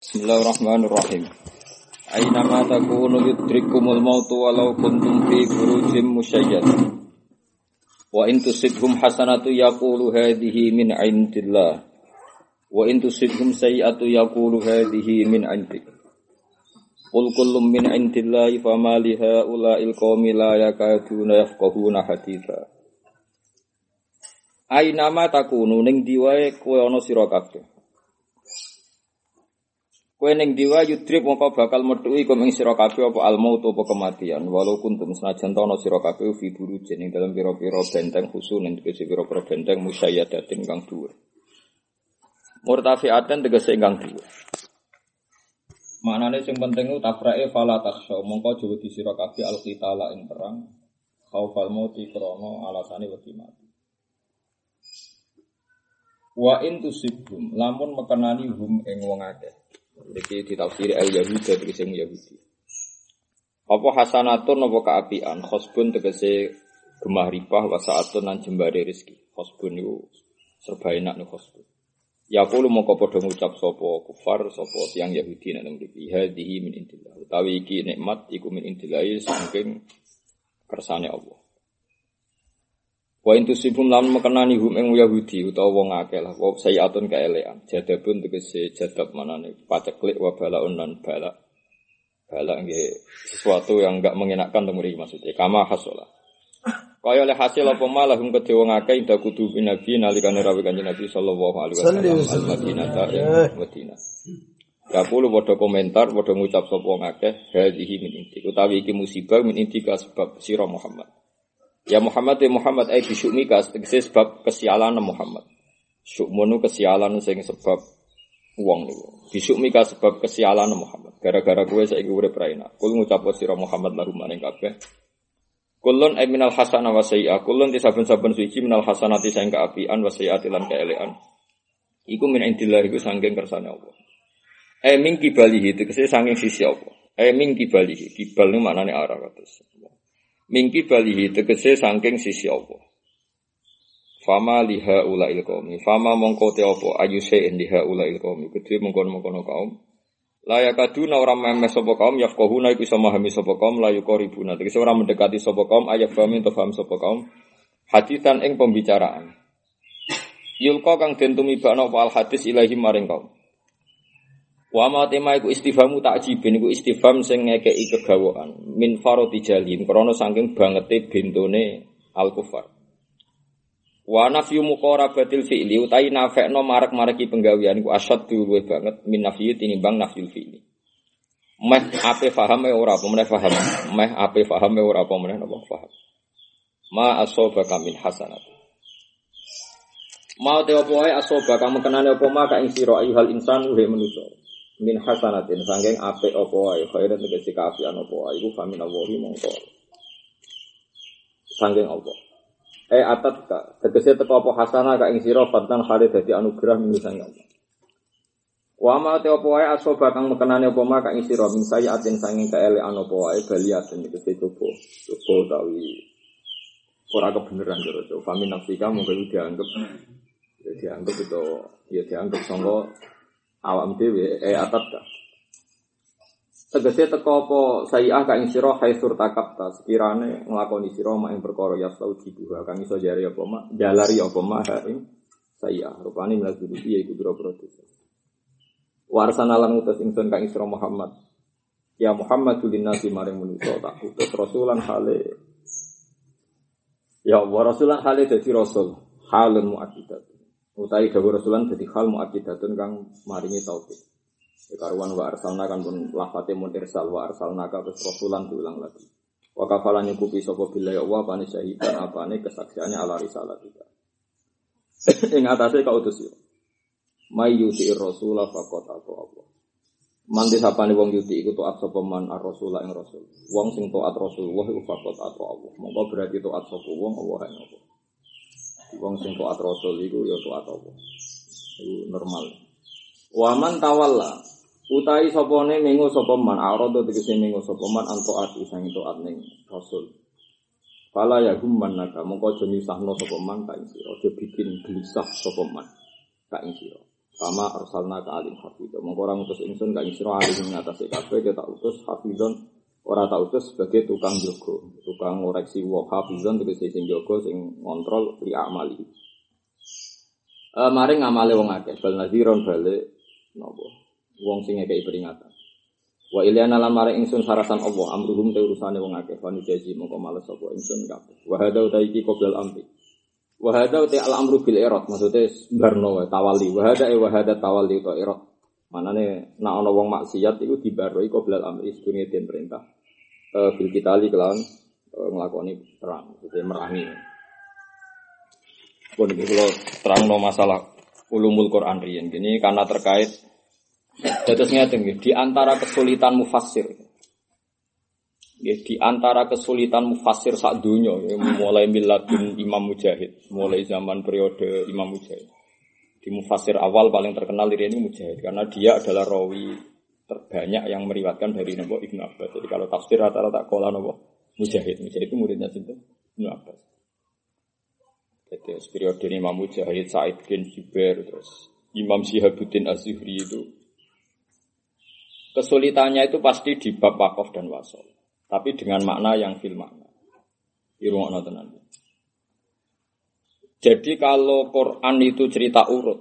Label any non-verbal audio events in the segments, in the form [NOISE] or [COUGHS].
Bismillahirrahmanirrahim. Aina ma takunu yudrikumul mautu walau kuntum fi burujim musyayyad. Wa in tusibhum hasanatu yaqulu hadhihi min indillah. Wa in tusibhum sayi'atu yaqulu hadhihi min indik. Qul kullum min indillahi fama li haula'il qaumi la yakaduna yafqahuna haditha. Aina ma takunu ning diwae kowe ana sira kabeh. Kowe ning diwa yudrip mongko bakal metu iku ing sira kabeh apa al maut apa kematian walau kuntum senajan tono sira kabeh fi ing dalam pira-pira benteng khusus ing tegese pira-pira benteng musayyadatin kang dhuwur. Murtafiaten tegese ingkang dhuwur. Maknane sing penting ku tabrake fala takhsha mongko aja wedi sira kabeh al qitala ing perang khaufal krana alasane wedi mati. Wa in tusibhum lamun mekenani hum ing wong Iki ditafsiri al Yahudi tegese Yahudi. Apa hasanatun apa kaapian? Khosbun tegese gemah ripah wa saatun lan jembare rezeki. Khosbun serba enak nih khosbun. Ya kulo mongko padha ngucap sapa kufar sapa tiyang Yahudi nek mriki hadhihi min indillah. Utawi iki nikmat iku min indillah saking kersane Allah. Wa intu sibum lam mekenani hum ing Yahudi utawa wong akeh lah wa sayatun kaelean. Jadabun tegese jadab manane paceklik wa balaun lan bala. Bala nggih sesuatu yang enggak mengenakkan temuri maksudnya. Kama hasola. Kaya oleh hasil apa malah hum kedhe wong akeh inda kudu nabi nalikane rawuh kanjeng Nabi sallallahu alaihi wasallam al-Madinah ta ing Madinah. Ya kulo padha komentar, padha ngucap sapa wong akeh hadhihi min inti. Utawi iki musibah min inti sebab sira Muhammad. Ya Muhammad ya Muhammad ay bisyukmika tegese sebab kesialan Muhammad. Syukmunu kesialan sing sebab uang niku. Bisyukmika sebab kesialan Muhammad. Gara-gara kowe saiki urip raina. Kul ngucap sira Muhammad lahum maring kabeh. Kulun ay minal hasanah wa sayyi'ah. Kulun disaben-saben suci minal hasanati sing kaapian wa sayyi'ati lan kaelean. Iku min indillah iku saking kersane Allah. Eh min kibalihi tegese saking sisi Allah. Eh min kibalihi. Kibal niku maknane arah kados. Mingki balihi tegese sangking sisi Allah. Fama liha ula qaumi. Fama mongko te apa ayu sein liha ula qaumi. Kedhe mongkon-mongkon kaum. Layak kaduna orang memes sapa kaum yafqahuna iku iso memahami sapa kaum la yuqribuna. Tegese ora mendekati sapa kaum ayak fahmi to faham sapa kaum. Hadisan ing pembicaraan. Yulqa kang den tumibakno al hadis ilahi maring kaum. Wa ma tema iku istifhamu takjibin iku istifham sing ngekeki kegawaan min farati jalin krana saking bangete bentone al kufar. Wa nafyu muqarabatil fi'li utai nafekno marek-mareki penggawean iku asad luwih banget min nafyu tinimbang nafyul fi'li. Meh ape faham ora apa meneh faham. Meh ape faham ora apa meneh napa faham. Ma asobaka min hasanat. Mau te opo ae asobaka mengenane opo ma ka ing sira ayuhal insan uhe manusa min hasanatin sangking ape opo wae khairan tegese kaafian opo wae iku famin Allahi mongko. Sangking opo eh atat ka tegese teko opo hasanah ka ing sira fatan khali dadi anugerah min sangking Allah Wa ma te opo wae asoba kang mekenane opo ma ka ing sira min sayatin sanging kaelean opo wae baliatin tegese coba coba utawi ora kebenaran karo famin nafsika mongko dianggap ya dianggap itu ya dianggap awam dhewe eh atat ta. Tegese teko apa sayi'ah ka ing sira haitsur takapta sekirane nglakoni sira mak ing perkara ya tau dibuha kang iso jare apa mak jalari apa mak ing sayi'ah rupane milas duduki yaiku pira-pira dosa. Warsana lan utus ingsun kang isra Muhammad. Ya Muhammad nasi maring manusa tak utus rasulan hale Ya Allah rasulan hale dadi rasul halun muakkidat. Utai dawuh Rasulan dadi hal muakidatun kang maringi tauhid. Ya, karuan wa arsalna kan pun lafate mun irsal wa arsalna ka terus rasulan diulang lagi. Wa kafalan nyukupi sapa ya Allah pane syahidan apane kesaksiannya ala risalah kita. [COUGHS] Ing atase kautus yo. May yuti rasula faqat atau Allah. Manti sapane wong yuti iku taat sapa man ar-rasula ing rasul. Wong sing taat Rasulullah iku faqat atau Allah. Monggo berarti taat sapa wong Allah ing Allah. wong sing taat rasul iku ya taat apa? Iku normal. Waman tawalla. Utai sapa ne mengo sapa man arodo tegese mengo sapa man anto ati isang itu at ning rasul. Pala ya gumman naga mongko aja nyusahno sapa man kae aja bikin gelisah sapa man kae iki sama arsalna ka alim hafidho mongko orang utus ingsun kae iki ro alim ngatasi kabeh ketak utus hafidhon. Ora tak utus sebagai tukang jogo, tukang ngoreksi wa hafidhon tegese sing jogo sing ngontrol li amali. Eh mari ngamale wong akeh, bal nadhiron balik napa? Wong sing ngekeki peringatan. Wa ilyana lan mare ingsun sarasan Allah amruhum te urusane wong akeh fani jaji mongko males sapa ingsun kabeh. Wa hada uta iki qoblal amri. Wa hada uta al amru bil irad maksude barno tawali. Wa hada e wa hada tawali uta irad. Manane nek ana wong maksiat iku dibaroi qoblal amri sedurunge den perintah. Eh bil kitali kelawan eh, nglakoni perang, maksudnya merangi. Pun iki kula terangno masalah ulumul Quran riyen. Gini karena terkait ngeten nggih, di antara kesulitan mufassir. Nggih, di antara kesulitan mufassir sak dunya ya, mulai miladun Imam Mujahid, mulai zaman periode Imam Mujahid. Di mufassir awal paling terkenal ini Mujahid karena dia adalah rawi terbanyak yang meriwatkan dari Nabi Ibnu Abbas. Jadi kalau tafsir rata-rata kola Nabi Mujahid. Mujahid itu muridnya sinten? Ibnu Abbas. Jadi periode Imam Mujahid, Said bin Jubair, terus Imam Syihabuddin Az-Zuhri itu Kesulitannya itu pasti di bab wakaf dan wasol. Tapi dengan makna yang fil makna. Irungokno tenan. Jadi kalau Quran itu cerita urut,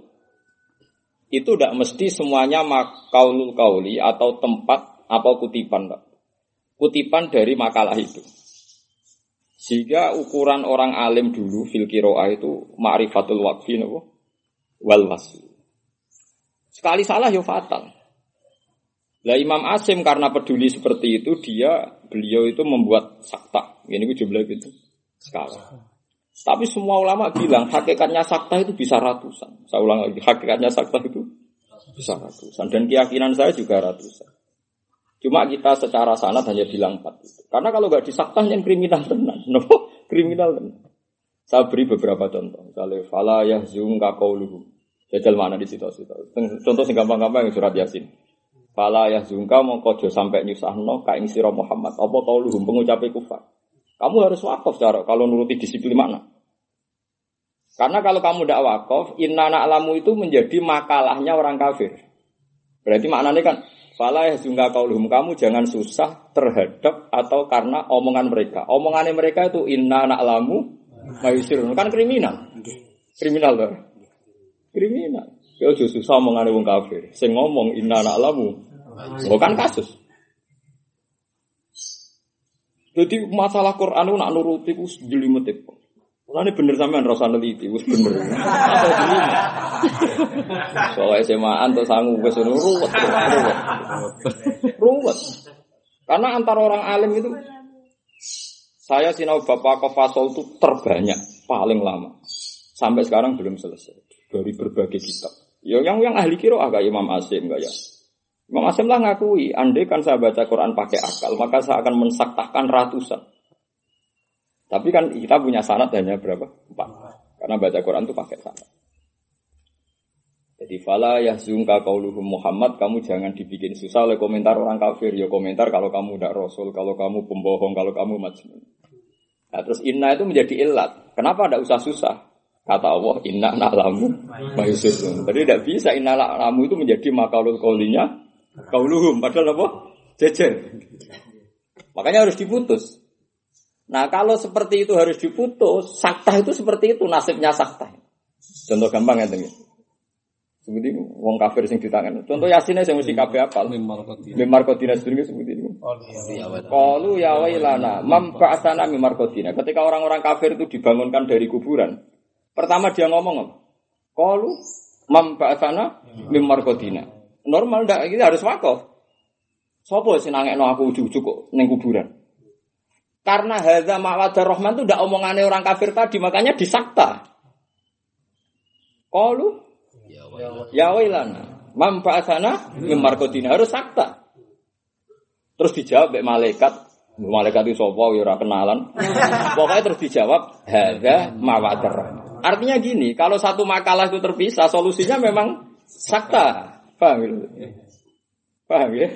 itu tidak mesti semuanya makaulul kauli atau tempat apa kutipan, Pak. Kutipan dari makalah itu. Sehingga ukuran orang alim dulu fil kiroah itu ma'rifatul waqfi wal wasl. Sekali salah yo fatal. Lah Imam Asim karena peduli seperti itu dia beliau itu membuat sakta. Ini gue jumlah itu skala. Tapi semua ulama bilang hakikatnya sakta itu bisa ratusan. Saya ulang lagi hakikatnya sakta itu bisa ratusan dan keyakinan saya juga ratusan. Cuma kita secara sanad hanya bilang empat itu. Karena kalau nggak disakta yang kriminal tenan, [LAUGHS] no kriminal tenan. Saya beri beberapa contoh. Misalnya fala yahzum kaqauluhum. Jajal mana di situ-situ. Contoh sing gampang-gampang yang surat Yasin. Fala ya zungka mongko aja sampai nyusahno ka ing sira Muhammad. Apa kauluhum pengucape kufar. Kamu harus wakaf cara kalau nuruti disiplin mana. Karena kalau kamu tidak wakaf, inna alamu itu menjadi makalahnya orang kafir. Berarti maknanya kan, Fala ya zungka kauluhum kamu jangan susah terhadap atau karena omongan mereka. Omongannya mereka itu inna alamu mayusirun kan kriminal. Kriminal loh. Kriminal. Ya susah omongane wong kafir. Sing ngomong inna alamu Bukan kasus. Jadi masalah Quran itu nak nuruti ku jelimet itu. ini bener sampean rasa neliti, wis bener. Soal SMA atau sanggup wis ruwet, ruwet. Karena antara orang alim itu saya sinau Bapak Kofasol itu terbanyak, paling lama. Sampai sekarang belum selesai dari berbagai kitab. Ya, yang yang ahli kiro agak Imam Asim ya? Imam Asim lah ngakui, andai kan saya baca Quran pakai akal, maka saya akan mensaktahkan ratusan. Tapi kan kita punya sanat hanya berapa? Empat. Karena baca Quran itu pakai sanat. Jadi fala yahzunka qauluhum Muhammad, kamu jangan dibikin susah oleh komentar orang kafir. Ya komentar kalau kamu tidak rasul, kalau kamu pembohong, kalau kamu majnun. Nah, terus inna itu menjadi ilat. Kenapa tidak usah susah? Kata Allah, inna na'lamu. Jadi tidak bisa inna na'lamu itu menjadi makalul kaulinya Kauluhum padahal apa? Jejer. Makanya harus diputus. Nah kalau seperti itu harus diputus, sakta itu seperti itu nasibnya sakta. Contoh gampang ya tengi. Seperti wong kafir sing ditangan. Contoh yasinnya saya mesti kabeh apal. Mimar kodina seperti seperti ini. Kalu ya wailana, mam ba'asana mimar kodina. Ketika orang-orang kafir itu dibangunkan dari kuburan, pertama dia ngomong apa? Kalu mam ba'asana mimar kodina. Normal ndak kita harus wakaf. Sopo sing nangekno aku ujug-ujug kok ning kuburan. Karena hadza ma'wadar rahman itu ndak omongane orang kafir tadi, makanya disakta. Qalu ya wailana mam ba'atsana mim harus sakta. Terus dijawab oleh malaikat, malaikat itu sapa ya ora kenalan. [LAUGHS] Pokoknya terus dijawab hadza ma'wadar. Artinya gini, kalau satu makalah itu terpisah, solusinya memang sakta. Paham ya? Paham ya?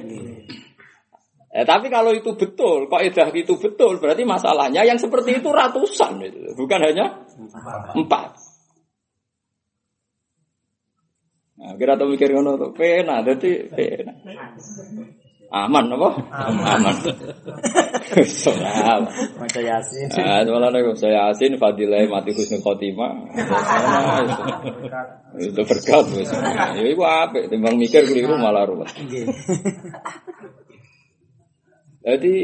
Eh, tapi kalau itu betul, kok edah itu betul, berarti masalahnya yang seperti itu ratusan, itu. bukan hanya empat. Nah, kira tau mikir ngono tuh, pena, jadi pena. Aman apa? Aman. Soal. Maca Yasin. Ah, malah nih saya asin fadilah mati husnul khotimah. Itu berkat wis. Ya iku apik timbang mikir keliru malah ruwet. Jadi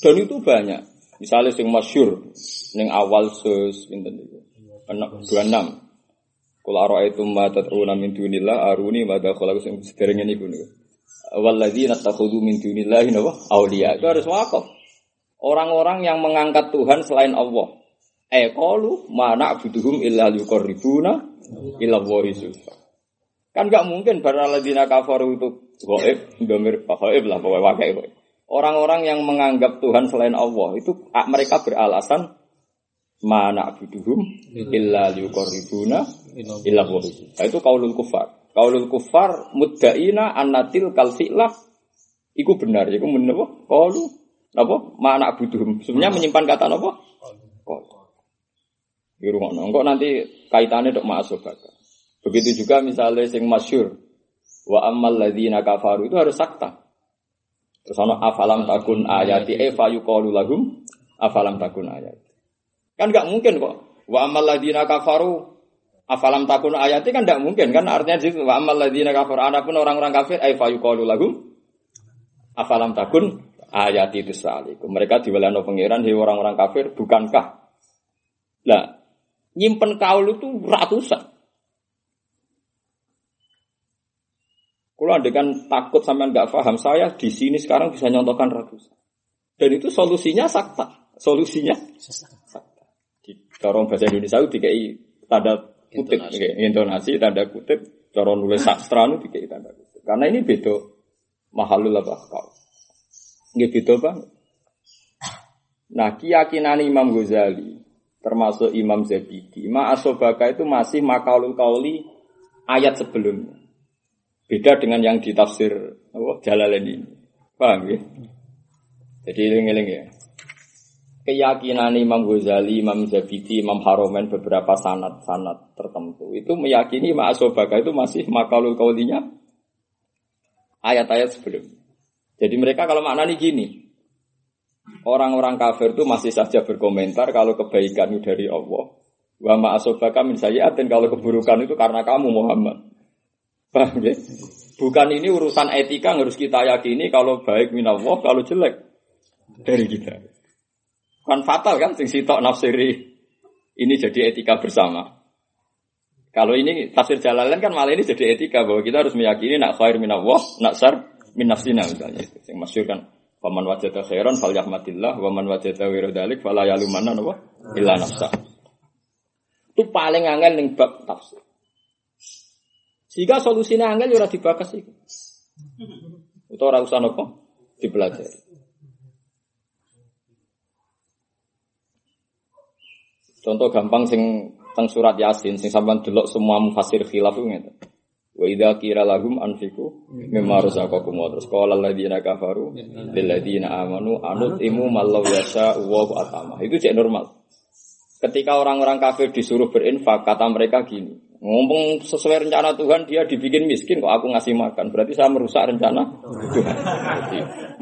dan itu banyak. Misalnya sing masyur ning awal sus pinten itu. Enak 26. Kul ara'aitum ma tad'una min dunillah aruni ma dakhala sing sederenge niku niku. Walladzina takhudhu min dunillahi nawa auliya. Itu harus wakaf. Orang-orang yang mengangkat Tuhan selain Allah. Eh qalu ma na'buduhum illa liqarribuna ila Allahi zulfa. Kan gak mungkin para ladina kafaru itu goib, domir goib lah pokoknya wakai. Orang-orang yang menganggap Tuhan selain Allah itu mereka beralasan mana abuduhum illa liqarribuna illa. Nah, itu kaulul kufar. Kaulul kufar muddaina annatil kal fi'lah iku benar, iku menapa? Qaulu napa? Mana abuduhum. Sebenarnya menyimpan kata napa? Qaul. Di rumah Kok nanti kaitannya dok masuk Begitu juga misalnya sing masyur wa ammal ladzina kafaru itu harus sakta. Terus ana afalam takun ayati e fa yuqalu lahum afalam takun ayati. Kan enggak mungkin kok. Wa ammal ladzina kafaru afalam takun ayati kan enggak mungkin kan artinya di situ wa ammal ladzina kafaru adapun orang-orang kafir e fa yuqalu lahum afalam takun ayati itu salikum. Mereka diwelano pangeran di orang-orang kafir bukankah Lah, nyimpen kaul itu ratusan. Kalau anda kan takut sampai nggak paham, saya di sini sekarang bisa nyontohkan ratusan. Dan itu solusinya sakta. Solusinya sakta. Di dorong bahasa Indonesia itu dikai tanda kutip, intonasi, intonasi tanda kutip, dorong nulis sastra itu dikai tanda kutip. Karena ini beda mahalul apa kau. Ini beda banget. Nah, keyakinan Imam Ghazali termasuk Imam Zabidi, Ma'asobaka itu masih makalul kauli ayat sebelumnya. Beda dengan yang ditafsir oh, Jalalain ini. Paham ya? Jadi eling-eling ya. Keyakinan Imam Ghazali, Imam Zabidi, Imam Haromen beberapa sanat-sanat tertentu itu meyakini Ma'asobaka itu masih makalul kaulinya ayat-ayat sebelum. Jadi mereka kalau maknanya gini, orang-orang kafir itu masih saja berkomentar kalau kebaikan itu dari Allah. Wa ma'asobaka min sayyatin kalau keburukan itu karena kamu Muhammad. Paham ya? Bukan ini urusan etika yang harus kita yakini kalau baik minallah, kalau jelek dari kita. Kan fatal kan sing sitok nafsiri ini jadi etika bersama. Kalau ini tafsir jalalan kan malah ini jadi etika bahwa kita harus meyakini nak khair minallah, nak sar min nafsina misalnya itu. Yang masyhur kan Waman wajada khairan fal yahmadillah waman wajada wira dalik fala yalumanna napa illa nafsa. Itu paling angel ning bab tafsir. Sehingga solusinya angel ya ora dibakas iku. Utawa ora usah napa dipelajari. Contoh gampang sing teng surat Yasin sing sampean delok semua mufassir khilaf ngeten. Wa idza qira lahum anfiqu mimma razaqakum wa terus qala alladziina kafaru lil ladziina amanu anutimu mallau yasha wa atama. Itu cek normal. Ketika orang-orang kafir disuruh berinfak, kata mereka gini, ngomong sesuai rencana Tuhan dia dibikin miskin kok aku ngasih makan, berarti saya merusak rencana Tuhan.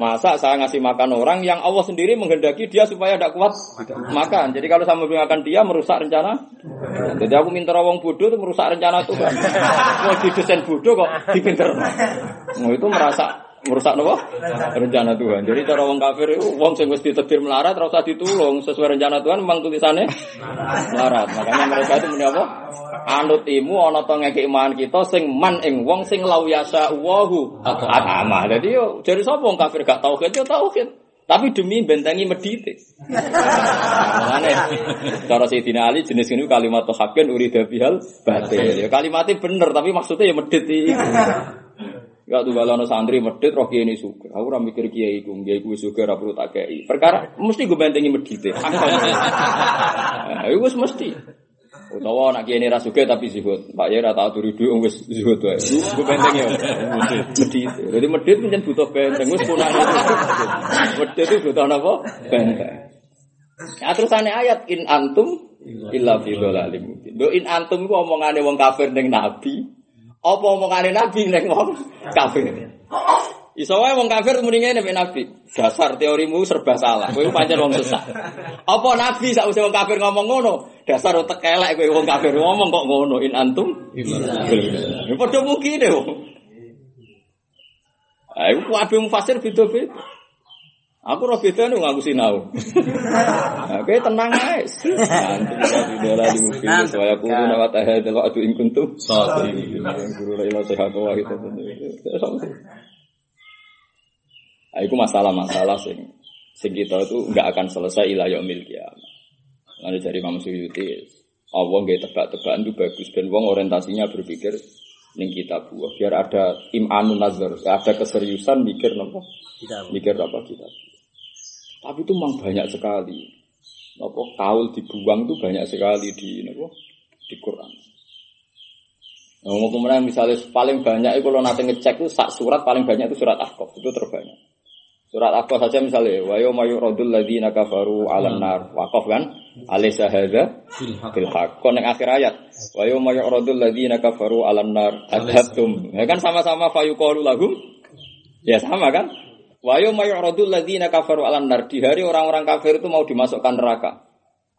Masa saya ngasih makan orang yang Allah sendiri menghendaki dia supaya tidak kuat makan. Jadi kalau saya memberikan dia merusak rencana. Jadi aku minta wong bodoh itu merusak rencana Tuhan. Mau didesain bodoh kok dipinter. Nah, itu merasa merusak nopo rencana Tuhan. Jadi cara wong kafir itu wong sing wis ditetir melarat ora usah ditulung sesuai rencana Tuhan memang tulisannya melarat. Makanya mereka itu muni apa? Anut imu ana to ngekek iman kita sing man ing wong sing lau yasa wahu atama. Jadi yo jadi sapa wong kafir gak tauhid yo tauhid. Tapi demi bentengi medite. Makanya cara Sayyidina Ali jenis ini kalimat hakin urida bihal batil. Ya kalimatnya bener tapi maksudnya ya medit [LAUGHS] Ya tuh kalau santri medit roh kiai ini suka. Aku ora mikir kiai iku, kiai iku suka ora perlu tak kei. Perkara mesti gue bentengi medit. [LAUGHS] Nah, Iku mesti. Utawa anak kiai ini ra suka tapi zuhud. Pak ya ora tau turu dhuwit wis zuhud wae. Gue bentengi ya. Medit. Jadi medit pancen butuh benteng wis punane. Medit itu butuh apa? Benteng. Ya terus ane ayat in antum illa fi dhalalim. Do in antum ku omongane wong kafir ning nabi. Apa omongane Nabi nek wong kafir. Iso wae wong kafir muni ngene mek Nabi. Dasar teorimu serba salah. Kowe pancen wong sesat. Apa Nabi sakwise wong kafir ngomong ngono? Dasar utek elek kowe wong kafir ngomong kok ngono in antum. Padha mungkin deh wong. Ayo kabeh mufasir beda-beda. Aku roh beda nih ngaku sinau. [LAUGHS] Oke tenang aja. Nanti di dalam di mungkin saya guru nawat ahad kalau adu in kuntum. Guru lah ilah sehat wah itu. Itu masalah-masalah sing sing kita itu nggak akan selesai ilah yaumil kiamat. Lalu dari Imam Suyuti, Allah nggak tebak-tebakan itu bagus dan wong orientasinya berpikir ning kita buah biar ada imanun nazar, ada keseriusan mikir nopo, mikir apa kita. Tapi itu memang banyak sekali. Nopo kaul dibuang itu banyak sekali di nopo di Quran. Nah, kemudian misalnya paling banyak itu kalau nanti ngecek itu surat paling banyak itu surat Ahqaf itu terbanyak. Surat apa saja misalnya, wa yawma yuradul ladzina kafaru 'alan nar. Waqaf kan? Alaysa hadza bil haqq. Kon akhir ayat, wa yawma yuradul ladzina kafaru 'alan nar. Adhabtum. Ya kan sama-sama fayuqalu lahum. Ya sama kan? Wa yawma yuradul ladzina kafaru 'alan nar. Di hari orang-orang kafir itu mau dimasukkan neraka.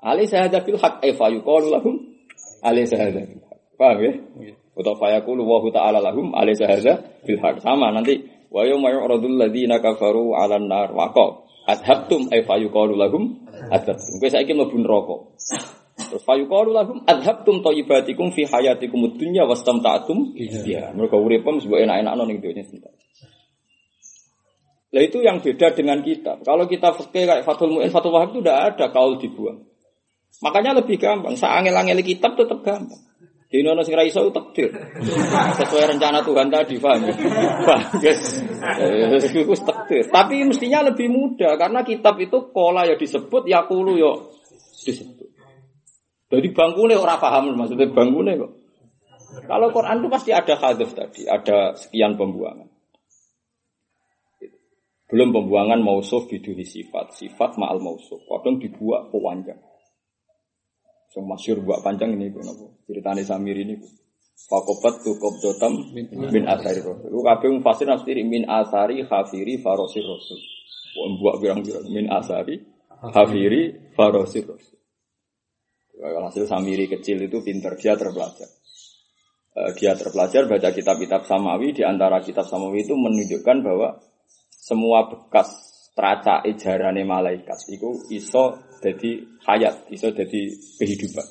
Alaysa hadza bil haqq. Ay fayuqalu lahum. Alaysa hadza bil haqq. Paham ya? Atau fayaqulu wa ta'ala lahum alaysa hadza bil haqq. Sama nanti Wa yawma yu'radul ladzina kafaru 'alan nar waqa adhabtum ay fayuqalu lahum adhabtum. Kowe saiki mlebu neraka. Terus fayuqalu lahum adhabtum thayyibatikum fi hayatikum dunya wastamta'tum biha. Mergo uripem sebab enak-enakno ning dunya sebentar. Lah itu yang beda dengan kita. Kalau kita fikih kayak Fathul Mu'in, Fathul Wahab itu tidak ada kaul dibuang. Makanya lebih gampang. Saangel-angel kitab tetap gampang. Di nono sing iso takdir. Sesuai rencana Tuhan tadi, paham ya? Bagus. Itu takdir. Tapi mestinya lebih mudah karena kitab itu kola ya disebut, ya kulu ya disebut. Jadi bangkune orang paham maksudnya bangkune kok. Kalau Quran itu pasti ada hadis tadi, ada sekian pembuangan. Belum pembuangan mausuf biduni sifat, sifat ma'al mausuf. Kadang dibuat pewanjang. Yang masyur buat panjang ini? Ceritanya Samir ini. Fakobat tu kobdotam min asari rasul. Lu kabeh fasir nafsiri min asari khafiri farosir rasul. Buat bilang-bilang min asari khafiri farosir rasul. Hasil Samiri kecil itu pinter, dia terpelajar. Dia terpelajar baca kitab-kitab Samawi, di antara kitab Samawi itu menunjukkan bahwa semua bekas teraca ejarane malaikat itu iso jadi hayat, iso jadi kehidupan.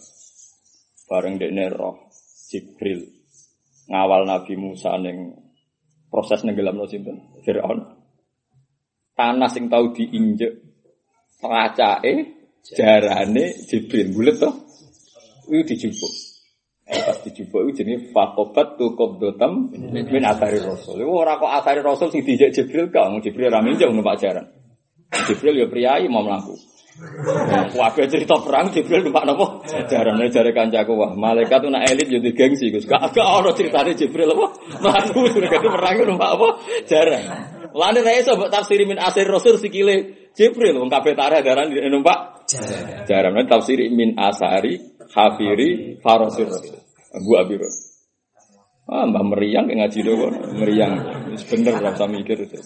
Bareng dekne roh Jibril ngawal Nabi Musa neng proses nenggelamno sinten Firaun. Tanah sing tau diinjek teracake jarane Jibril bulet toh. Itu dijupuk. Eh, pas dijupuk itu jenis fakobat tu kobdotam min asari rasul. Itu orang kok asari rasul sing dijek Jibril kau Jibril ramin jauh numpak jaran. Jibril ya priayi mau melaku. Wabe cerita perang Jibril numpak nopo? Jarane jare kancaku wah malaikat tuh nak elit yo gengsi Gus. Gak gak ono ceritane Jibril apa? Mlaku mereka perang numpak apa? Jarang. Lane ra iso mbok tafsiri min asir rasul sikile Jibril wong kabeh tareh daran numpak. Jarang. Jarang tafsiri min asari hafiri farosir rasul. Bu Abiro. Ah, mbah meriang kayak ngaji doang, meriang. Bener lah saya mikir itu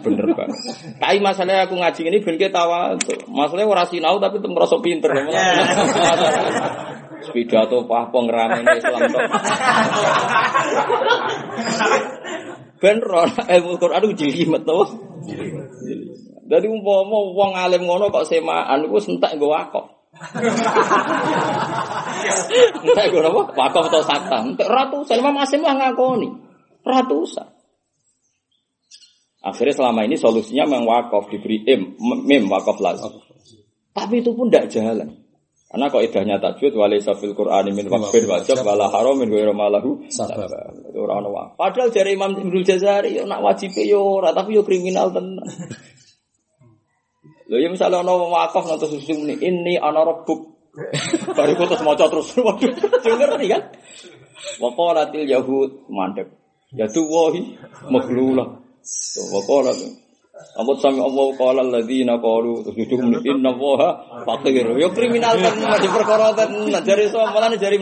bener banget. Tapi masalahnya aku ngaji ini ben tawa. Masalahnya orang sinau tapi merasa pinter. [LAUGHS] Sepeda atau pah pengrame Islam tuh. Ben ilmu Quran itu jelimet tuh. Jadi umpama wong alim ngono kok semaan iku sentak nggo wakaf. Entek gue apa? Wakaf atau sakta. Ratusan. Imam Asim lah ngakoni. Ratusan. Akhirnya selama ini solusinya memang wakaf diberi im, mim wakaf lazim. Tapi itu pun tidak jalan. Karena kok idahnya tajwid wali safil Qur'ani min waqfin wajib wala haram min ghairu malahu itu orang orang Padahal dari Imam Ibnu Jazari nak wajib yo ora tapi yo kriminal tenan. [LAUGHS] Lho ya misalnya ono wakaf nanti susu ini ini ana rabbuk [LAUGHS] Baru terus maca terus. [LAUGHS] Waduh, ngerti kan? Wa qalatil yahud mandek. Ya tu wahi maghlula. Wa qalat Amut sami Allah qala alladziina qalu tujuhum inna Allaha faqir. Yo kriminal kan masih perkara tenan dari so mulane dari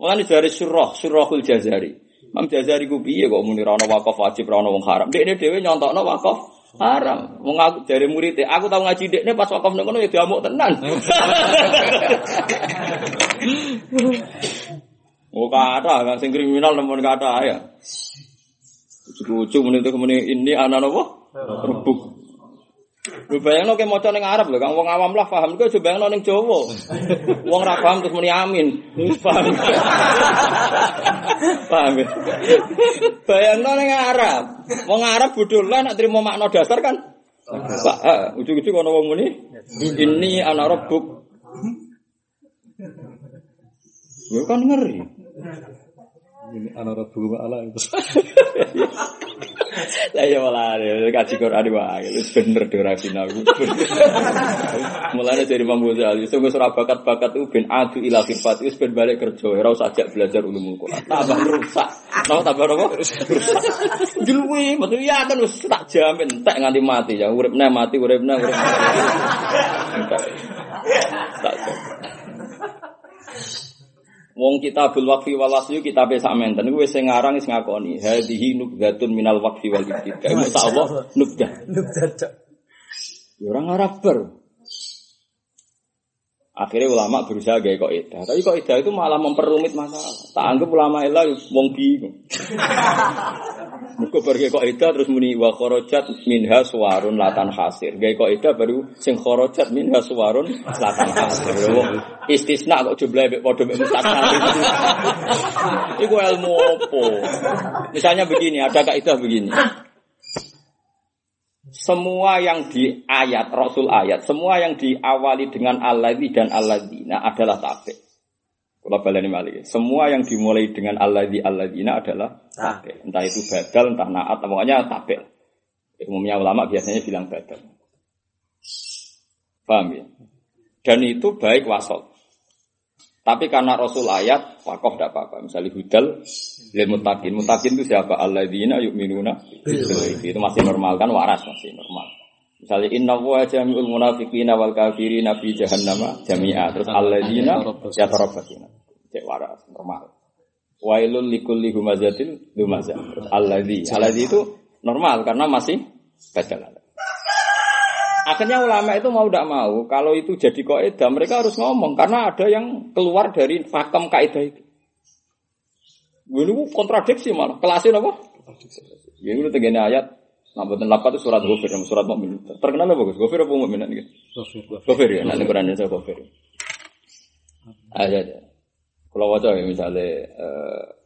mulane dari surah surahul jazari. Mam Jazari ku piye kok muni ra ono wakaf wajib ra ono wong haram. Dekne dhewe nyontokno wakaf haram. Wong aku dari murid aku tau ngaji dekne pas wakaf nang kono ya diamuk tenan. [LAUGHS] Oh kata, kan sing kriminal nemen kata ya. Muni itu muni ini anak nopo rebuk. Lu bayangno ke maca ning Arab lho, kang wong awam lah paham kok coba bayangno ning Jawa. Wong ra paham terus muni amin. Paham. paham. Bayangno ning Arab. Wong Arab bodoh lah nak terima makna dasar kan. Pak, ujug-ujug ana wong muni ini anak rebuk. Gue kan ngeri. Ini anak rabu ala itu. [LAUGHS] Lah ya malah kaji Quran wae wis bener durasi aku. Mulane dari Imam Ghazali sungguh ora bakat-bakat itu ben adu ila sifat wis ben balik kerja ora usah ajak belajar ulumul Quran. Tambah rusak. Napa tambah apa? Julwi, betul ya kan wis tak jamin entek nganti mati ya uripne mati uripne urip. Tak Wong kitabul waqfi wal wasyu kitabe sak menten wis sing ngarang wis ngakoni hadhihi nubdatun minal waqfi wal ibtida. Tak apa nubdah. Nubdah. Ya orang Arab ber. Akhirnya ulama berusaha gaya kok ida, tapi kok ida itu malah memperumit masalah. Tak anggap ulama ilah wong bingung. [LAUGHS] Muka pergi kok ida terus muni wa kharajat minha suwarun latan hasir. Gaya kok ida baru sing kharajat minha suwarun latan hasir. Istisna kok jumlah mek padha mek. Iku ilmu opo? Misalnya begini, ada kaidah begini. Semua yang di ayat Rasul ayat, semua yang diawali dengan alladzi dan alladzina adalah tabe. Kalau balani malik, semua yang dimulai dengan alladzi alladzina adalah tabe. Entah itu badal, entah naat, pokoknya tabe. Umumnya ulama biasanya bilang badal. Paham ya? Dan itu baik wasol. Tapi karena Rasul ayat, wakof tidak apa-apa. Misalnya hudal, lil mutakin. Mutakin itu siapa? Alladzina yu'minuna. Itu masih normal kan, waras masih normal. Misalnya inna wa jami'ul munafiqina wal kafirina fi jahannama jami'a. Terus alladzina yatarabbasuna. Cek waras, normal. Wailul likulli humazatin lumazah. Terus alladzi. Alladzi itu normal karena masih baca Akhirnya ulama itu mau tidak mau, kalau itu jadi kaidah mereka harus ngomong karena ada yang keluar dari fakam kaidah itu. Ini kontradiksi malah. Kelasnya apa? Ya ini tegene ayat Nampak lapat itu surat Ghafir, surat Mukmin. Terkenal apa bagus? Ghafir apa Mukmin gitu? Ghafir ya, nanti Quran saya Ghafir. Aja aja. Kalau wajah ya misalnya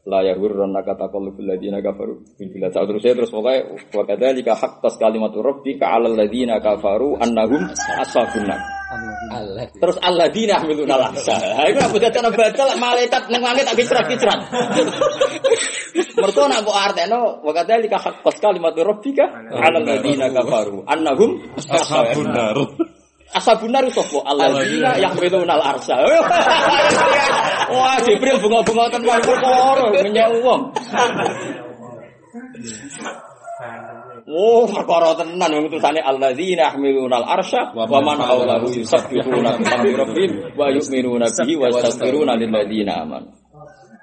la yahurranna kata qalbul ladina kafaru bil bilad. Terus saya terus pokoknya wa kadzalika haqqas kalimatu rabbika 'alal ladina kafaru annahum ashabun nar. Terus alladzina hamiluna laksa ha iku aku dadi ana batal malaikat ning langit tak kicrat-kicrat mergo nak kok arteno wa kadzalika haqqas kalimatu rabbika 'alal ladina kafaru annahum ashabun nar Ashabun nar sapa? Alladzina yahmiluna al-arsha. [LAUGHS] Wah, Jibril bunga-bunga ten wae perkara menyang wong. Oh, perkara tenan wong tulisane alladzina yahmiluna al-arsha wa man hawlahu yusabbihuna bi rabbihim wa yu'minuna bihi wa yastaghfiruna lil ladzina amanu.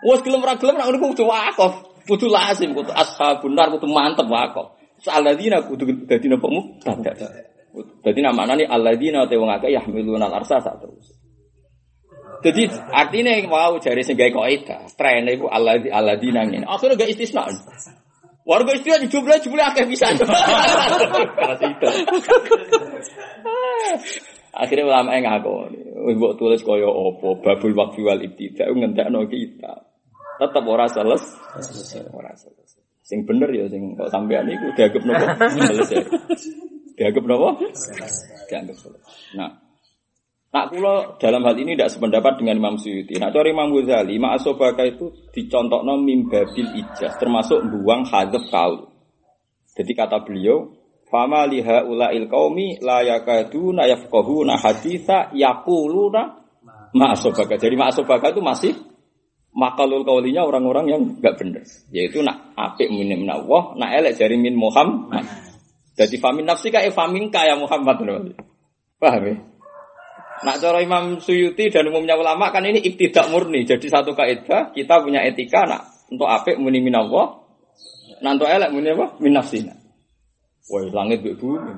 Wes gelem ra gelem nak ngono kudu wakaf, kudu lazim, kudu ashabun nar kudu mantep wakaf. Alladzina kudu dadi napa mubtada. Jadi nama ini alladzina te wong akeh yahmiluna al-arsa sak terus. Jadi artinya wow jari sing gawe kaidah, tren iku alladzi alladzina ngene. Akhirnya gak istisna. Warga istisna jumlah jumlah akeh bisa. [LAUGHS] Akhirnya ulama yang ngaku, mbok tulis kaya apa babul waqfi wal ibtida ngendakno kita. Tetap ora selesai. Ora selesai. Sing bener ya sing kok sampean iku dianggap nopo selesai. [LAUGHS] Dianggap nopo? Dianggap selesai. Nah, Nak kula dalam hal ini tidak sependapat dengan Imam Suyuti. Nak cari Imam Ghazali, ma'asobaka itu dicontohno mimbabil ijaz, termasuk buang hadap kaul. Jadi kata beliau, Fama liha ulail qaumi la yakaduna yafqahuna haditha yaquluna ma'asobaka. Jadi ma'asobaka itu masih makalul kaulinya orang-orang yang enggak benar. Yaitu nak apik min Allah, nak elek dari min Muhammad. Jadi famin nafsi kayak famin kaya Muhammad. Paham ya? Nak cara Imam Suyuti dan umumnya ulama kan ini ibtidak murni. Jadi satu kaidah kita punya etika nak Untuk apik muni minallah. Nanto elek muni apa? Min nafsina. Wah, langit mbek bumi.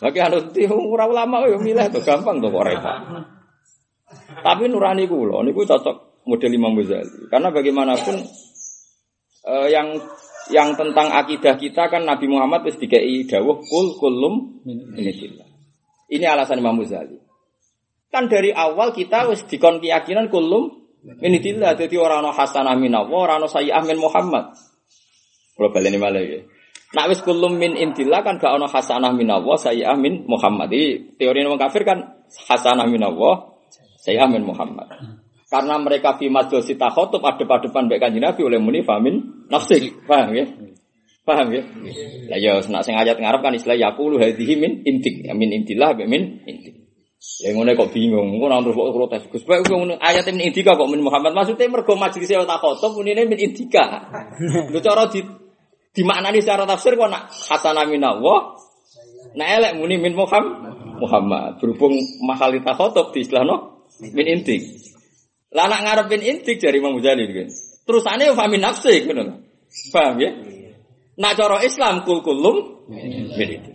Lagi harus ora ulama yo milih tuh gampang tuh kok repot. Tapi nurani kula niku cocok model Imam Ghazali. Karena bagaimanapun eh, yang yang tentang akidah kita kan Nabi Muhammad wis dikei dawuh kul kulum. Ini alasan Imam Ghazali. Kan dari awal kita wis dikon keyakinan kulum minillah dadi ora ana hasanah minallah, ora ana sayyi'ah min Muhammad. Kalau baleni malah ya. Nak wis kulum min indillah kan gak ana hasanah minallah, sayyi'ah min Muhammad. Jadi teori wong kafir kan hasanah minallah, sayyi'ah min Muhammad. Karena mereka fi madosi takhotub adep-adepan baik kanjeng Nabi oleh muni famin nafsi. Paham ya? Paham ya? Lah ya nak sing ayat ngarep kan istilah yaqulu hadhihi min intik, ya, min intillah be min intik. Ya ngono kok bingung, ngono terus kok protes. Gus Pak ngono ayat min indika kok min Muhammad maksudnya mergo majelis takhotub munine min indika. Lho cara di dimaknani secara tafsir kok nak hasanah minallah. Nah elek muni min Muhammad. Muhammad berhubung mahal takhotub di istilah no min intik. Lah nak ngarepin intik dari Imam Ghazali gitu. Terusane famin nafsi gitu loh. Paham ya? Nak cara Islam kul kulum itu.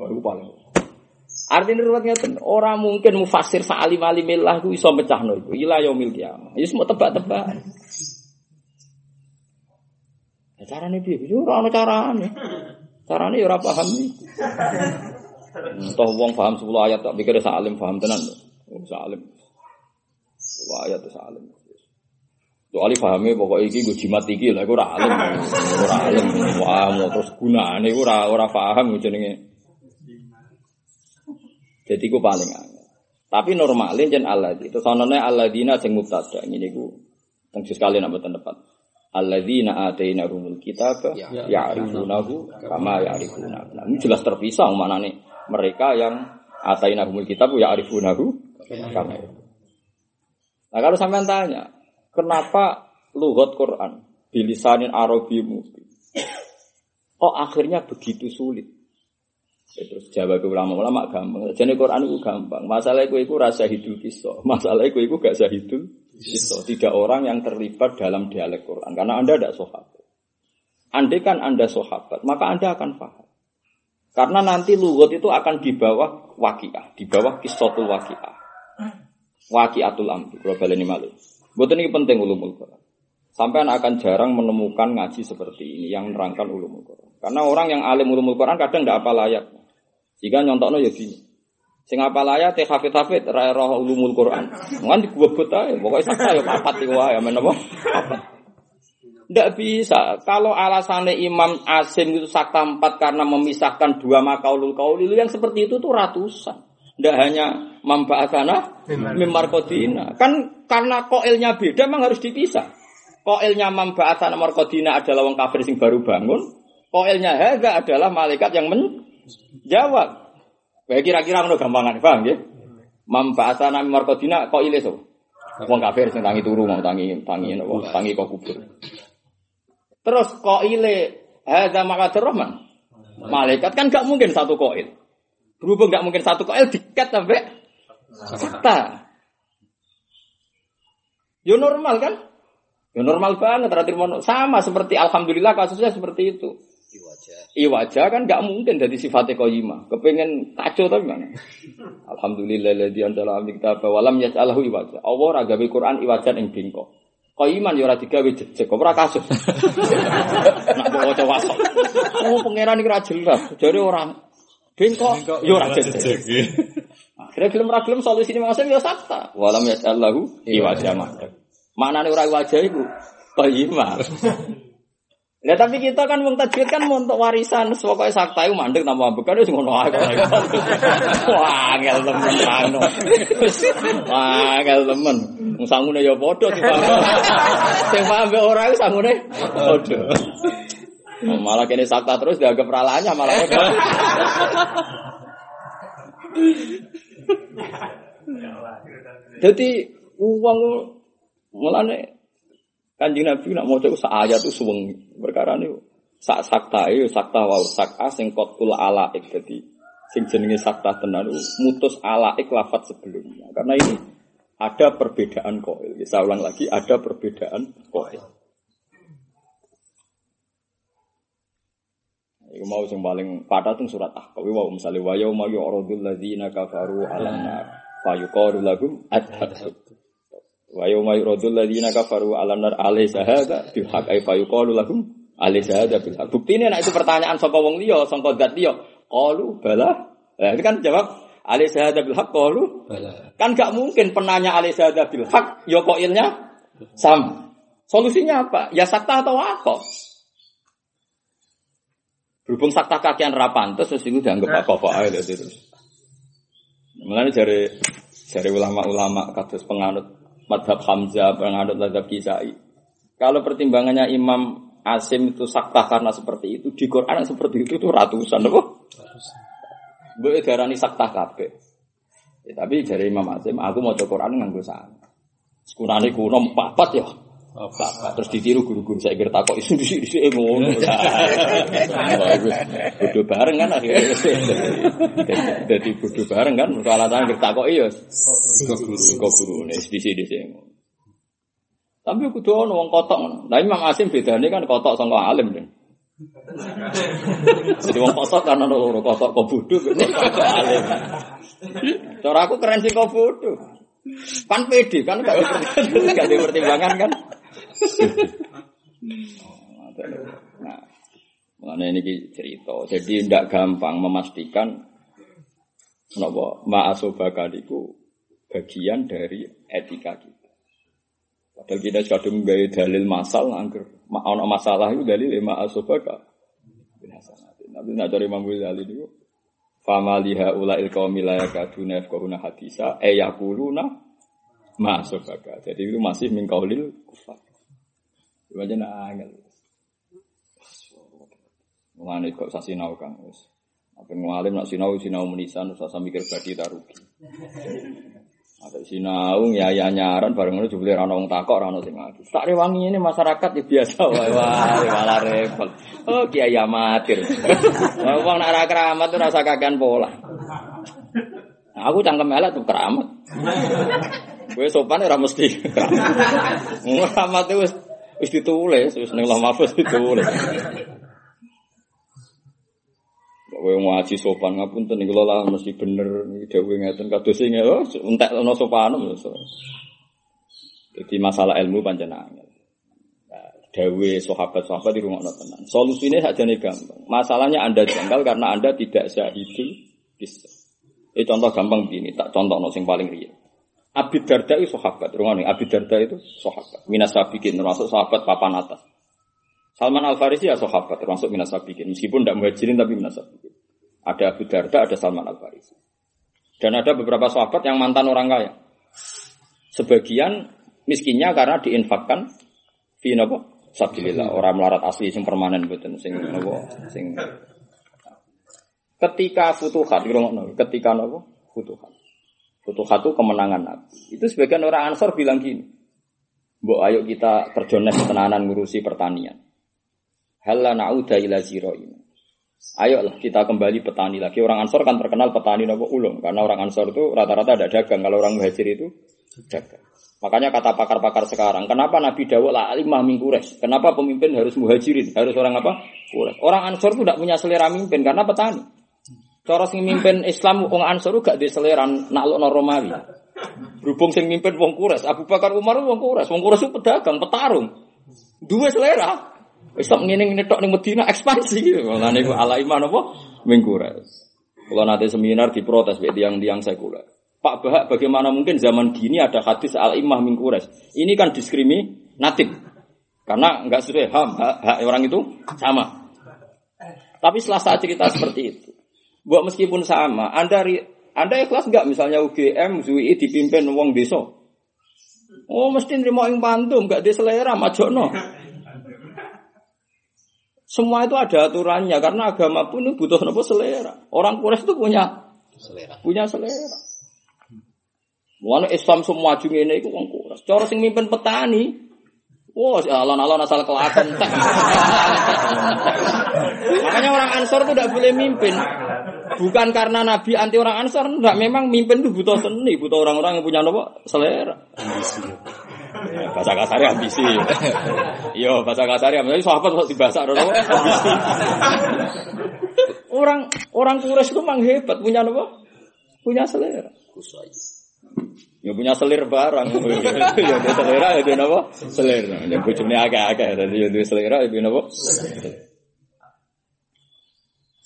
Oh, itu paling. Artinya ruwet ngeten, ora mungkin mufasir sa'alim alimillah ku iso mecahno iku. Ila yaumil kiamah. Ya semua tebak-tebak. Ya carane piye? Yo ora ana carane. Carane ya ora paham iki. Toh wong paham 10 ayat tak pikir salim paham tenan. Oh, salim. Wah ayat itu salim. Soalnya pahamnya pokoknya iki gue jimat iki lah, gue ora alim, ora alim. Wah mau terus gunane gue ora ora paham jenenge. Jadi gue paling angel. Tapi normalnya jen Allah itu sonone alladzina sing mubtada ini gue tengsi sekali nak betul tepat. Alladzina atainahumul kitab ya'rifunahu kama ya'rifuna. Nah, ini jelas terpisah mana nih mereka yang atainahumul kitab ya'rifunahu kama Nah kalau sampean tanya, kenapa lugat Quran bilisanin Arabi mungkin? Kok akhirnya begitu sulit? Ya, terus jawab ulama-ulama gampang. Jadi Quran itu gampang. Masalah itu itu rasa hidup kisah. [LAUGHS] Masalah itu itu gak hidup kisah. Tidak orang yang terlibat dalam dialek Quran. Karena anda tidak sahabat. Andai kan anda sahabat, maka anda akan paham. Karena nanti lugot itu akan di bawah wakiah, di bawah kisotul wakiah. Wakiatul amri. Kalau baleni malih. Buat ini penting ulumul Quran. Sampai akan jarang menemukan ngaji seperti ini yang menerangkan ulumul Quran. Karena orang yang alim ulumul Quran kadang tidak apa layak. Jika nyontokno ya gini. Sing apa layak teh hafid hafid rai roh ulumul Quran. Mungkin di gua buta ya. Pokoknya sakta ya papat ya ya menapa? Tidak bisa. Kalau alasannya Imam Asim itu sakta empat karena memisahkan dua makaulul kaulil yang seperti itu tuh ratusan. Tidak hanya membahasana mimarkodina. Kan karena koilnya beda memang harus dipisah. Koilnya membahasana markodina adalah wong kafir sing baru bangun. Koilnya haga adalah malaikat yang menjawab. Kayak kira-kira ngono gampangan, paham ya? Membahasana markodina koile so. Wong kafir sing tangi turu mau tangi tangi napa tangi kok kubur. Terus koile hadza maqadur rahman. Malaikat kan gak mungkin satu koil. Berhubung nggak mungkin satu koil diket sampai fakta. Yo normal kan? Yo normal banget terakhir sama seperti alhamdulillah kasusnya seperti itu. Iwaja kan nggak mungkin dari sifatnya koyima. Kepengen kacau tapi mana? [LAUGHS] Alhamdulillah ladzi anzala kita bawa lam yaj'alahu iwaja. Allah gawe Quran iwajan ing bingko. Koyiman yo ora digawe jejeg, ora kasus. [LAUGHS] Nak bawa wasok. Oh pangeran iki ora jelas. Jadi orang Bengkok, yo ora jejeg. Akhirnya film ra film solusine maksud yo sakta. Walam yasallahu iwajah madhab. Maknane ora wajah iku qayyimah. [LAUGHS] Ya tapi kita kan wong tajwid kan untuk warisan pokoke sakta iku mandek nama bekan wis ngono ae. [LAUGHS] Wah, angel temen anu. Wah, angel temen. Wong sangune ya padha [LAUGHS] sing paham ora iku sangune padha. Oh, malah kini sakta terus dianggap ralanya malah. [LAUGHS] Jadi uang mulane kanjeng Nabi nak mau coba ayat tuh suweng perkara nih sak sakta itu sakta wau sak sing kotul alaik jadi sing jenenge sakta tenan mutus alaik lafat sebelumnya karena ini ada perbedaan koil. Saya ulang lagi, ada perbedaan koil. Iku mau sing paling pada tuh surat Ahqaf. Wa misalnya wa yauma yu'radul ladzina kafaru 'alan nar fayuqalu lahum adhabtum. Wa yauma yu'radul ladzina kafaru 'alan nar alaysa hadza bil haqq ay fayuqalu lahum alaysa hadza bil haqq. Buktine nek itu pertanyaan saka wong liya, saka zat liya, qalu bala. Nah, ini kan jawab alaysa hadza bil haqq qalu Bala. Kan gak mungkin penanya alaysa hadza bil haqq ya koilnya sama. Solusinya apa? Ya sakta atau apa? Berhubung sakta kakian rapantes terus itu dianggap apa aja terus. Mulane jare jare ulama-ulama kados penganut madhab Hamzah, penganut madhab Kisai. Kalau pertimbangannya Imam Asim itu sakta karena seperti itu, di Quran seperti itu itu ratusan, apa? Mbok darani sakta kabeh. Ya, tapi dari Imam Asim, aku mau Quran nganggo sana. Sekurane kuno papat ya. Papat terus ditiru guru-guru saya kira takok isu di sini ngono. [LAUGHS] Bodoh bareng kan akhirnya. [LAUGHS] Jadi bodoh bareng kan soal alasan kira takok iya. Kok guru, kok guru nih di sini sini. Tapi aku tuh wong kotok. Lah Imam Asim bedane kan kotok sama alim deh. [LAUGHS] Jadi wong kotok ana loro kotok kok bodoh alim. Cara aku keren sih kok bodoh. Kan pede kan gak ada gak ada pertimbangan kan. Nah, mengenai ini cerita. Jadi tidak gampang memastikan Kenapa? Ma'asobaka itu bagian dari etika kita. Padahal kita kadung gawe dalil masal, angker ono masalah itu dalil lima asobaka. Tapi nak cari Imam Ghazali itu, fama liha ula il qaumi la yakaduna yafqahuna hadisa e ma asobaka. Jadi itu masih min qaulil kufar. Gimana angel. Mulane kok sasinau Kang wis. Apa ngalim nak sinau sinau menisan usah mikir badi tak rugi. Ada sinau ya ya nyaran bareng ngono jebule ra ono takok ra ono sing ngaji. Tak rewangi ini masyarakat ya biasa wae wae malah repot. Oh kiai amatir. Wong nak ra keramat tuh rasa kakean pola. Nah, aku cangkem elek tuh keramat. Kowe sopan ora mesti keramat. Wis wis ditulis, wis ning mahfuz ditulis. Kowe ngaji sopan ngapunten niku lah mesti bener dawuh ngeten kados sing oh entek ana sopan. Jadi masalah ilmu pancen. Nah, Dawe sahabat-sahabat di rumah tenan. Solusinya saja nih gampang. Masalahnya anda janggal karena anda tidak syahidul bisa. Ini contoh gampang begini, tak contoh no sing paling real. Abi Darda itu sahabat, nih. Abi Darda itu sahabat. Minas sabikin termasuk sahabat papan atas. Salman Al Farisi ya sahabat termasuk minas sabikin. Meskipun tidak muhajirin tapi minas sabikin. Ada Abu Darda, ada Salman Al Farisi. Dan ada beberapa sahabat yang mantan orang kaya. Sebagian miskinnya karena diinfakkan fi napa? Sabilillah, orang melarat asli sing permanen mboten sing napa? Sing Ketika futuhat, ketika napa? Futuhat. Futuhat itu kemenangan Nabi. Itu sebagian orang Ansor bilang gini. Mbok ayo kita terjones tenanan ngurusi pertanian. Halla na'uda ila ziro'in. Ayolah kita kembali petani lagi. Orang Ansor kan terkenal petani nopo ulung. Karena orang Ansor itu rata-rata ada dagang. Kalau orang Muhajir itu dagang. Makanya kata pakar-pakar sekarang, kenapa Nabi Dawud lah alimah mingkures? Kenapa pemimpin harus muhajirin? Harus orang apa? Kures. Orang Ansor itu tidak punya selera mimpin karena petani. Cara sing mimpin Islam wong Ansor gak di selera naklukno Romawi. Berhubung sing mimpin wong Kures, Abu Bakar Umar wong Kures, wong Kures itu pedagang, petarung. Dua selera. Islam ngene ngene tok ning Medina ekspansi. Lah niku ala iman apa? Mingkures. Kalau nanti seminar diprotes mbek tiang-tiang sekuler. Pak Bahak bagaimana mungkin zaman gini ada hadis al imah mingkures? Ini kan diskriminatif. Karena enggak sesuai ham, hak, hak orang itu sama. Tapi setelah saat cerita seperti itu, buat meskipun sama, Anda Anda ikhlas enggak misalnya UGM, ZUI dipimpin wong desa? Oh, mesti nerima ing pantum, enggak di selera majono. Semua itu ada aturannya karena agama pun butuh apa selera. Orang Quraisy itu punya Selera. punya selera. Mulane Islam semua maju ngene iku wong Quraisy. Cara sing mimpin petani, Wah, wow, alon-alon asal kelakon. [LAUGHS] Makanya orang Ansor itu tidak boleh mimpin. Bukan karena Nabi anti orang Ansor, enggak. Memang mimpin itu butuh seni, butuh orang-orang yang punya apa? Selera. Ya, bahasa kasar ambisi. Iya, bahasa kasar ya. Tapi sahabat kok dibahasa apa? Ambisi. Orang orang Quraisy itu memang hebat punya apa? Punya selera. Ya punya selir barang. ya ada selera ya ada apa? Selera. Ya bojone agak-agak jadi ya selera ya ada apa?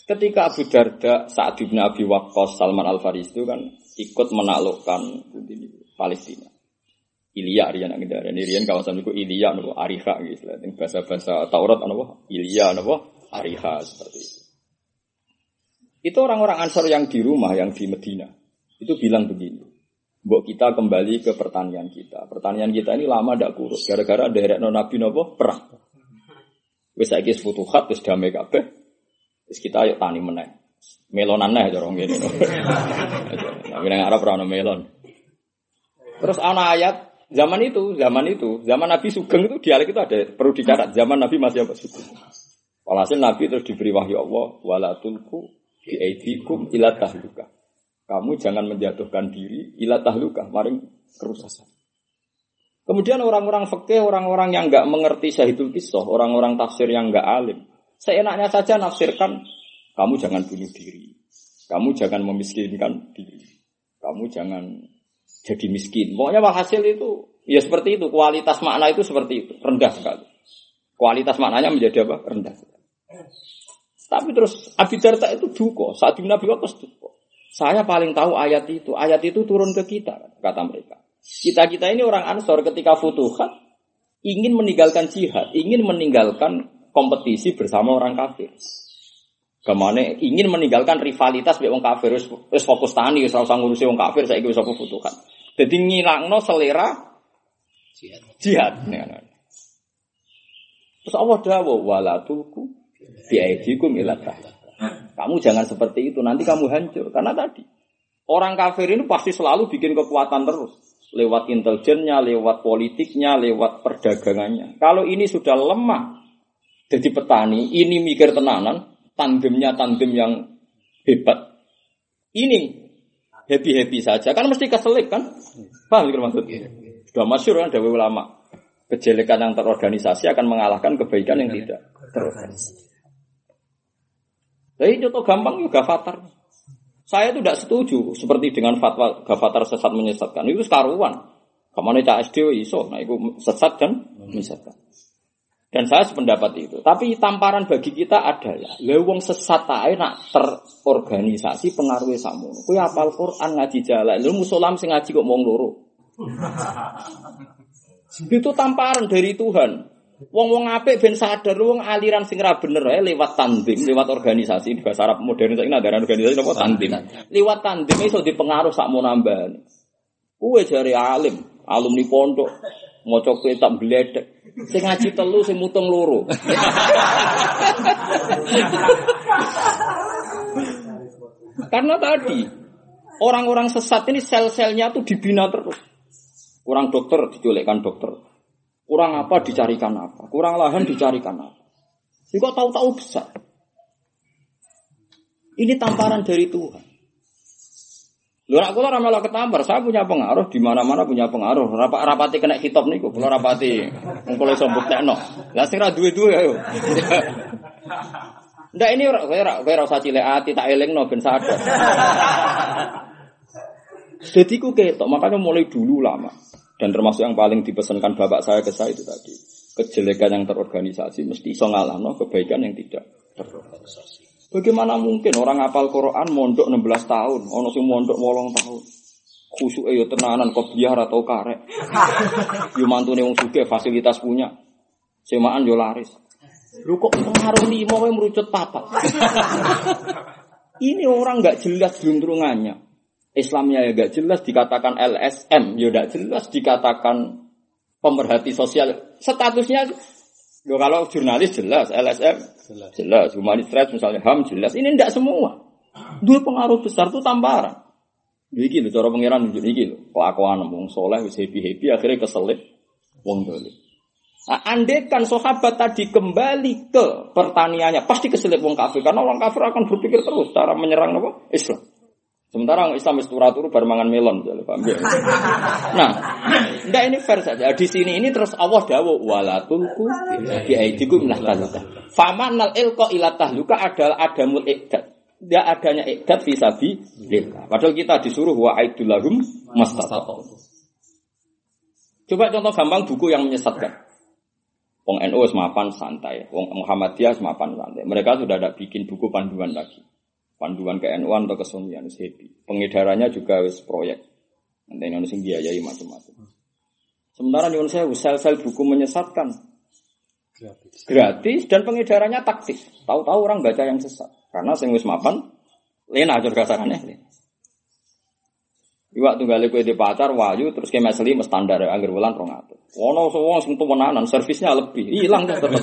Ketika Abu Darda, saat bin Abi Waqqas, Salman Al Faris itu kan ikut menaklukkan Palestina. Ilya rian yang ada. Ini rian kawasan itu Ilya nopo Ariha gitu. Ini bahasa-bahasa Taurat nopo Ilya nopo Ariha seperti itu. Itu orang-orang Ansor yang di rumah, yang di Medina. Itu bilang begini. Mbok kita kembali ke pertanian kita. Pertanian kita ini lama tidak kurus. Gara-gara ada non nabi nopo perang. Wis saiki futuhat wis damai kabeh. Wis kita ayo tani meneh. Melonan neh cara ngene. [LAUGHS] Tapi nang Arab ora melon. Terus ana ayat zaman itu, zaman itu, zaman Nabi Sugeng itu dialek itu ada perlu dicatat. Zaman Nabi masih apa Sugeng. Walhasil Nabi terus diberi wahyu Allah wala tulku bi aidikum ila tahluka. Kamu jangan menjatuhkan diri ila tahluka, maring kerusakan. Kemudian orang-orang fakih, orang-orang yang nggak mengerti syahidul kisah, orang-orang tafsir yang nggak alim, seenaknya saja nafsirkan, kamu jangan bunuh diri, kamu jangan memiskinkan diri, kamu jangan jadi miskin. Pokoknya hasil itu ya seperti itu, kualitas makna itu seperti itu, rendah sekali. Kualitas maknanya menjadi apa? Rendah. Tapi terus Abi Darda itu duko, saat di Nabi Waqqas duko. Saya paling tahu ayat itu. Ayat itu turun ke kita, kata mereka. Kita-kita ini orang Ansor ketika futuhat ingin meninggalkan jihad, ingin meninggalkan kompetisi bersama orang kafir. Ke mana ingin meninggalkan rivalitas dengan orang kafir, terus fokus tani, wis usah ngurusi orang kafir, saya bisa futuhat. Jadi ngilangno selera jihad. jihad. Terus Allah dawuh wala tulku biaidikum ila kamu jangan seperti itu, nanti kamu hancur. Karena tadi, orang kafir ini pasti selalu bikin kekuatan terus. Lewat intelijennya, lewat politiknya, lewat perdagangannya. Kalau ini sudah lemah, jadi petani, ini mikir tenanan, tandemnya tandem yang hebat. Ini happy-happy saja. Kan mesti keselip kan? Paham maksudnya? Sudah masyur kan dari ulama. Kejelekan yang terorganisasi akan mengalahkan kebaikan yang tidak terorganisasi. Jadi contoh gampang juga fatar. Saya itu tidak setuju seperti dengan fatwa gafatar sesat menyesatkan. Itu sekaruan. Ke mana cak SD iso, nah itu sesat dan menyesatkan. Dan saya sependapat itu. Tapi tamparan bagi kita ada ya. Lewong sesat tak nak terorganisasi pengaruhnya samu. Kue apal Quran ngaji jalan. Lu musolam sing ngaji kok mau loro. [LAUGHS] itu tamparan dari Tuhan. Wong-wong apik ben sadar wong aliran sing ra bener ae lewat tandim, lewat organisasi di bahasa Arab modern saiki ada organisasi apa tandim. Lewat tandim iso dipengaruh sak mau nambah. Kuwe jare alim, alumni pondok, maca kitab bledek. Sing ngaji telu sing mutung loro. Karena tadi orang-orang sesat ini sel-selnya tuh dibina terus. Kurang dokter diculikkan dokter. Kurang apa dicarikan apa. Kurang lahan dicarikan apa. Ini kok tahu-tahu besar. Ini tamparan dari Tuhan. Lu nak kula malah ketampar, saya punya pengaruh di mana-mana punya pengaruh. Rapat rapati kena hitop niku, kula rapati engko iso mbuktekno. Lah sing ra duwe-duwe ayo. [LAUGHS] Ndak ini ora kowe ora kowe ora usah cilik ati tak elingno ben sadar. [LAUGHS] Jadi ku ketok, makanya mulai dulu lama. Dan termasuk yang paling dipesankan bapak saya ke saya itu tadi. Kejelekan yang terorganisasi mesti iso ngalahno kebaikan yang tidak terorganisasi. Bagaimana mungkin orang apal Quran mondok 16 tahun, ono sing mondok 8 tahun. Khusuk yo tenanan kok biar atau karek. [LAUGHS] Yo mantune wong sugih fasilitas punya. Semaan yo laris. Lu kok pengaruh lima wae merucut papat. [LAUGHS] Ini orang nggak jelas juntrungannya. Islamnya ya gak jelas dikatakan LSM, ya gak jelas dikatakan pemerhati sosial. Statusnya Yo kalau jurnalis jelas, LSM jelas, jelas. humanis rights misalnya HAM jelas. Ini tidak semua. Dua pengaruh besar itu tamparan. Iki lho cara pangeran nunjuk iki lho. Kelakuan wong soleh wis happy-happy akhirnya keselip wong dolim. Nah, andekan sahabat tadi kembali ke pertaniannya, pasti keselip wong kafir. Karena orang kafir akan berpikir terus cara menyerang apa? Islam. Sementara orang Islam itu turu barmangan melon, paham [LAUGHS] ya? Nah, enggak ini fair saja. Di sini ini terus Allah dawuh wala tulku bi aidikum minah taluka. Famanal ilqa ila tahluka adalah adamul iqdad. Tidak adanya iqdad fi sabilillah. Padahal kita disuruh wa aidul lahum mastata'u. Coba contoh gampang buku yang menyesatkan. Wong NU semapan santai, Wong Muhammadiyah semapan santai. Mereka sudah ada bikin buku panduan lagi. Panduan ke NU atau ke Sunnian happy. Pengedarannya juga wis proyek. Nanti Indonesia biayai macam-macam. Sementara di Indonesia sel-sel buku menyesatkan. Gratis. Gratis dan pengedarannya taktis. Tahu-tahu orang baca yang sesat. Karena sing wis mapan lena aja kasarannya. Iwak tunggal kue di pacar wayu terus kayak meseli standar ya anggar bulan rong atau. Wono semua langsung menanan servisnya lebih hilang kan tetap.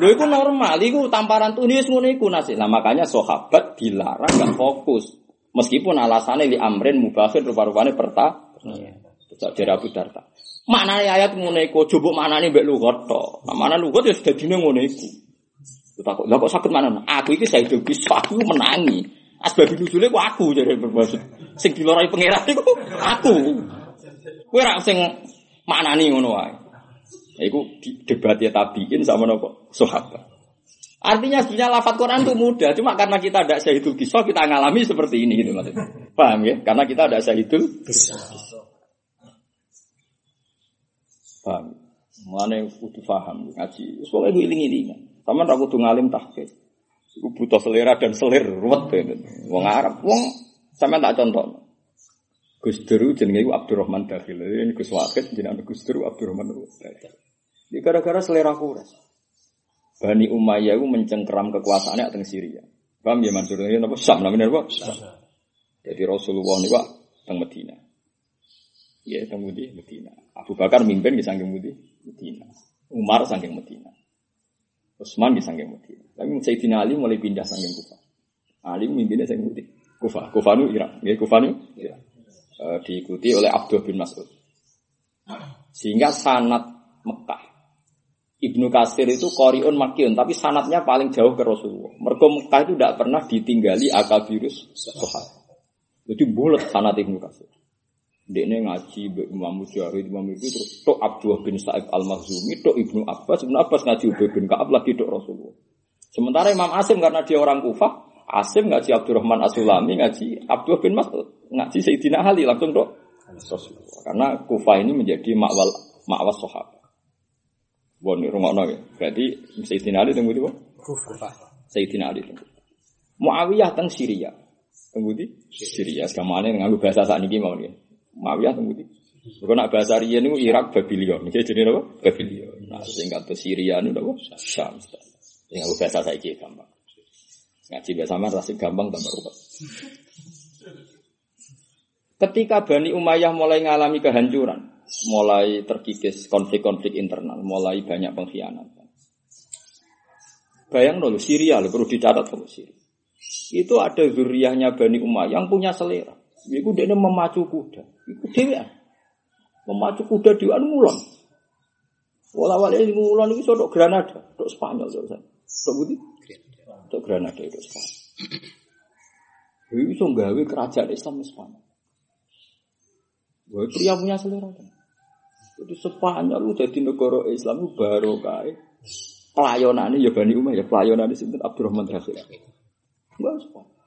Lho itu normal, itu tamparan tuh ngono iku nasi. Nah makanya sahabat dilarang gak fokus. Meskipun alasannya di amrin mubafir rupa-rupanya perta. Iya. Jadi Abu Darta. Mana ayat ngono iku, coba mana nih mbek lugat to. Mana lugat ya sudah dino ngono iku. Takut, lah kok sakit mana? Aku ini saya bisa aku menangi. Asbab nuzule ku aku jadi bermaksud. Sing dilorai pangeran iku aku. Kowe ra sing maknani ngono wae. Iku debat ya tabiin sama nopo sahabat. Artinya sebenarnya lafat Quran itu mudah, cuma karena kita ada syahidul kisah kita ngalami seperti ini gitu maksudnya. Paham ya? Karena kita ada syahidul kisah. Paham? Yang kudu paham ngaji. Soalnya gue iling-ilingan. Sama aku tuh ngalim tahqiq. Iku butuh selera dan selir ruwet gitu. Wong Arab, wong sama tak contoh. Gus Duru jenenge Abdurrahman Dakhil. Ini Gus Wakid jenenge Gus Duru Abdurrahman Dakhil. Ini gara-gara selera kuras. Bani Umayyah itu mencengkeram kekuasaannya teng Syria. Paham ya Mansur ini apa? Syam namanya apa? Jadi Rasulullah ini pak teng Medina. Ya teng Medina. Abu Bakar mimpin di samping Medina. Umar saking Medina. Utsman di samping Medina. Tapi Sayyidina Ali mulai pindah saking Kufa. Ali mimpinnya saking Kufa. Kufa, Kufa nu Irak. Ya, Kufa nu Irak. E, diikuti oleh Abdul bin Mas'ud. Sehingga sanat Mekah. Ibnu Kasir itu Koriun Makiun, tapi sanatnya paling jauh ke Rasulullah. Mereka Mekah itu tidak pernah ditinggali akal virus sahabat. Jadi bulat sanat Ibnu Kasir. Dia ngaji Imam Mujahid, Imam itu terus tok Abdullah bin Sa'ib al Makhzumi, tok Ibnu Abbas, Ibnu Abbas ngaji Ubay bin Kaab lagi tok Rasulullah. Sementara Imam Asim karena dia orang Kufah, Asim ngaji Abdurrahman Asulami, ngaji Abdul bin Mas'ud, ngaji Sayyidina Ali langsung dok. Karena Kufah ini menjadi makwal makwas sahabat. Bon, rumah ya. Berarti Sayyidina Ali tunggu di Kufah. Sayyidina Ali tunggu. Muawiyah teng Syria. Tunggu di Syria. Sekarang ini nganggu bahasa saat ini mau nih. Muawiyah tunggu di. Kalau nak bahasa Rian itu Irak Babylon. Jadi apa? Babylon. Nah, sehingga tuh Syria itu apa? Syam. Ya bahasa saya gampang. Ngaji biasa mah rasik gampang tambah ruwet. Ketika Bani Umayyah mulai mengalami kehancuran, mulai terkikis konflik-konflik internal, mulai banyak pengkhianatan. Bayang dulu Syria, lo perlu dicatat kalau Syria. Itu ada zuriyahnya Bani Umayyah yang punya selera. Itu dia memacu kuda. Itu dia memacu kuda di mulan. Walau-walau ini mulan itu sodok Granada, sodok Spanyol. Sodok. Tok budi? Tok Granada itu Spanyol. Ini bisa nggawe kerajaan Islam di Spanyol. Wah, pria punya selera kan. Jadi Spanyol lu jadi negara Islam itu baru kae. Pelayanan ya Bani Umayyah, ya pelayanan di sini Abdurrahman Terakhir. Enggak Spanyol.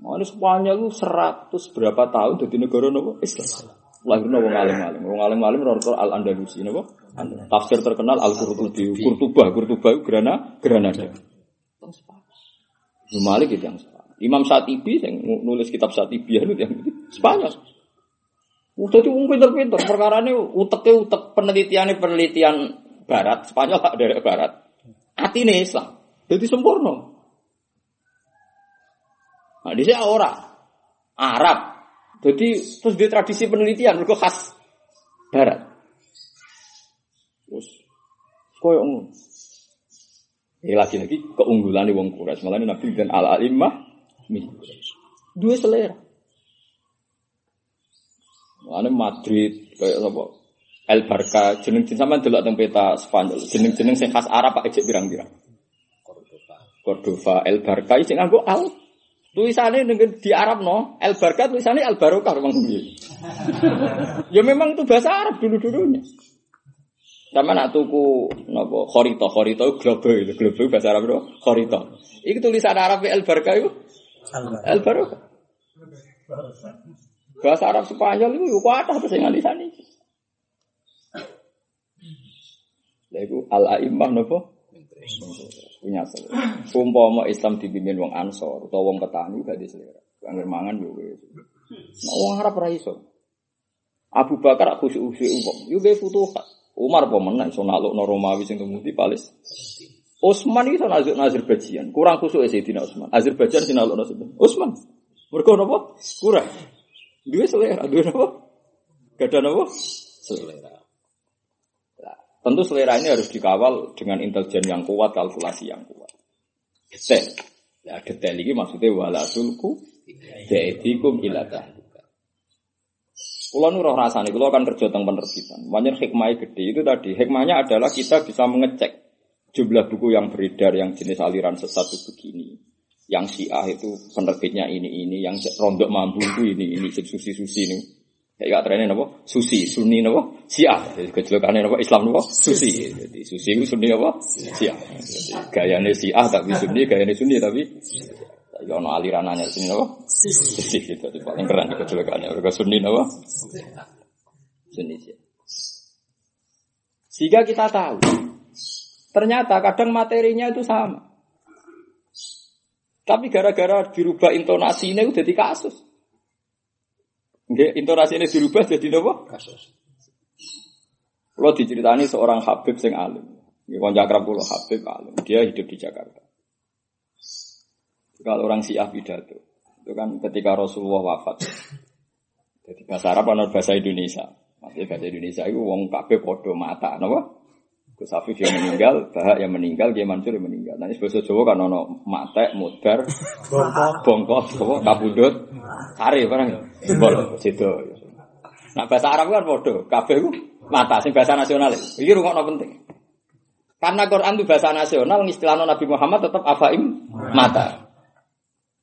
Mana Spanyol lu seratus berapa tahun jadi negara nopo Islam. Lahirnya wong alim-alim, wong alim-alim rortor Al Andalusi nopo. Tafsir terkenal Al Qurtubi, Qurtubah, Qurtubah Grana, Granada. Malik itu yang Spanyol. Imam Satibi yang nulis kitab Satibi itu yang Spanyol. Udah itu pinter-pinter perkara ini uteknya utek penelitiannya penelitian Barat Spanyol dari Barat. Hati ini Islam. Jadi sempurna. Nah, di sini orang Arab. Jadi terus di tradisi penelitian mereka khas Barat. Koyo ngono. Ya lagi lagi keunggulan di wong Quraisy. Malah Nabi dan al alimah dua selera. Mana Madrid kayak apa? El Barka jeneng jeneng sampean delok teng peta Spanyol. Jeneng-jeneng sing khas Arab Pak ejek pirang-pirang. Cordova, El Barka sing nganggo al. Tulisannya dengan di Arab no, El Barka tulisannya El Barokah memang [LAUGHS] Ya memang itu bahasa Arab dulu-dulunya. Sama nak tuku nopo khorito khorito global itu global bahasa Arab itu khorito. Itu tulisan Arab El Barka itu El Barokah. Bahasa Arab Spanyol itu kuat apa sih nganti sana Lha iku al a'immah napa? Punya selera. Umpama Islam dipimpin wong Ansor utawa wong petani gak di selera. Angger mangan yo wis. Nah, wong Arab ra iso. Abu Bakar khusyuk-khusyuk wong. Yo ge futuhat. Umar apa menang iso nalukno Romawi sing temudi Palis. Utsman itu nazuk Azerbaijan. Kurang khusyuk Sayyidina Utsman. Azerbaijan sinalukno sinten? Utsman. Mergo napa? Kurang. Duwe selera, duwe napa? Gak ada napa? Selera. Tentu selera ini harus dikawal dengan intelijen yang kuat, kalkulasi yang kuat. Detail. Ya, detail ini maksudnya wala tulku jaidikum ila Kulo nu roh rasane, kulo akan kerja tentang penerbitan. Banyak hikmahnya gede itu tadi. Hikmahnya adalah kita bisa mengecek jumlah buku yang beredar yang jenis aliran sesat itu begini. Yang Syiah itu penerbitnya ini ini, yang rondok mampu itu ini ini, susi susi ini. Kayak trennya nopo susi, sunni nopo siah. Jadi nopo Islam nopo susi. Jadi susi itu sunni nopo siah. Jadi gayanya siah tapi sunni, gayanya sunni tapi ya ono aliran nanya sini nopo susi. Jadi paling keren kecelakaannya. Mereka sunni nopo sunni siah. Sehingga kita tahu, ternyata kadang materinya itu sama. Tapi gara-gara dirubah intonasinya udah di kasus. Nggih, intonasi ini dirubah jadi apa? Kasus. Kalau diceritani seorang Habib sing alim. Nggih konco akrab kula Habib alim. Dia hidup di Jakarta. Kalau orang Syiah pidato, itu kan ketika Rasulullah wafat. Jadi bahasa Arab atau bahasa Indonesia. Maksudnya bahasa Indonesia itu wong kabeh padha mata, napa? Gus Afif yang meninggal, Bahak yang meninggal, Kiai Mansur yang meninggal. Nanti bahasa Jawa kan ono matek, mudar, bongkot, kabudut, hari barang. Bol, situ. Nah bahasa Arab kan bodoh, kabeh ku mata sing bahasa nasional. Iki rungokno penting. Karena Quran itu bahasa nasional, istilahnya Nabi Muhammad tetap afaim mata.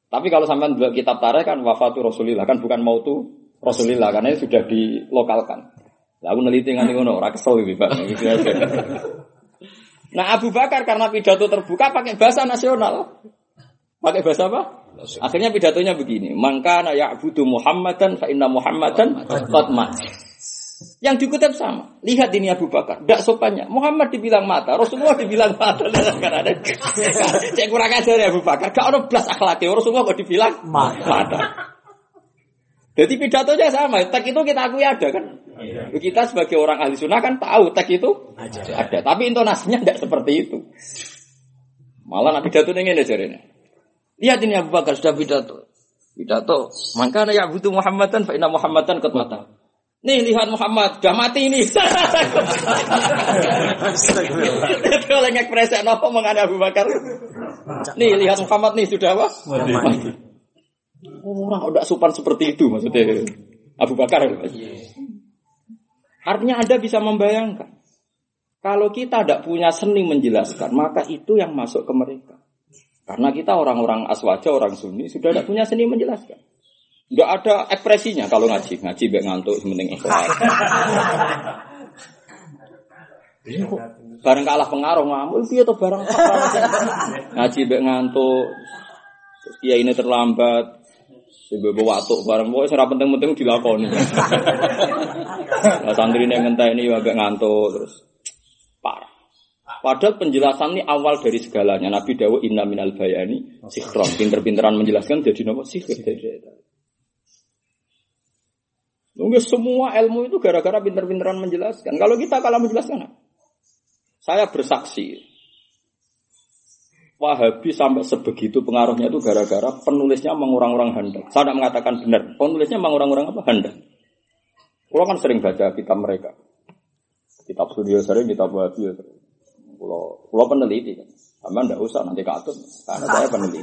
Tapi kalau sampai dua kitab tarikh kan wafatu Rasulillah kan bukan mau tuh Rasulillah karena itu sudah dilokalkan. Lah aku neliti nganti ngono, ora kesel iki, Pak. Nah, Abu Bakar karena pidato terbuka pakai bahasa nasional. Pakai bahasa apa? Akhirnya pidatonya begini, "Mangkana ya'budu Muhammadan fa inna Muhammadan qad Yang dikutip sama. Lihat ini Abu Bakar. Tidak sopannya. Muhammad dibilang mata. Rasulullah dibilang mata. ada. Cek kurang ajar ya Abu Bakar. Gak ada belas akhlaknya. Rasulullah kok dibilang mata. Jadi pidatonya sama. Tek itu kita akui ada kan. Iya. Kita sebagai orang ahli sunnah kan tahu tek itu ada. ada. Tapi intonasinya tidak seperti itu. Malah nak pidato ini ini Lihat ini Abu Bakar sudah pidato. Pidato. Maka ya butuh Muhammadan fa inna Muhammadan qad mata. Nih lihat Muhammad sudah mati ini. Itu oleh ngekspresi nopo mengenai Abu Bakar. Nih lihat Muhammad nih sudah apa? Mati. Orang udah sopan seperti itu maksudnya Abu Bakar. Artinya Anda bisa membayangkan. Kalau kita tidak punya seni menjelaskan, maka itu yang masuk ke mereka. Karena kita orang-orang aswaja, orang sunni, sudah tidak punya seni menjelaskan. Tidak ada ekspresinya kalau ngaji. Ngaji baik ngantuk, sementing ikhlas. barang kalah pengaruh ngamul, dia tuh barang Ngaji baik ngantuk, dia ini terlambat, Sebab watuk bareng pokoknya serap penting-penting dilakoni. Nah, santri ini ngentah ini agak ngantuk terus parah. Padahal penjelasan ini awal dari segalanya. Nabi Dawud inna minal bayani sikhron. Pinter-pinteran menjelaskan jadi nama sihir Mungkin semua ilmu itu gara-gara pinter-pinteran menjelaskan. Kalau kita kalah menjelaskan, saya bersaksi Wahabi sampai sebegitu pengaruhnya itu gara-gara penulisnya mengurang-urang hendak. Saya tidak mengatakan benar, penulisnya mengurang-urang apa? Hendak. Kalau kan sering baca kitab mereka. Kitab studio sering, kitab wahabi ya sering. Kalau, peneliti kan. Sama tidak usah nanti katut, karena saya peneliti.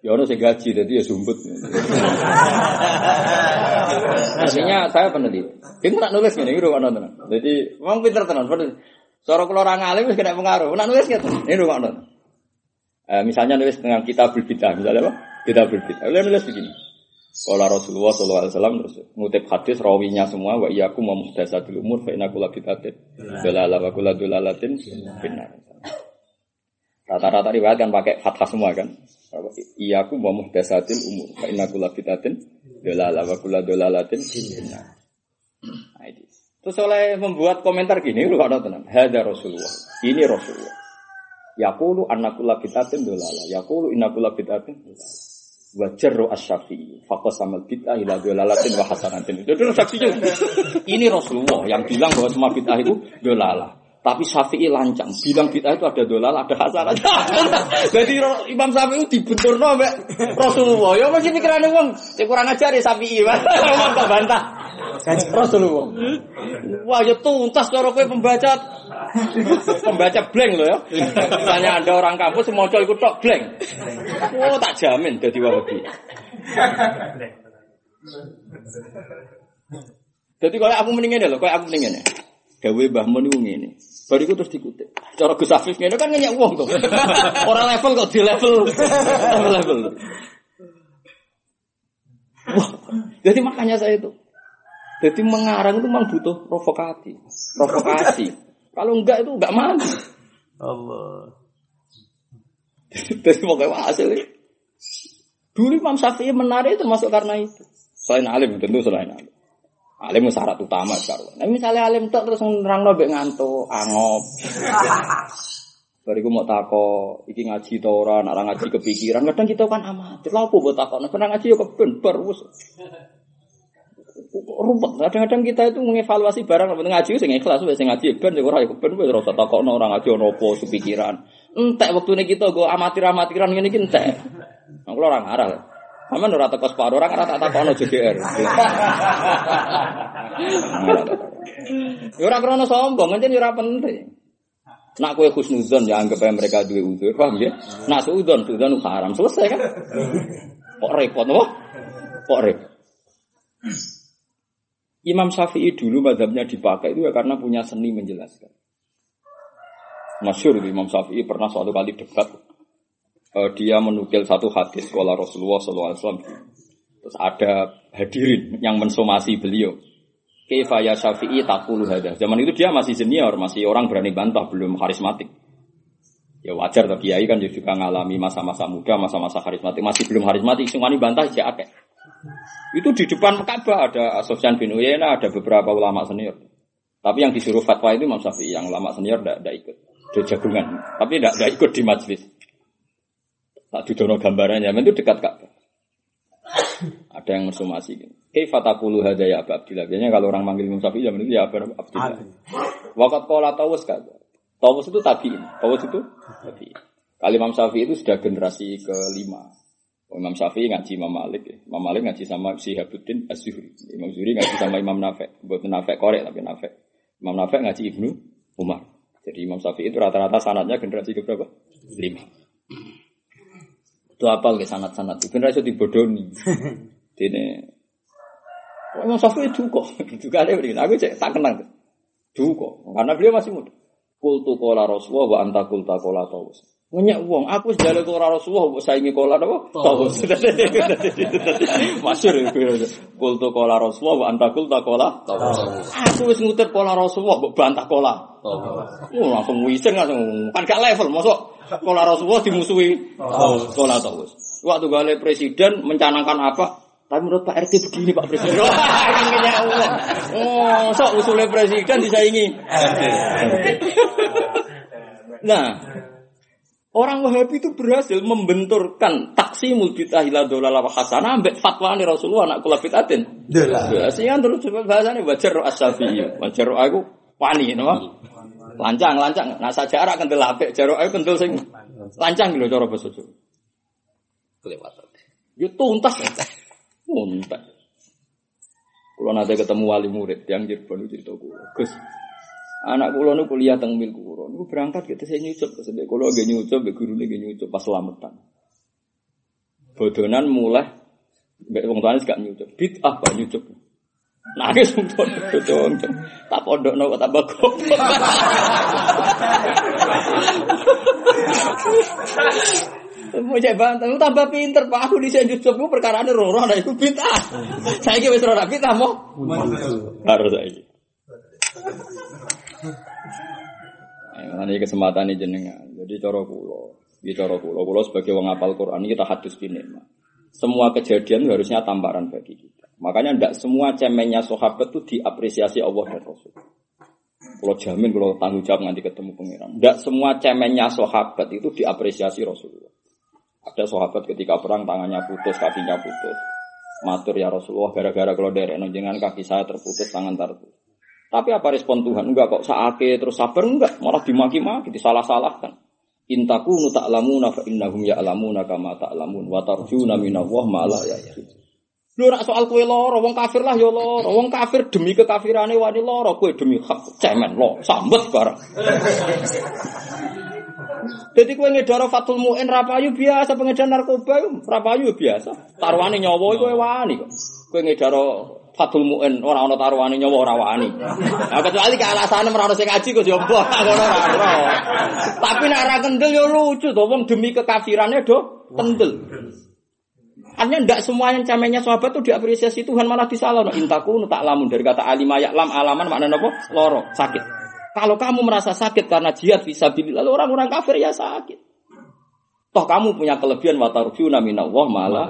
Ya ono sing gaji dadi ya sumput. Artinya saya peneliti. Ini tak nulis gini, ini rumah nonton. Jadi, memang pinter tenan. Suara kalau orang alim wis kena pengaruh. Nak nulis gitu. Ini rumah nonton. Eh, misalnya nulis dengan kitab berbidah, misalnya apa? Kitab berbidah. Boleh nulis begini. Kalau Rasulullah Sallallahu Alaihi Wasallam terus ngutip hadis rawinya semua wa iya aku mau muhdasatul umur fa inna kula bidatin dalala wa kula dalalatin benar. Rata-rata riwayat kan pakai fathah semua kan. Iya aku mau muhdasatil umur fa inna kula bidatin dalala wa kula dalalatin benar. Nah, itu. Terus oleh membuat komentar gini, lu ada tenang. Hada Rasulullah. Ini Rasulullah. Yaqulu annakula bidatin dolala. Yaqulu innakula bidatin dolala wajarro asyafi fakus sama bid'ah ila dolalatin wa hasanatin itu saksinya ini Rasulullah yang bilang bahwa semua bid'ah itu dolala tapi Syafi'i lancang bilang bid'ah itu ada dolala ada hasanah [LAUGHS] jadi Imam Syafi'i dibentur no Rasulullah ya masih pikirannya uang ya kurang ajar ya Syafi'i ngomong [LAUGHS] bantah Rasulullah wah ya tuntas kalau kowe pembaca [LAUGHS] Pembaca blank loh ya. Misalnya ada orang kampus semua cowok ikut tok blank. Oh tak jamin jadi wahabi. Jadi kalau aku mendingin loh, kalau aku mendingin ya. Gawe Mbah Mun ngene. Bariku terus dikutip. Cara Gus Afif ngene kan ngeyak uang tuh. [LAUGHS] Orang level kok di level. level. Wah, jadi makanya saya itu. Jadi mengarang itu memang butuh provokasi. Provokasi. Kalau enggak itu enggak mandi. Allah. [LAUGHS] Jadi mau kayak hasil Dulu Imam Syafi'i menarik termasuk karena itu. Selain alim tentu selain alim. Alim syarat utama sekarang. Nah misalnya alim tak terus nerang nobek ngantuk, angop. [LAUGHS] Bariku mau tako, iki ngaji to ora, nak ngaji kepikiran. Kadang kita kan amatir. Lah apa buat tako? Nah, ngaji yo keben bar rumput. Kadang-kadang kita itu mengevaluasi barang penting ngaji sing ikhlas sing ngaji ben ya ora ya ben wis ora takokno orang ngaji ono apa sepikiran. Entek wektune kita go amatir-amatiran ngene iki entek. Nah, kula ora ngarah. Aman ora teko separo orang ora tak takokno JDR. Ya ora krono sombong, njen ora penting. Nak kue khusnuzon ya anggap aja mereka dua udur, paham ya? Nak suudon, suudon haram, selesai kan? Kok repot, apa? Kok repot? Imam Syafi'i dulu madhabnya dipakai itu ya karena punya seni menjelaskan. Masyur Imam Syafi'i pernah suatu kali debat. Uh, dia menukil satu hadis sekolah Rasulullah SAW. Terus ada hadirin yang mensomasi beliau. Kaifa ya Syafi'i takulu hadah. Zaman itu dia masih senior, masih orang berani bantah, belum karismatik. Ya wajar toh kiai kan juga ngalami masa-masa muda, masa-masa karismatik, masih belum karismatik, semuanya bantah ya akeh. Itu di depan Ka'bah ada Sofyan bin Uyainah, ada beberapa ulama senior. Tapi yang disuruh fatwa itu Imam Syafi'i, yang ulama senior tidak ikut. Dia jagungan, tapi tidak ikut di majlis. Tak didono gambarannya, itu dekat Ka'bah. [COUGHS] ada yang mensumasi gitu. Kaifa taqulu hadza ya Abu Abdillah. Biasanya kalau orang manggil Imam Syafi'i zaman itu ya Abu Abdillah. Waqat qala Tawus kata. Tawus itu tabi'in. Tawus itu tabi'in. Kali Imam Syafi'i itu sudah generasi kelima. Imam Syafi'i ngaji Imam Malik ya. Imam Malik ngaji sama Syihabuddin Az-Zuhri. Imam Zuhri ngaji sama Imam Nafek. Buat Nafek korek tapi Nafek. Imam Nafek ngaji Ibnu Umar. Jadi Imam Syafi'i itu rata-rata sanatnya generasi ke berapa? Lima. Itu apa lagi sanat-sanat itu? Generasi dibodoni. Ini Oh, Imam Syafi'i itu kok. Juga ada begini. Aku cek tak kenal. Duko. Karena beliau masih muda. Kultu kola Rasulullah wa anta kulta kola tawus. Ngenyak uang, aku sejalan ke Rasulullah, buat saingi kola apa? Tahu. Masyur itu. Kultu kola Rasulullah, buat anta kulta kola. Aku wis ngutir kola Rasulullah, buat bantah kola. Oh, langsung wiseng langsung. Kan gak level, masuk kola Rasulullah dimusuhi. Kola tahu. Waktu gale presiden mencanangkan apa? Tapi menurut Pak RT begini Pak Presiden. [LAUGHS] Oh, sok usulnya presiden disaingi. Nah, Orang Wahabi itu berhasil membenturkan taksi bid'ah ila dolala wa hasanah ambek fatwa ni Rasulullah nak kula bid'atin. Dolala. Sehingga terus bahasane wajar ro asyafi'i. Wajar ro aku wani napa? Lancang, lancang. Nah saja arak kental apik, jaro aku kental sing lancang lho cara basa Jawa. Kelewatan. Yo tuntas. Tuntas. Kalau nanti ketemu wali murid yang Cirebon itu cerita gue, Gus, Anak kulo nu kuliah teng mil kulo, nu berangkat kita saya nyucup ke sedek kulo gak nyucup, gak guru gak nyucup pas selamatan. Bodonan mulai, gak wong tuane gak nyucup, bit ah gak nyucup. Nangis untuk bojo tak pondokno kok tambah goblok. Mau coba, tapi tambah pinter pak. Aku di sini job perkara ini roh roh, nah itu pintar. Saya kira wis roh pintar mau. Harus saya. Ini kesempatan ini jenengan. Jadi coro kulo, di coro kulo, kulo sebagai wong apal Quran kita hadus ini. Semua kejadian harusnya tambaran bagi kita. Makanya tidak semua cemennya sahabat itu diapresiasi Allah dan Rasul. Kalau jamin kalau tanggung jawab nanti ketemu pangeran. Tidak semua cemennya sahabat itu diapresiasi Rasulullah. Ada sahabat ketika perang tangannya putus, kakinya putus. Matur ya Rasulullah gara-gara kalau dari jangan kaki saya terputus, tangan terputus. Tapi apa respon Tuhan? Enggak kok sakit terus sabar enggak, malah dimaki-maki, disalah-salahkan. Intaku ta'lamuna fa innahum ya'lamuna kama ta'lamun wa tarjuna minallah ma la ya'lamun. Lu nak soal kue loro, wong kafir lah ya loro. Wong kafir demi kekafirane wani loro, kue demi hak cemen lo, sambet barang. Jadi kue ngedoro fatul mu'in rapayu biasa, pengedar narkoba rapayu biasa. Taruhane nyawa kue wani kok. Kue ngedoro fatul mu'in orang ana taruhane nyawa ora wani. Nah, kecuali ke alasane ora ono sing ngaji yo mbok ngono ora. Tapi nek ora kendel yo lucu to wong demi kekafirane do kendel. Artinya tidak semua yang camennya sahabat itu diapresiasi Tuhan malah disalah. No, intaku tak lamun dari kata alimaya lam alaman makna nopo loro sakit. Kalau kamu merasa sakit karena jihad bisa lalu orang-orang kafir ya sakit. Toh kamu punya kelebihan watarjuna minallah malah.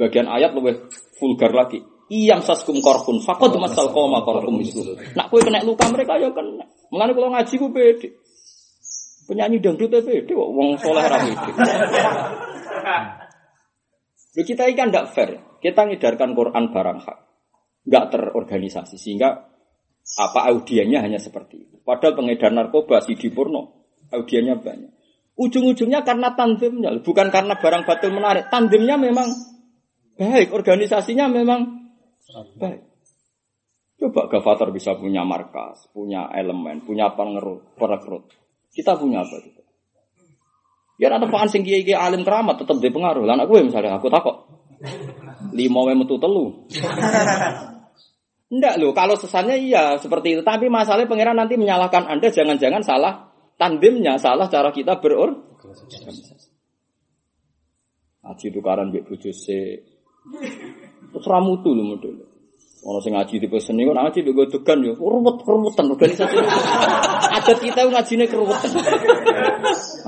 Sebagian ayat lebih vulgar lagi. Iyam saskum korpun fakot masal koma korpun mislu. Nak kue kena luka mereka ya kena. Mengenai kalau ngaji gue pede. Penyanyi dangdut pede, wong soleh rapi. [LAUGHS] Loh, kita ini kan tidak fair. Kita ngedarkan Quran barang hak. Nggak terorganisasi. Sehingga apa audiennya hanya seperti itu. Padahal pengedar narkoba si Purno, audiennya banyak. Ujung-ujungnya karena tandemnya, bukan karena barang batil menarik. Tandemnya memang baik, organisasinya memang baik. Coba Gavatar bisa punya markas, punya elemen, punya pengerut, perekrut. Kita punya apa itu? Ya ada apaan sing kiai alim keramat tetap dia pengaruh. Lah gue misalnya aku takut lima wae metu telu. Enggak loh, kalau sesannya iya seperti itu. Tapi masalahnya pangeran nanti menyalahkan Anda jangan-jangan salah tandemnya, salah cara kita beror. Aji tukaran mbek bojo se. Terus ramutu lho model. Ono sing ngaji tipe seni kok ngaji mbek godogan yo ruwet-ruwetan organisasi. Adat kita ngajine keruwetan.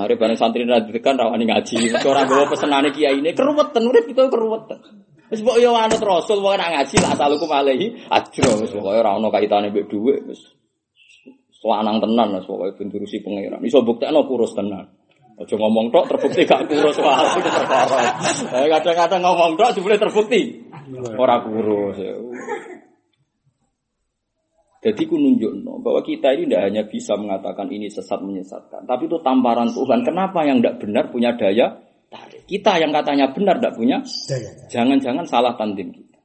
Hari bareng santri ra dekan rawani ngaji, mergo ora gawa pesenane kiai ini keruwetan, urip kita keruwetan. Wis mbok yo anut Rasul wong ora ngaji lah asalukum alaihi ajro wis pokoke ora ono kaitane mbek dhuwit wis. Soanang tenan wis pokoke ben pangeran. Iso buktekno kurus tenan. Aja ngomong tok terbukti gak kurus wae. Eh kadang-kadang ngomong tok jebule terbukti ora kurus. Jadi ku nunjukno bahwa kita ini tidak hanya bisa mengatakan ini sesat menyesatkan, tapi itu tamparan Tuhan. Kenapa yang tidak benar punya daya tarik? Kita yang katanya benar tidak punya Jangan-jangan salah tandem kita.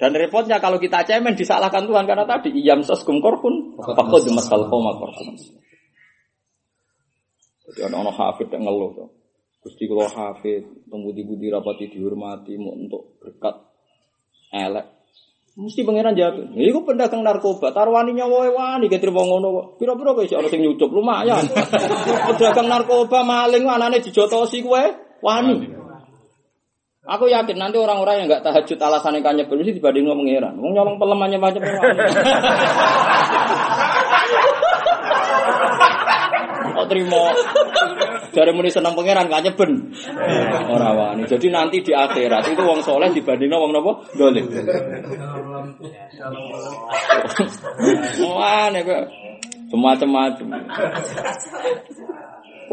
Dan repotnya kalau kita cemen disalahkan Tuhan karena tadi iyam saskum korpun, fakod masal koma korpun. Jadi anak-anak hafid yang ngeluh tuh. Gusti kalau hafid, pembudi-budi rapati dihormati, mau untuk berkat elek. Mesti pangeran jawab, iku pedagang narkoba, taruhani nyawa wani ketir wong ngono kok. Pira-pira kok iso ana sing nyucup lumayan. [LAUGHS] pedagang narkoba maling anane dijotosi kowe wani. Aku yakin nanti orang-orang yang nggak tahajud alasannya kanya mesti dibanding ngomong pangeran. Wong nyolong pelemannya macam [LAUGHS] Kok terima dari muni seneng pangeran gak nyeben. Ora wani. Jadi nanti di akhirat itu wong soleh dibandingno wong napa? Dolim. Wah, nek semacam-macam.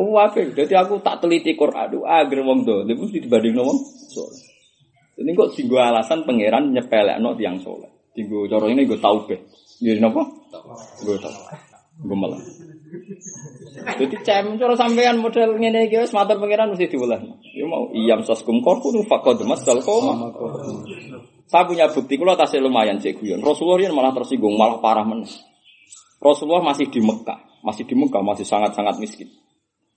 Oh, wae. Jadi aku tak teliti Quran, aduh agar wong dolim mesti dibandingno wong soleh. Ini kok singgo alasan pangeran nyepelekno tiang soleh. Singgo cara ini gue tau be. Jadi napa? Gue tau. Gue malah. Jadi cem cara sampean model ngene iki wis matur pangeran mesti diulah. Ya mau iyam saskum korku faqad masal koma. Saya punya bukti kula tasih lumayan cek guyon. Rasulullah malah tersinggung, malah parah men. Rasulullah masih di Mekah, masih di Mekah, masih sangat-sangat miskin.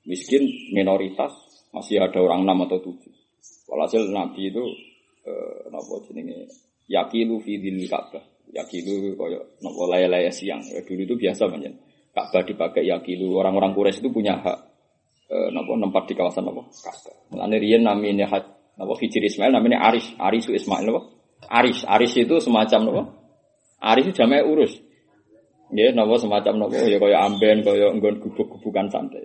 Miskin minoritas, masih ada orang enam atau tujuh. Walhasil Nabi itu eh, napa jenenge yakilu fi dzil Ka'bah. Yakilu koyo nopo laya-laya siang. Ya, dulu itu biasa banyak. Ka'bah dipakai yakilu. Orang-orang Quraisy itu punya hak eh, nopo tempat di kawasan nopo Ka'bah. Mulane riyen namanya hak nopo Hijri Ismail namanya Aris. Arisu Ismail nopo? Aris. Aris itu semacam nopo? Aris itu jamai urus. Ya, nopo semacam nopo ya koyo amben, koyo nggon gubuk-gubukan santai.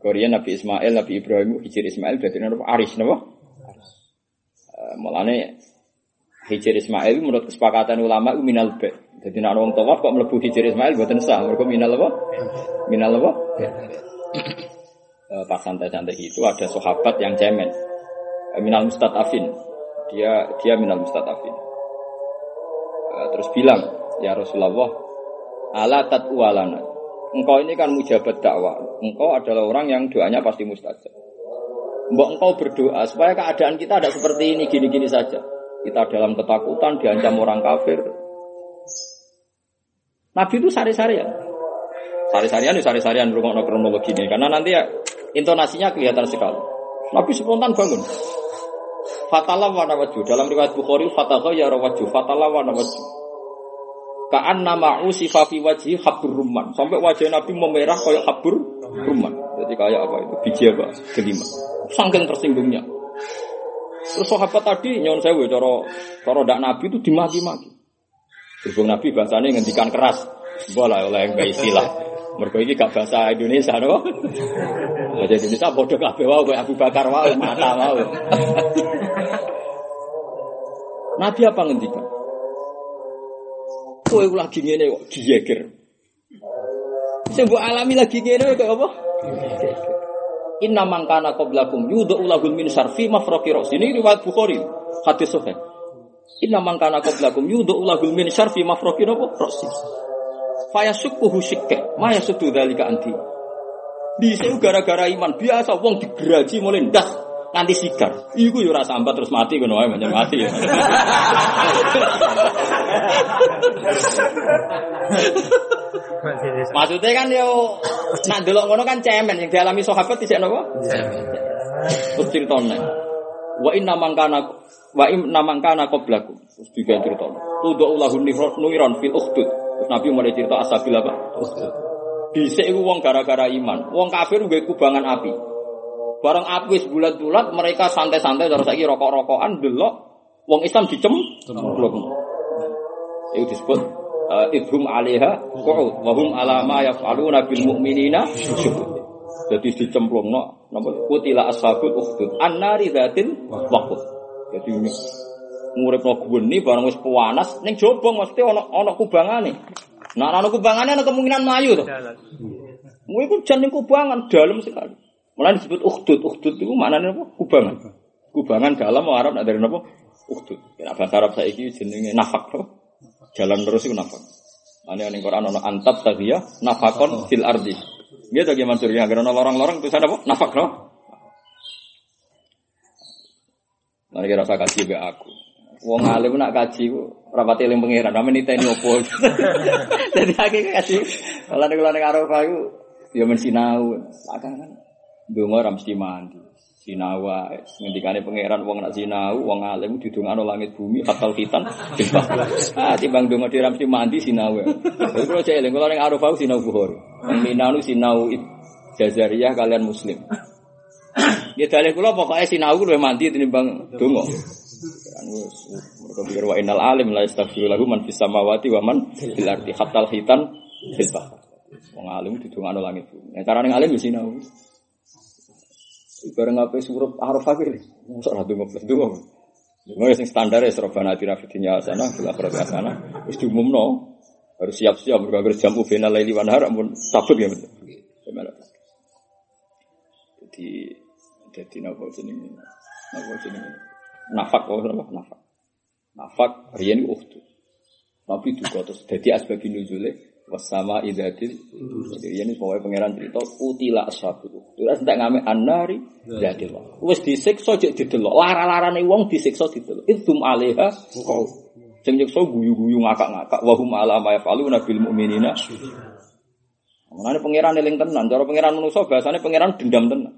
Korea Nabi Ismail, Nabi Ibrahim, Hijir Ismail berarti nopo Aris nopo? Uh, mulane Hijir Ismail menurut kesepakatan ulama itu minal be. Jadi nak wong tawaf kok mlebu Hijir Ismail mboten sah. Mergo minal apa? Minal apa? Uh, pas santai-santai itu ada sahabat yang cemen. Uh, minal mustatafin. Dia dia minal mustatafin. Uh, terus bilang, "Ya Rasulullah, ala tatwalana." Engkau ini kan mujabat dakwah. Engkau adalah orang yang doanya pasti mustajab. Mbok engkau berdoa supaya keadaan kita ada seperti ini gini-gini saja. Kita dalam ketakutan diancam orang kafir. Nabi itu sari-sarian. Sari-sarian itu sari-sarian rumah kronologi ini karena nanti ya intonasinya kelihatan sekali. Nabi spontan bangun. Fatalah wa nawaju. Dalam riwayat Bukhari fataha ya rawaju. Fatalah wa nawaju. Kaan nama usifa fi wajhi habur rumman. Sampai wajah Nabi memerah kayak habur rumman. Jadi kayak apa itu? Biji apa? Kelima. Sangking tersinggungnya. Terus sahabat tadi nyon sewu coro coro dak Nabi itu dimaki-maki. Berhubung Nabi bahasanya ngendikan keras. Boleh oleh enggak istilah. Mereka ini gak bahasa Indonesia, no? Bahasa Indonesia bodoh kabeh wae kayak Abu Bakar wae, mata wae. Nabi apa ngendikan? Kowe lagi ngene kok diyeger. Sing alami lagi ngene kok apa? Inna man kana qablakum yudhu lahul min syarfi mafraqi ras. Ini riwayat Bukhari, hadis sahih. Inna man kana qablakum yudhu lahul min syarfi mafraqi ras. Fayasukkuhu syikka, ma yasuddu dzalika anti. Bisa gara-gara iman biasa wong digeraji mulai ndas nanti sigar. Iku yo ora sambat terus mati ngono wae banyak mati. [LAUGHS] Maksudnya kan yo nak delok ngono kan cemen yang dialami sahabat tidak nopo? Terus ceritane. Wa inna mangkana wa inna mangkana qablakum. Terus juga ceritane. Tudu ulahun nuiron fil ukhdud. Terus Nabi mulai cerita asabil apa? Ukhdud. Dhisik iku wong gara-gara iman. Wong kafir gue kubangan api. Barang wis bulat-bulat mereka santai-santai terus lagi rokok-rokokan delok wong Islam dicem. Itu disebut uh, idhum alaiha qu'ud wa hum ala ma yaf'aluna bil mu'minina syuhud. Jadi dicemplungno napa kutila ashabul ukhdud annari dzatil waqud. Jadi nguripno gweni barang wis panas ning jobong mesti ana ana kubangane. Nah ana kubangane ana kemungkinan mlayu to. Kuwi ku jan ning kubangan dalam sekali. Mulai disebut ukhdud, ukhdud itu maknanya apa? Kubangan. Kubangan dalam Arab nak dari apa? Ukhdud. Ya bahasa Arab saiki jenenge nafak to. Jalan terus itu nafak. Ane ning Quran ana antab tadiya nafakon fil ardi. Dia tadi mansur ya agar lorong-lorong itu apa? Nafak to. Nanti kira usah kaji be aku. Wong alim nak kaji ku rapati eling pangeran, ame niteni opo. [LAUGHS] Jadi akhirnya kaji. Kalau ning ning Arafah iku ya men sinau. Akan Dungo ram mesti mandi. Sinawa, ngendikane pangeran wong nak sinau, wong alim didongano langit bumi fatal hitan. [LAUGHS] ah, timbang donga di mesti mandi sinau. Jadi kalau cek eling, kalau ning Arafah sinau buhur. Minanu sinau Jazariyah kalian muslim. Ya dalih kula pokoknya sinau luwih mandi tinimbang donga. Wis mergo pikir wa innal alim la yastaghfiru lahu man fis samawati wa man fil ardi hatta hitan fil bahr. Wong alim didongano langit bumi. Nek carane alim ya sinau. Bareng apa suruh Arafah iki. Mosok ra donga plus donga. Donga sing standar ya serobana atina fidinya sana, bila akhirat sana. Wis diumumno. Harus siap-siap berbagai jamu final laili wan nahar ampun sabut ya betul. Jadi jadi napa jenenge? Napa jenenge? Nafak oh napa? Nafak. Nafak riyen uktu. Tapi juga terus jadi asbab nuzule wasama idatil jadi ini pokoknya pangeran cerita utila ashabul terus tidak ngame anari jadi lo wes disiksa cek didelok. Lara-larane wong disiksa didelok. Idzum alaiha kau sing nyiksa guyu-guyu ngakak-ngakak. Wahum ala ma yafaluna bil mu'minina. Mengenai pangeran eling tenan, cara pangeran manusia bahasanya pangeran dendam tenan.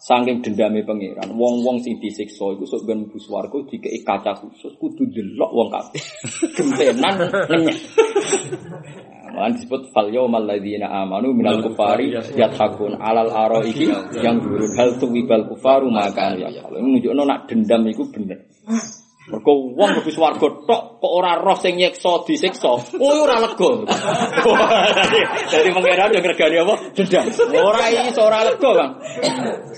Saking dendame pangeran, wong-wong sing disiksa iku sok ben mlebu swarga dikeki kaca khusus kudu delok wong kabeh. [LAUGHS] Gentenan. Malah disebut fal yaumal ladzina amanu minal kufari yathakun alal araiki yang durun hal tuwibal kufaru maka ya. Nunjukno nak dendam iku bener. Mergo wong mlebu swarga tok kok ora roh sing nyiksa disiksa. Oh ora lega. [LAUGHS] Dadi pangeran yo ngregani apa? Dendam. Ora iso ora lega, Bang.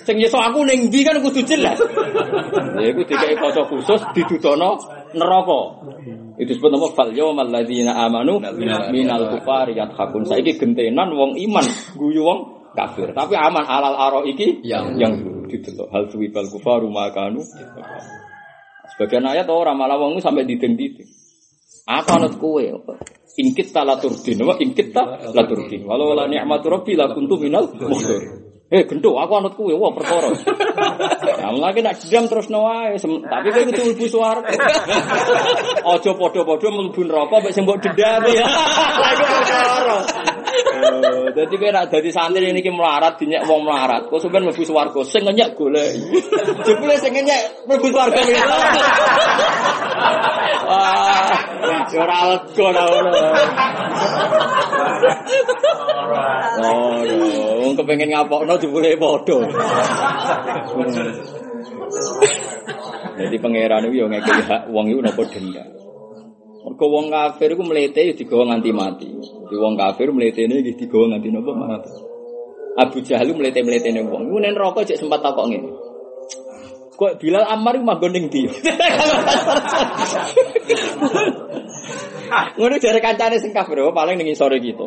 Sing nyiksa aku ning ndi kan kudu jelas. Ya iku dikeki kaca khusus didudono neraka. Itu disebut nama fal yaumal ladzina amanu minal kufari yathakun. Saiki gentenan wong iman guyu wong kafir. Tapi aman halal aro iki Yang- yang didelok hal suwibal kufaru makanu. Sebagian ayat orang malah wong sampai dideng-dideng. Aku anut kowe apa? Ingkit ta la turdin, apa ingkit ta la turdin. Walau la ni'matu rabbi la kuntu minal mukhtir. Eh gendho, aku anut kowe, wah perkara. Ya lagi nak diam terus no wae, Sem- tapi kowe kudu mlebu swarga. Aja padha-padha mlebu neraka mek sing mbok. [LAUGHS] Iku perkara. Dadi kowe nek dadi santri niki melarat dinyek wong melarat, kok sampean mlebu swarga sing ngenyek golek. Jebule sing ngenyek mlebu swarga. Wah, ora lega ngono. Oh, ya, wong kepengin ngapokno jebule padha. Jadi pangeran itu yang ngekei hak wong itu nopo denda. Mergo wong kafir iku mlete ya digawa nganti mati. Jadi wong kafir mletene iki digawa nganti nopo mati. Abu Jahal mlete-mletene wong. Iku nen rokok cek sempat takok ngene. Kok Bilal Ammar iku manggon ning ndi? Ngono jare kancane sing kafir oh, paling ning sore kita.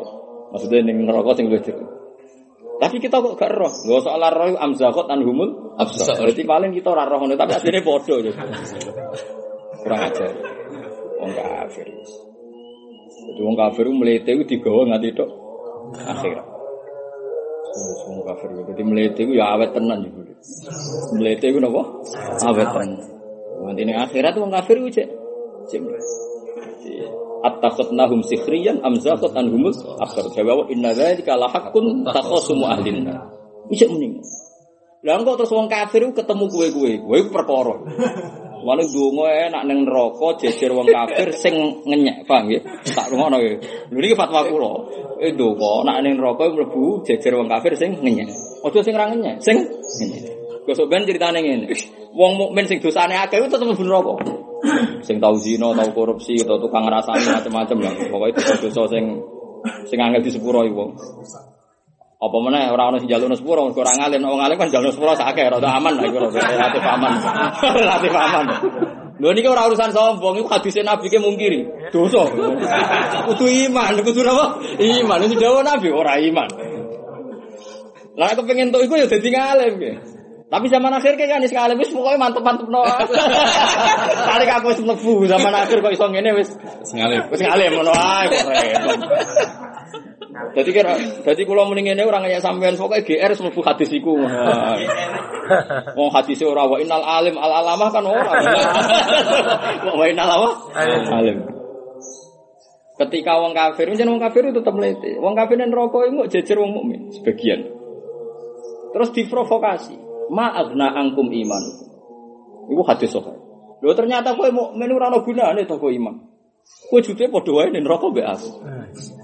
Maksudnya ning neraka sing luwih. Tapi kita kok gak roh. Gak soal roh amzakot anhumul absar. Berarti paling kita ora roh ngono, tapi asline padha. Kurang ajar. Wong kafir. Jadi wong kafir mlete iku digawa nganti tok akhirat. Wis wong kafir dadi mlete iku ya awet tenan iku. Mlete iku napa? Awet tenan. Nganti ning akhirat wong kafir iku cek cek. Attakhadnahum sikhriyan am zaqat anhumul akhir. Jawa inna dzalika la haqqun takhasumu ahlin nar. Ijek mending. Lah kok terus wong kafir ketemu kowe-kowe. Kowe iku perkara. Wale donga enak ning neraka jejer wong kafir sing ngenyek, paham ya? Tak rungono ya. Lho niki fatwa kula. Eh donga nek ning neraka mlebu jejer wong kafir sing ngenyek. Aja sing ra ngenyek, sing ngenyek. Gosok ben ceritane ngene. Wong mukmin sing dosane akeh tetep mlebu neraka. Sing tau zina, tau korupsi, atau tukang ngrasani macam-macam lah. Pokoke dosa-dosa sing sing angel di sepuro iku. Apa meneh ora ono sing jalukno sepuro, mergo ora ngalim, wong ngalim kan jalukno sepuro sakake rada aman lah iku rada relatif aman. [LAUGHS] relatif aman. Lho niki ora urusan sombong, iku hadise Nabi ke mungkiri. Dosa. Kudu iman, kudu apa? Iman. Ini dawuh Nabi ora iman. Lah aku pengen tuh iku ya dadi ngalim ke. Tapi zaman akhir kayak kan wis ngalim wis pokoke mantep-mantep no. [LAUGHS] Kali aku wis mlebu zaman akhir kok iso ngene wis Sengalip. wis ngalim ngono ae kok repot. Jadi kira, jadi kalau mending ini orang kayak sampean pokoknya GR mlebu hadis iku. [LAUGHS] Wong hadis ora wa innal alim al alamah kan ora. [LAUGHS] Wa innal? Alim. Ketika wong kafir, menjen wong kafir itu tetap melete. Wong kafir dan rokok itu jejer wong mukmin sebagian. Terus diprovokasi. Ma agna angkum iman. Iku hadis sahih. Lho ternyata kowe mukmin ora ono gunane to kowe iman. Kowe jute padha wae ning neraka mbek as.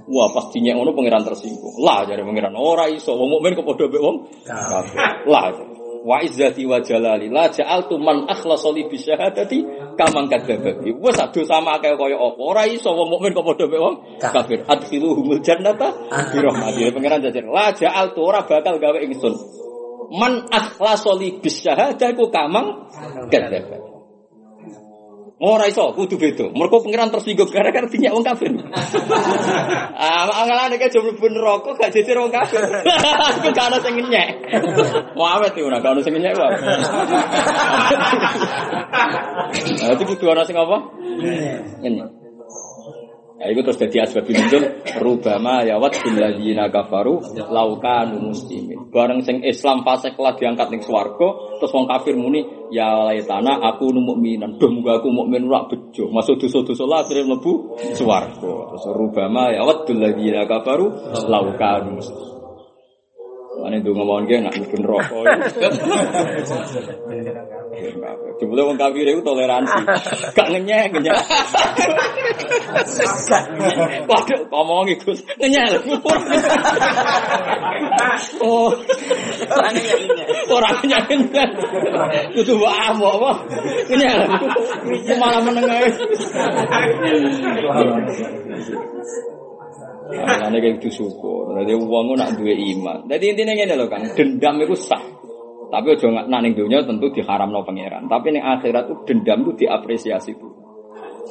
Wah, pas dinyek ngono pangeran tersinggung. Lah jare pangeran ora iso wong mukmin kok padha mbek wong kafir. Lah. Wa izzati wa jalali la ja'altu man akhlasa li bi syahadati kamang kadzababi. Wes ado sama kaya kaya apa. Ora iso wong mukmin kok padha mbek wong kafir. Adkhiluhumul jannata bi rahmati. Pangeran jajar la ja'altu ora bakal gawe ingsun. Man akhlasa li bi syahadati kamang kadzababi. Ora iso, kudu beda. Mergo pengiran tersinggung gara-gara dinyak wong kafir. [LAUGHS] ah, angalane ke jom mlebu neraka gak jejer wong kafir. [LAUGHS] Iku gak ono sing ngenyek. Muawet iki ora gak ono sing ngenyek wae. Nah, [LAUGHS] itu kudu ono sing apa? Ngenyek. Ya itu terus jadi asbab nuzul rubama ya wat bil ladzina kafaru laukanu muslimin. Bareng sing Islam fase kelah diangkat ning swarga, terus wong kafir muni ya laitana aku nu mukminan. Duh muga aku mukmin ora bejo. Masuk dosa-dosa lah akhirnya mlebu swarga. Terus rubama ya wat bil ladzina kafaru laukanu muslimin. Ane ndonga mawon ge nak mlebu neraka. Jebule wong kafir itu toleransi. Gak ngenyek, ngenyek. Waduh, ngomong iku ngenyek. Oh. Ora ngenyek. ngenyek. Kudu amuk apa? Ngenyek. Malah meneng. Makanya kayak itu syukur. Jadi uang nak duwe iman. Jadi intinya ngene loh kan, dendam itu sah. Tapi ojo nggak naning dunia tentu diharamno pangeran. Tapi ning akhirat itu dendam itu diapresiasi itu.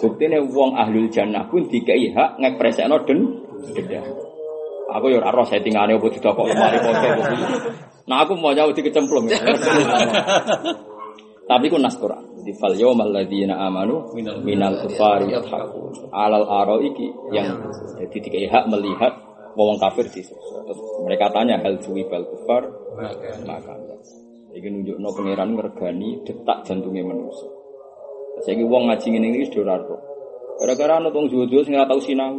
Buktinya uang ahlul jannah pun dikai hak ngepresekno den dendam. Aku ya ora roh settingane opo didokok lemari. Nah aku mau jauh dikecemplung. [LAUGHS] Tapi ku nas Quran. Di fal yawmal ladzina amanu minal kufari yadhakun. Alal iki yang jadi dikai hak melihat wong kafir di mereka tanya hal suwi bal kufar maka Iki nunjukno pangeran ngergani detak jantungnya manusia. Saiki wong ngaji ngene iki sudah ora Gara-gara ana wong jowo-jowo sing ora tau sinau.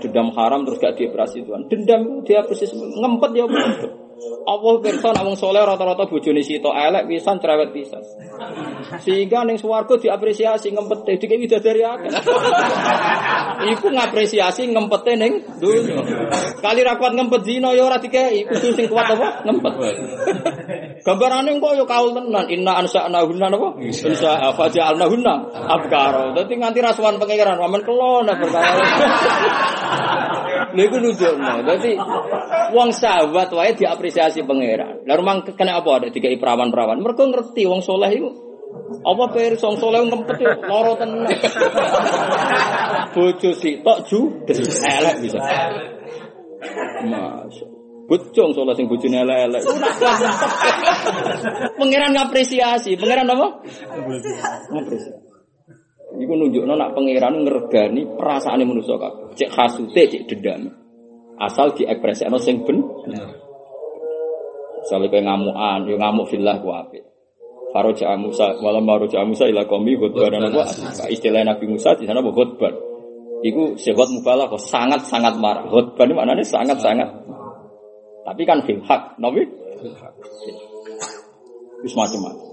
Dendam haram terus gak dioperasi Tuhan. Dendam dia persis ngempet ya. Allah pirsa nek wong saleh rata-rata bojone sito elek pisan cerewet pisan. Sehingga ning swarga diapresiasi ngempete dikek widadari akeh. Iku ngapresiasi ngempete ning dunya. Kali ra kuat ngempet zina ya ora dikeki, kudu sing kuat apa? Ngempet. Gambarane kok ya kaul tenan inna ansa'na hunna napa? Insya faja'alna hunna abkara. Dadi nganti rasuan pangeran wamen kelon perkara. Lha iku. Dadi wong sahabat wae diapresiasi pangeran. Lah rumang kena apa ada tiga perawan-perawan. Mereka ngerti wong soleh itu apa pirsa wong soleh ngempet yo lara tenan. [LAUGHS] Bojo sitok ju elek bisa. Mas. Bocong soleh sing bojone elek-elek. [LAUGHS] Pangeran ngapresiasi. Pangeran apa? Ngapresiasi. Iku nunjukno nak pangeran ngergani perasaane manusa kabeh. Cek hasute, cek dendam. Asal diekspresikno sing ben. Misalnya kayak ngamuan, yo ngamuk fillah ku apik. Faroja Musa, malam Faroja Musa ila komi khutbah apa? Istilah Nabi Musa di sana khutbah. Iku sehat mubalah kok sangat sangat marah. Khutbah ini maknanya sangat sangat. Tapi kan fil hak, nabi. Wis macam-macam.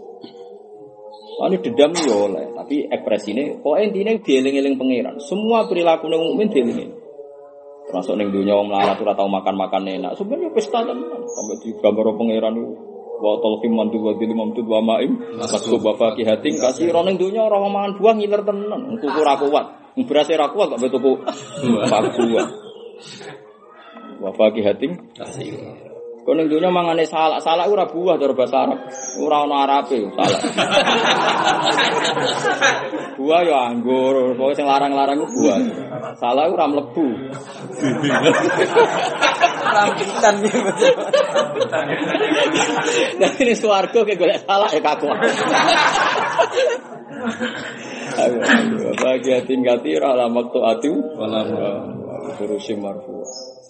Ini dendam ya oleh, tapi ekspresi ini, kok intinya dieling-eling pangeran. Semua perilaku mukmin dieling Termasuk neng dunia orang melarat ora tau makan-makan enak. Sebenarnya pesta tenan. Sampai di gambar pangeran. Wa talqim mantu wa dilim mantu wa ma'im. Masuk bapak kihating kasih roneng dunia orang mangan buah ngiler tenan. Tuku ra kuat. Beras ra kuat gak betul buah. Wa fakihating kasih. Kau ning dunia mangane salak, salak ora buah cara bahasa Arab. Ora ana Arabe salak. buah ya anggur, pokoke sing larang-larang ku buah. Salak ora mlebu. Rambutan betul. Nah ini swarga ke golek salak ya kaku. Bagi tinggal tira ala waktu atu wala furusi marfu.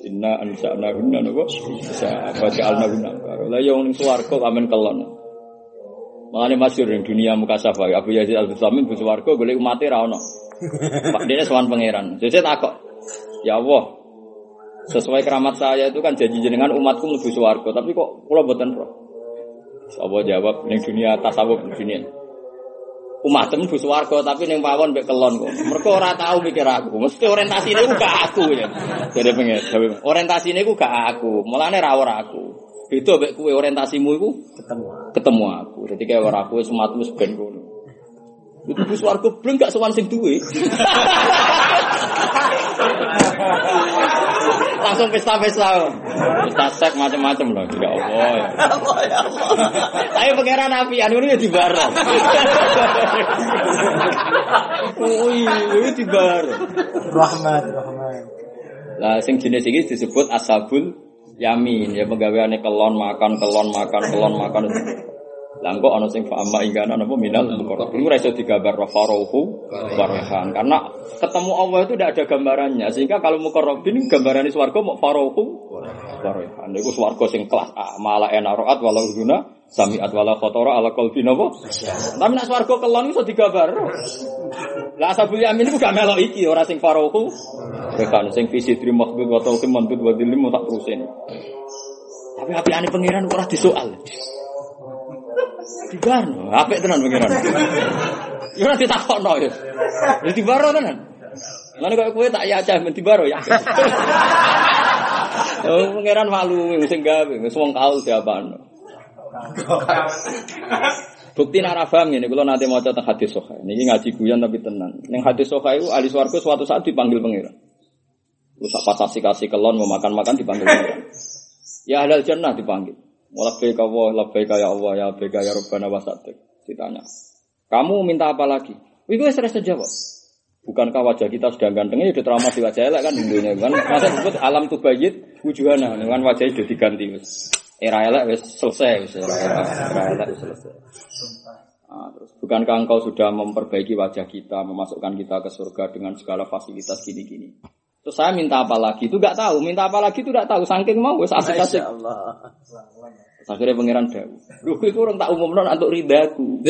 Inna ansa'na hunna napa? Bisa apa ja'alna hunna. Lah yang ning swarga amen kelon. Makanya masyur ning dunia muka safa Abu Yazid Al Bustami bu swarga golek umate ra ono. Pak dene sowan pangeran. Jadi takok. Ya Allah, sesuai keramat saya itu kan janji jenengan umatku mlebu swarga, tapi kok kula mboten roh. Allah jawab ning dunia tasawuf dunia. Umat temen bu swarga tapi ning pawon mbek kelon kok. Mergo ora tau mikir aku. Mesti orientasine ku gak aku ya. Jadi pengen orientasine ku gak aku. Mulane ra ora aku. Beda mbek kowe orientasimu iku ketemu ketemu aku. Jadi kayak ora aku sematmu ben ngono. Itu bu swarga bleng gak sowan sing duwe. [LAUGHS] Langsung pesta-pesta. Pesta sek macam-macam loh. Ya Allah. Ya. Tapi pangeran Nabi anu ini di bar. Oh iya, ini di bar. Rahmat, rahmat. Lah sing jenis ini disebut asabul yamin ya pegawaiane kelon makan kelon makan kelon makan lah kok ana sing fa'ama ingkana napa minal mukarrab. Iku ora iso digambar barahan karena ketemu Allah itu tidak ada gambarannya sehingga kalau mukarrabin gambarannya swarga mau farohu barahan. Iku swarga sing kelas A, malah enaroat walau guna samiat wala khotora ala qalbi napa? Tapi nek swarga kelon iso digambar. Lah asabul yamin iku gak melok iki ora sing farohu. Rekan sing visi tri makhdud wa tauqim mandud wa dilim tak terusin. Tapi apiane pangeran ora disoal. Dibarno, apik tenan pangeran. Ya ora ditakokno ya. Ya dibaro tenan. Lan kok kowe tak ya aja men dibaro ya. [LAUGHS] Oh, pangeran malu sing gawe, wis wong kaul diapano. Bukti nak ra paham ngene, kula nate maca teng hadis sahih. Niki ngaji guyon tapi tenan. Ning hadis sahih iku ahli swarga suatu saat dipanggil pangeran. Usah pas kasih kelon mau makan-makan dipanggil pangeran. Ya ahlal jannah dipanggil. Labbaik Allah, labbaik ya Allah, ya labbaik ya Rabbana wa sa'dik. Ditanya. Kamu minta apa lagi? Itu rasa jawab. Bukankah wajah kita sudah ganteng ini udah trauma di wajah elek kan dunia kan masa disebut alam tuh bayit wujuhana dengan wajahnya sudah diganti wis era elek wis selesai wis era era, era elek wis selesai Nah, terus bukankah engkau sudah memperbaiki wajah kita memasukkan kita ke surga dengan segala fasilitas gini-gini terus saya minta apa lagi itu nggak tahu minta apa lagi itu nggak tahu saking mau wis asik-asik Allah. Akhirnya pangeran dawu. Lu itu orang tak umum non untuk ridaku.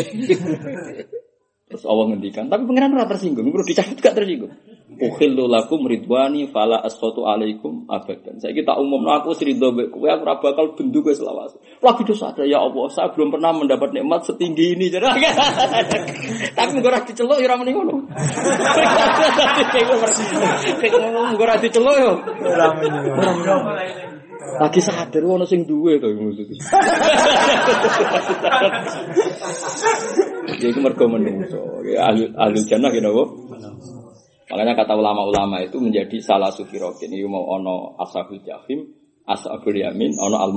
Terus Allah ngendikan, tapi pangeran ora tersinggung, perlu dicatat gak tersinggung. Ukhillu lakum ridwani fala asfatu alaikum abadan. Saya kita umum aku seridho mbek kowe aku ora bakal bendu kowe selawas. Lagi dosa ada ya Allah, saya belum pernah mendapat nikmat setinggi ini. Jadi, [LAUGHS] tapi gue ora diceluk ya ora muni ngono. [LAUGHS] Gue ora diceluk yo. Ora menyinggung. Lagi sadar ono sing duwe to maksudnya. [LAUGHS] Ya iku mergo menungso. Ahli ahli jannah ya napa? Makanya kata ulama-ulama itu menjadi salah sufi rokin. Ini mau ono ashabul jahim, ashabul yamin, ono al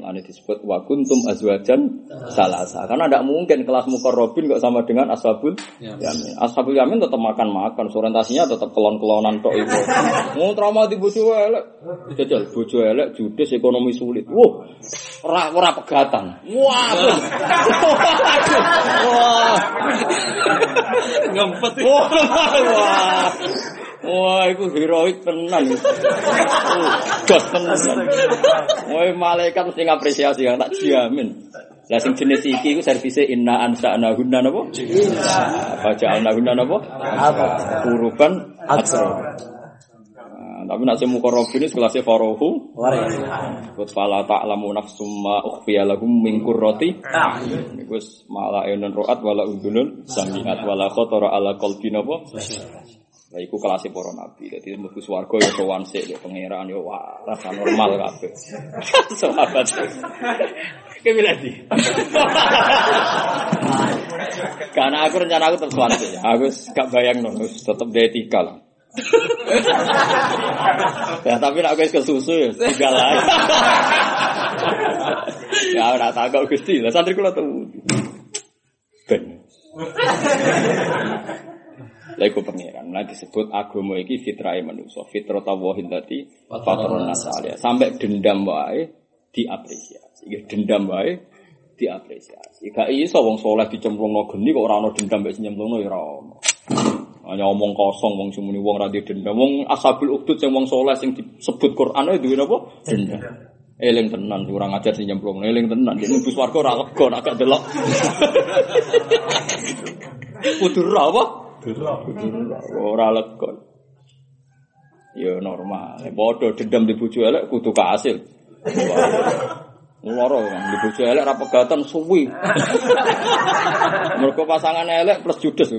Ini disebut wa kuntum azwajan salasa. Karena tidak mungkin kelas mukorrobin kok sama dengan ashabul yamin. Ashabul yamin tetap makan-makan, orientasinya tetap kelon-kelonan tok itu. Mau trauma di bojo elek. Jajal bojo elek, judes ekonomi sulit. Wah, ora ora pegatan. Wah. Wah. Ngempet. Wah. Wah. Wah, itu heroik tenan. Gas tenan. Wah, malaikat mesti ngapresiasi kan tak jamin. Lah sing jenis iki iku servise inna ansa'na hunna napa? Apa ja'alna hunna napa? Apa? Uruban Atsro. Nah, tapi nak semu korobin kelasnya farohu. Kut fala ta'lamu nafsum ma ukhfiya lahum min qurrati Niku wis malah enon roat wala udunun samiat wala khatara ala qalbi napa Lah iku kelas para nabi. Dadi mlebu swarga ya sowan sik ya pangeran ya wah rasa normal kabeh. [LAUGHS] Sahabat. Kemila di. Karena aku rencana aku terus sowan sik. Aku gak bayang no, wis tetep etika lah. [LAUGHS] ya tapi nak wis kesusu ya tinggal aja. [LAUGHS] ya ora takok Gusti. Lah santri kula tuh. Ben. Lha iku pangeran. Nah disebut agama iki fitrahe manusa, fitrata wahid dadi patron nasalia. Sampai dendam wae diapresiasi. Ya dendam wae diapresiasi. Gak iso wong soleh dicemplungno geni kok ora ono dendam mek nyemplungno ya ora ono. Hanya omong kosong wong sumuni wong ra di dendam. Wong ashabul ukhdud sing wong soleh sing disebut Quran itu duwe napa? Dendam. Eling tenan kurang ajar sing nyemplungno. Eling tenan. Dene bus warga ora lega nek gak delok. [LAUGHS] Kudu ra apa? Ora lega. Ya normal. Padha dendam di bojo elek kudu kasil. [LAUGHS] Loro kan di bojo elek ra pegatan suwi. Mergo pasangan elek plus judes.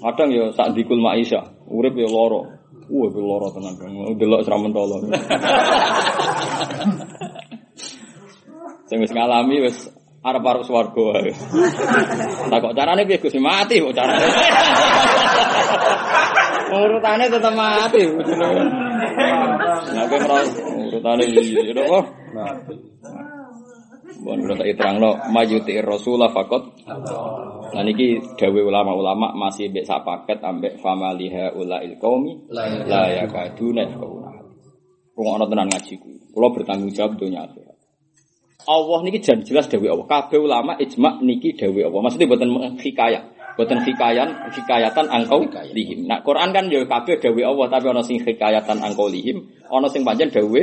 Kadang ya sak dikul maisha, urip ya loro. Wah, itu loro tenan. Delok seram mentolo. [LAUGHS] Sing wis ngalami wis arep-arep swarga wae. Lah kok carane piye Gus mati kok carane. Urutane tetep mati. Nah, kowe ngerasa urutane iki kok. Bon kula tak terangno mayuti Rasulullah fakot. Nah niki dawe ulama-ulama masih mbek sak paket ambek famaliha ulail qaumi la yakaduna yafqahuna. Rungokno tenan ngaji kuwi. Kula bertanggung jawab donya akhirat. Allah niki jan jelas dawe Allah. Kabeh ulama ijma niki dawe Allah. Maksudnya buatan hikayat. Buatan hikayan, hikayatan angkau lihim. Nah Quran kan ya kabeh dawe Allah, tapi ana sing hikayatan angkau lihim, ana sing pancen dawe.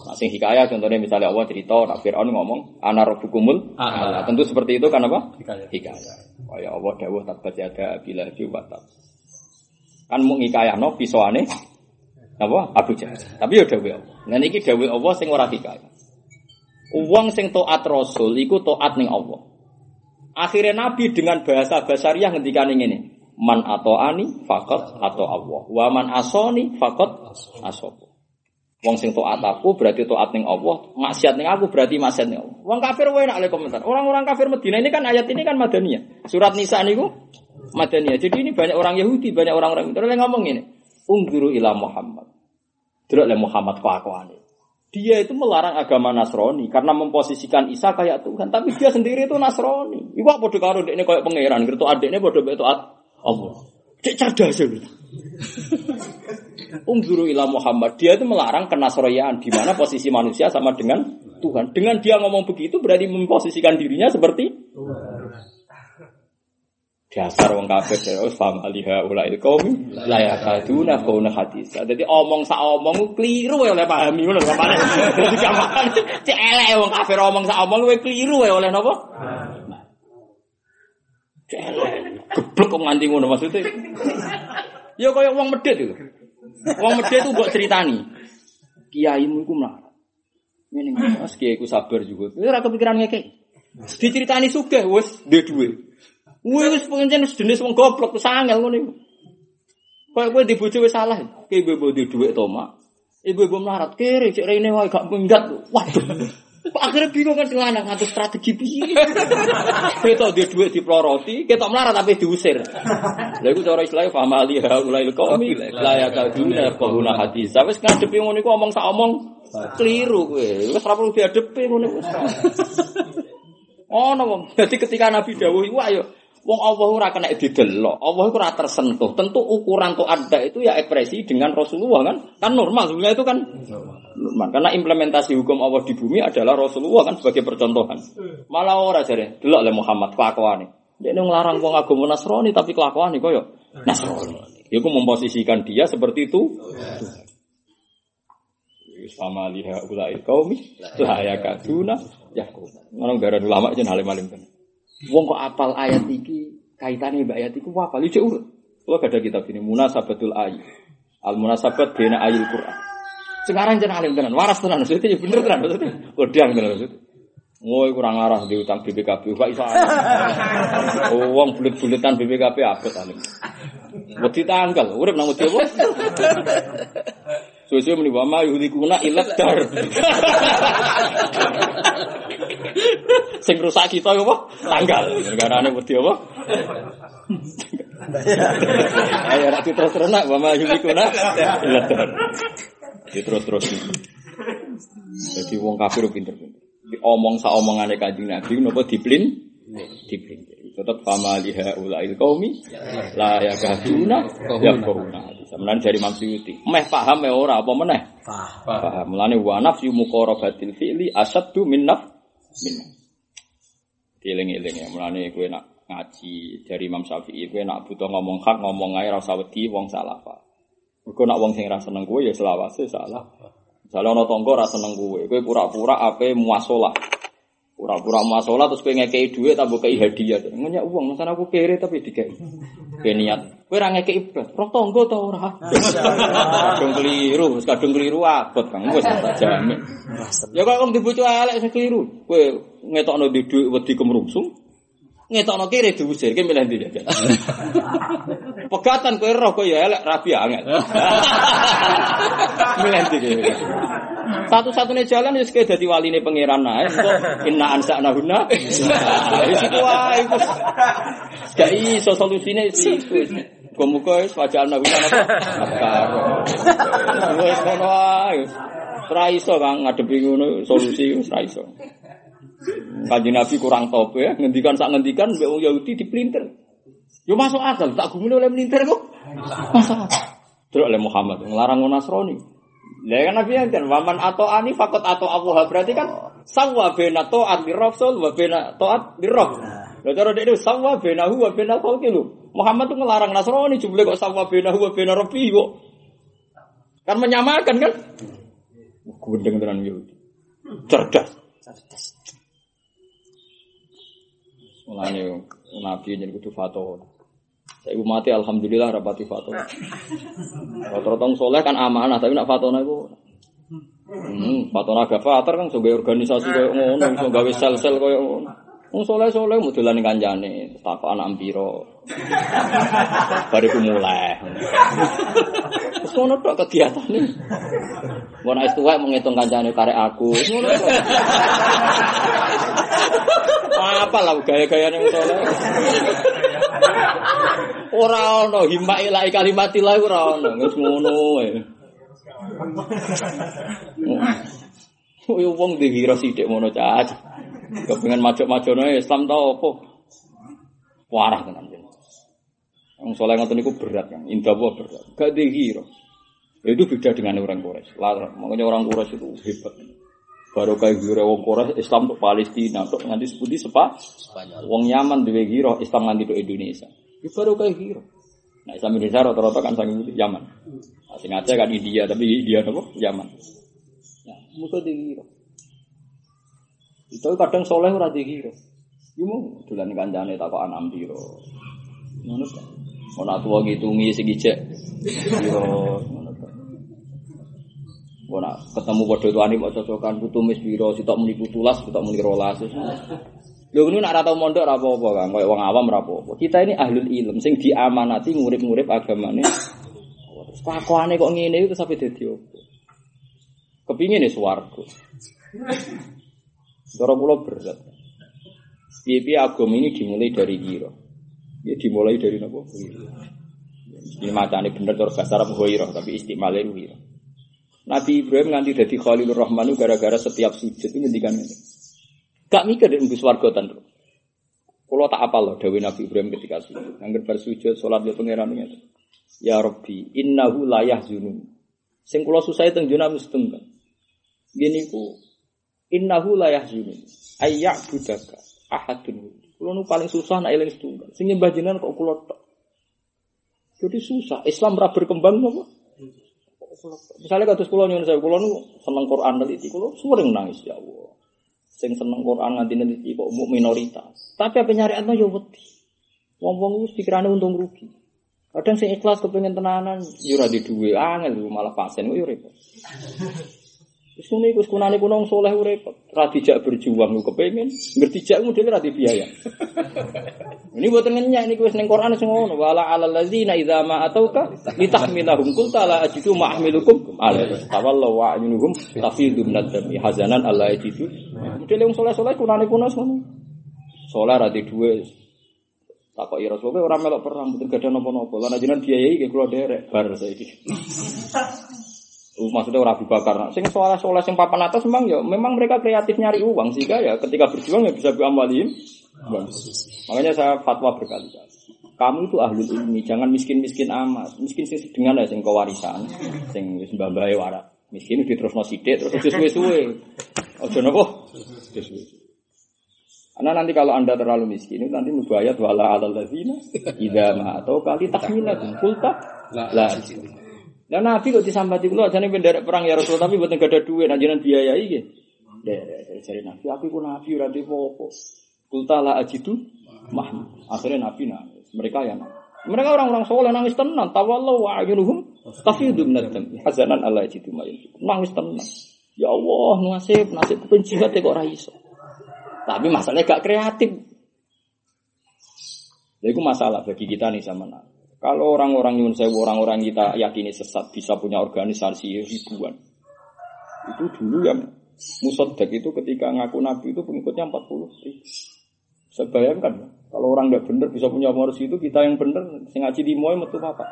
Nah sing hikayat contohnya misalnya Allah cerita, nak Fir'aun ngomong, ana rabbukumul a'la. Tentu seperti itu kan apa? Hikayat. Oh ya Allah dawuh tabat yada bila watab. Kan mau hikayano pisoane Apa? Abu Jahal. Tapi ya dawuh Allah. Nah niki dawuh Allah sing ora hikayat. Uang sing taat Rasul iku taat ning Allah. Akhirnya Nabi dengan bahasa basariah ngendikan ini. Man atau ani fakot atau Allah. Wa man asoni fakot asopo. Wong sing taat aku berarti taat ning Allah, maksiat ning aku berarti maksiat ning Allah. Wong kafir wae nak komentar. Orang-orang kafir Medina ini kan ayat ini kan Madaniyah. Surat Nisa niku Madaniyah. Jadi ini banyak orang Yahudi, banyak orang-orang yang ngomong ini. Unggiru ila Muhammad. Delok le Muhammad kelakuane. Dia itu melarang agama Nasrani karena memposisikan Isa kayak Tuhan, tapi dia sendiri itu Nasrani. Iku apa padha karo dekne kayak pangeran, gitu adekne padha mek Allah. Cek cerdas ya. [LAUGHS] Ungzuru ila Muhammad. Dia itu melarang kenasroyaan di mana posisi manusia sama dengan Tuhan. Dengan dia ngomong begitu berarti memposisikan dirinya seperti dasar wong kafir terus fam aliha ulai kaum la yakaduna kauna hadis. Jadi omong sa omong keliru ya oleh pahami ngono sampeyan. Dadi gampang cek elek wong kafir omong sa omong luwe keliru ya oleh napa? Cek elek. Geblek kok nganti ngono maksudnya. Ya kaya wong medhit itu. Wong medhit itu mbok ceritani. Kiaimu iku mlarat. Ngene Mas kiai ku sabar juga. Ora kepikiran ngekek. Diceritani sugih wis duwe duwe. Wis pancen jenis wong goblok wis angel ngono iku. Kayak kowe di bojo wis salah. Ki ibu di dhuwit to, Mak. Ibu-ibu melarat kere cek rene wae gak minggat. Waduh. Akhirnya bingung kan sing lanang ngatur strategi piye. [LAUGHS] Ketok dia duit diploroti, ketok melarat tapi diusir. Lha iku cara Islam paham ali haulail qaumi la yakaduna qawuna hadis. Wis ngadepi ngono iku omong sak omong keliru kowe. Wis ora perlu diadepi ngono wis. [LAUGHS] Ono wong. Jadi ketika Nabi dawuh iku ayo Wong Allah ora kena didelok, Allah ora tersentuh. Tentu ukuran tuh ada itu ya ekspresi dengan Rasulullah kan, kan normal sebenarnya itu kan normal. Karena implementasi hukum Allah di bumi adalah Rasulullah kan sebagai percontohan. Malah ora jare, delok le Muhammad kelakuane. Dia ngelarang wong agama Nasrani tapi kelakuane koyo Nasrani. Iku memposisikan dia seperti itu. Sama liha ulai kaumi la yakaduna yakum. Ngono gara ulama jeneng alim-alim kan. Wong kok apal ayat iki kaitannya mbak ayat iku apa? Lu urut. Kalau ada kitab ini munasabatul ayat. Al munasabat bina ayat Quran. Sekarang jangan alim tenan, waras tenan maksudnya ya bener tenan maksudnya. Kodang tenan maksudnya. Woi kurang arah di utang BPKB, Pak iso. Oh, wong bulet-buletan BPKB abot alim. Wedi tanggal, urip nang wedi apa? Suwe-suwe muni wa ma dar. [LAUGHS] Sing rusak kita apa? Tanggal. [LAUGHS] Negarane wedi apa? Ayo ra terus terus nak wa ma dar. Terus terus. Jadi wong kafir pinter-pinter. Diomong sa omongane Kanjeng Nabi napa diplin? Diplin. Tetap fama liha ulail qaumi la yakaduna yaquna. Sebenarnya dari Imam Suyuti. Meh paham ya ora apa meneh? Paham. Paham. Mulane wa nafsu muqarabatil fi'li asaddu min naf min. Dieling-eling ya. Mulane kowe nak ngaji dari Imam Syafi'i kowe nak butuh ngomong hak ngomong ae ora usah wedi wong Pak. Mergo nak wong sing ora seneng ya selawase salah. Misalnya ana tangga ora seneng kowe, kowe pura-pura ape muasalah. Pura-pura muasalah terus kowe ngekei dhuwit tambah kei hadiah. Ngenyak uang, masalah aku kere tapi dikei. Kowe niat. Kowe ora ngekei iblis. Roh tangga ta ora? Kadung keliru, kadung keliru abot Kang. Wis tak jamin. Ya kok wong dibojo elek sing keliru. Kowe ngetokno di dhuwit wedi kemrungsung. Ngetokno kere diusir, kowe milih ndi ya? [LAUGHS] Pegatan kowe roh kowe ya elek rabi angel. [LAUGHS] Milih ndi? Satu-satunya jalan ya jadi wali ini pangeran naik. Inna ansa nahuna. Wis [LAUGHS] iku wae. Gak iso solusine iku. Muga-muga wis wajah nahuna apa? Karo. Wis ngono wae. Ora iso Kang ngadepi ngono solusi wis ora iso. Kanjeng Nabi kurang top ya, ngendikan sak ngendikan mbek wong Yahudi dipelintir. Yo masuk akal, tak gumune oleh melintir kok. Masuk akal. Terus oleh Muhammad ngelarang Nasrani. Lah kan Nabi kan waman atau ani fakot atau Allah berarti kan sawa bena taat di Rasul wa bena taat di Rabb. Lah cara dia itu sawa bena huwa bena khalqi lu. Muhammad tuh ngelarang Nasrani jumlah kok sawa bena huwa bena Rabbi kok. Kan menyamakan kan? Gendeng tenan Yahudi. Cerdas. Cerdas. Mulane Nabi jadi kudu fatwa. Saya mati alhamdulillah rapati fatona. Rata-rata wong soleh kan amanah, tapi nak fatona itu Hmm, fatona agak fatar kan sebagai organisasi koyo ngono, gawe sel-sel koyo ngono. Wong soleh-soleh mudulan kancane, takok anak piro. Bariku mulai. Terus ngono tok kegiatane. Mau nek tuwek menghitung kancane karek aku. Ngono. Apa lah gaya-gayane wong soleh. Ora ono himma ilahi kalimatillah ora ono, wis ngono wae. Oh, yo wong dihira sithik ngono cac. Kepengen majok-majono Islam tau apa? Warah tenan jeneng. Wong soleh ngoten niku berat kan, indah berat. Gak dihira. Ya, Itu beda dengan orang Quraisy. Makanya orang Quraisy itu hebat. Baru kayak gira wong Quraisy Islam untuk Palestina, untuk nganti sepundi sepa. Wong Yaman duwe gira Islam nganti untuk Indonesia. Itu baru kayak gira. Nah Islam Indonesia rata-rata kan sangat Yaman. Nah, kan India, tapi India apa? Yaman. Ya, musuh dikira. Itu kadang soleh ora dikira. Yo mau dolan kancane takok anak piro. Ngono ta. Ora tuwa ngitungi sing ijek. Piro ngono ta. Ora ketemu padha tuane kok cocokan putu mis piro, sitok muni putulas, sitok muni rolas. Lho ngono nak ora tau mondok ora apa-apa kan, koyo wong awam ora apa-apa. Kita ini ahlul ilm sing diamanati ngurip-ngurip agamane. Terus kelakuane kok ngene itu sampai dadi apa? Kepingin ya swarga. Cara kula berat. Piye-piye ini dimulai dari kira. Ya dimulai dari napa? Ini macane bener cara bahasa Arab ghairah tapi istimale kira. Nabi Ibrahim nganti dadi Khalilur Rahman gara-gara setiap sujud itu ngendikan ngene. Gak mikir di embus warga tan. Kalau tak apa loh Dawi Nabi Ibrahim ketika sujud. Angger bar sujud salat yo pangeran. Ya Rabbi, innahu la yahzunun. Sing kula susah teng juna mesti. Gini ku innahu la yahzunun. Ayyak budaka ahadun. Kulo nu paling susah nak eling setunggal. Sing nyembah jenengan kok kula tok. Jadi susah. Islam ora berkembang apa? Misalnya kados kula nyuwun saya, kula nu seneng Quran neliti, kula sering nangis ya Allah. Sing seneng Quran nganti neliti kok mau minoritas. Tapi apa nyari atno yo wedi. Wong-wong wis pikirane untung rugi. Kadang sing ikhlas kepengen tenanan, yo ora di duwe angel malah pasen yo repot. Wis ngene iku kunane kuno soleh ku repot. Ora dijak berjuang ku kepengen, ngerti jak model ora biaya. [LAUGHS] Ini buat ngenyak ini wis ning Quran sing ngono wala alal ladzina idza ma atauka litahmilahum qul ta'ala ajidu ma ahmilukum alaihi tawallu wa ayunuhum tafidu min ad-dami hazanan alla ajidu. Model wong soleh-soleh kunane kuno ngono. Soleh ra di duwe takok ya Rasulullah ora melok perang mboten gadah napa-napa. Lan ajenan biayai nggih kula derek bar saiki. [LAUGHS] Maksudnya orang Abu Bakar. Sing soal soal sing papan atas memang ya, memang mereka kreatif nyari uang sehingga ya ketika berjuang ya bisa biamalim. Makanya saya fatwa berkali-kali. Kamu itu ahli ilmi, jangan miskin-miskin amat. Miskin sing sedengan ya sing kewarisan, sing wis mbah-mbahe warak. Miskin diterusno sithik terus aja suwe-suwe. Aja napa? Suwe-suwe. Karena nanti kalau anda terlalu miskin itu nanti nubayat wala alal ladzina idza ma atau kali tahmilatun kulta la Nah Nabi kok disambati kula jane penderek perang ya Rasul tapi mboten gak ada duit anjenan biayai iki. Derek dari Nabi aku ku Nabi ora di apa. Kulta la ajidu mah. Akhirnya Nabi nangis. Mereka yang mereka orang-orang soleh nangis tenan. Tawallahu wa ayunuhum tafidu minad dam. Hazanan Allah ajidu ma Nangis tenan. Ya Allah, nasib nasib penjilat kok ora iso. Tapi masalahnya gak kreatif. Jadi itu masalah bagi kita nih sama Nabi. Kalau orang-orang nyun sewu, orang-orang kita yakini sesat bisa punya organisasi ribuan. Itu dulu yang Musodak itu ketika ngaku Nabi itu pengikutnya 40 ribu. Saya bayangkan, kalau orang nggak benar bisa punya organisasi itu kita yang benar, sing ngaji di moy metu apa?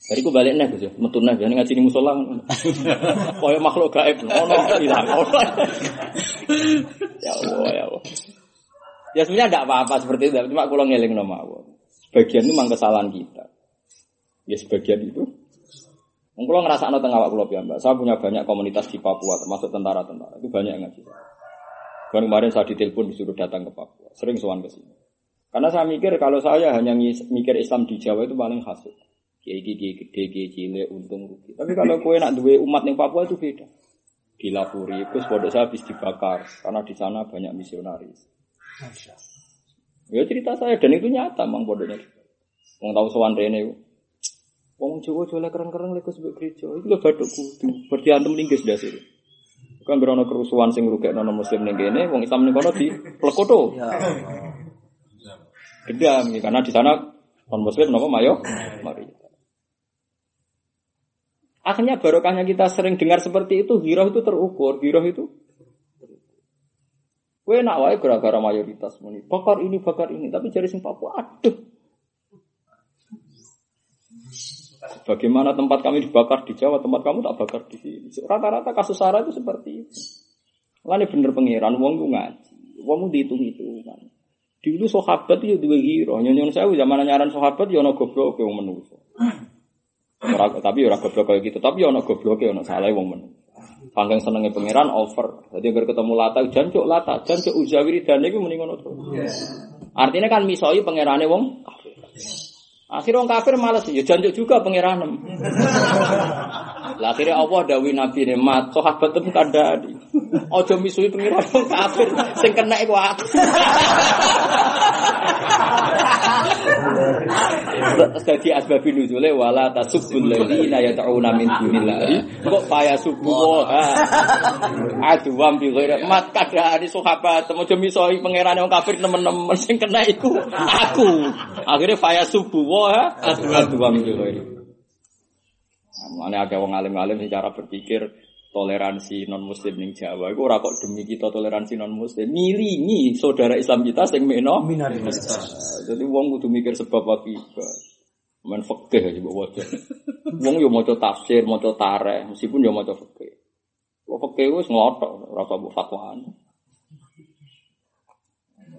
Jadi aku balik nih, Gus. Metu nih, jangan ngaji di musola. [LAUGHS] Kaya makhluk gaib, [LAUGHS] ono hilang, Ya Allah, ya Allah. Ya sebenarnya tidak apa-apa seperti itu, cuma kalau ngeling nama Allah. Sebagian itu memang kesalahan kita. Ya sebagian itu. Mungkin ngerasa anak tengah waktu ya mbak. Saya punya banyak komunitas di Papua, termasuk tentara-tentara. Itu banyak yang ngaji. Kan kemarin saya ditelepon disuruh datang ke Papua. Sering sowan ke sini. Karena saya mikir kalau saya hanya mikir Islam di Jawa itu paling. Kiai kiai gede, kiai cilik, untung rugi. Tapi kalau kue nak dua umat yang Papua itu beda. Dilapuri, terus pondok saya habis dibakar karena di sana banyak misionaris. Ya cerita saya dan itu nyata mang pondoknya. Wong tau sowan rene. Wong Jawa jole keren-keren lek sebab gereja. Iku lho bathuk kudu. Berarti antem linggis dasir. Kan berono kerusuhan sing ngrugekno muslim ning kene, wong Islam ning kono di plekoto. Ya. Gedam ya, karena di sana non muslim napa mayo mari. Akhirnya barokahnya kita sering dengar seperti itu, giroh itu terukur, giroh itu Kue nak wae gara-gara mayoritas muni. Bakar ini, bakar ini, tapi jari sing Papua aduh. Bagaimana tempat kami dibakar di Jawa, tempat kamu tak bakar di sini. Rata-rata kasus sara itu seperti itu. Lalu bener pengiran, wong itu ngaji, wong itu dihitung hitungan. Dulu sahabat itu dua giro, nyonya saya zaman nyaran sahabat ya ono goblok wong menungso. Ora tapi ora goblok kayak gitu, tapi ono goblok ono salah wong menungso. Panggang senenge pangeran over. Jadi agar ketemu lata jancuk lata, jancuk uzawiri dan iki mending ngono terus. Artinya kan misoi pangerane wong kafir. Akhirnya wong kafir males ya jancuk juga pangeranem. Lah akhirnya Allah dawuhi Nabi ne mat sahabat tem kandhani. Aja misui pangeran wong kafir sing kena iku aku. Dadi asbabi nuzule wala tasubbul ladzina yad'una min dunillahi. Kok paya subuh aduwam bi ghairi. Mat kadhane sahabat aja misoi pangerane wong kafir nemen-nemen sing kena iku aku. Akhirnya faya subuh aduwam bi ghairi. Mana ada wong alim-alim secara berpikir toleransi non muslim ning Jawa. Iku ora kok demi kita toleransi non muslim milingi saudara Islam kita sing meno Minoritas. jadi wong kudu mikir sebab akibat men fikih aja mbok waca wong yo maca tafsir maca tareh meskipun yo maca fikih kok fikih wis ngotok ora usah mbok fatwaan.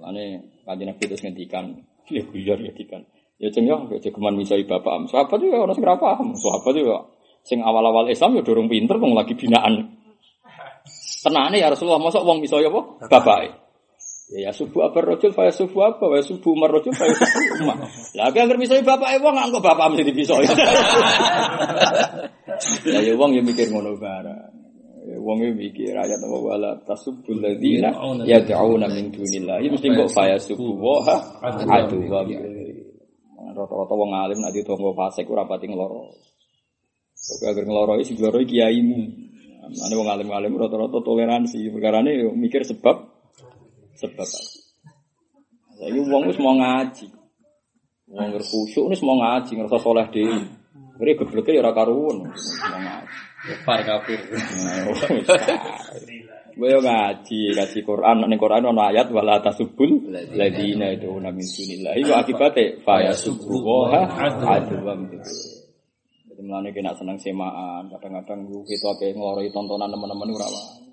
Ane kanjeng Nabi terus ngendikan ya guyon ngendikan. Ya ceng yo ya jegeman misai bapak am. Sahabat yo ora sing ora paham. Sahabat yo sing awal-awal Islam yo durung pinter wong lagi binaan tenane ya Rasulullah masa wong misai apa bapake Ya, ya subuh apa rojul, faya subuh apa, ya subuh marojul, faya subuh umah. Lagi agar bisa bapak ibu nggak kok bapak mesti bisa. Ya, ya wong ya mikir ngono barang. Ya, Wong ya mikir ayat apa wala tasubul ya da'una min dunillah. Ya mesti kok faya subuh wa aduh Rata-rata wong alim nak ditonggo fasik ora pati ngloro. Kok agar ngloro sing ngloro kiaimu. Ane wong alim-alim rata-rata toleransi, perkarane yo mikir sebab sebab Saya wong wis mau ngaji. Wong khusyuk wis mau ngaji, ngerasa soleh dhewe. Ngeri gebleke ya ora karuan. Mau ngaji. Far kafir. Gue ngaji, ngaji Quran, ning Quran ana ayat wala tasubul ladina itu min dunillah. Iku akibate fa yasubbu wa aduwam gitu. Jadi mulane kena seneng semaan, kadang-kadang gue kita kayak ngeloroi tontonan teman-teman ora wae.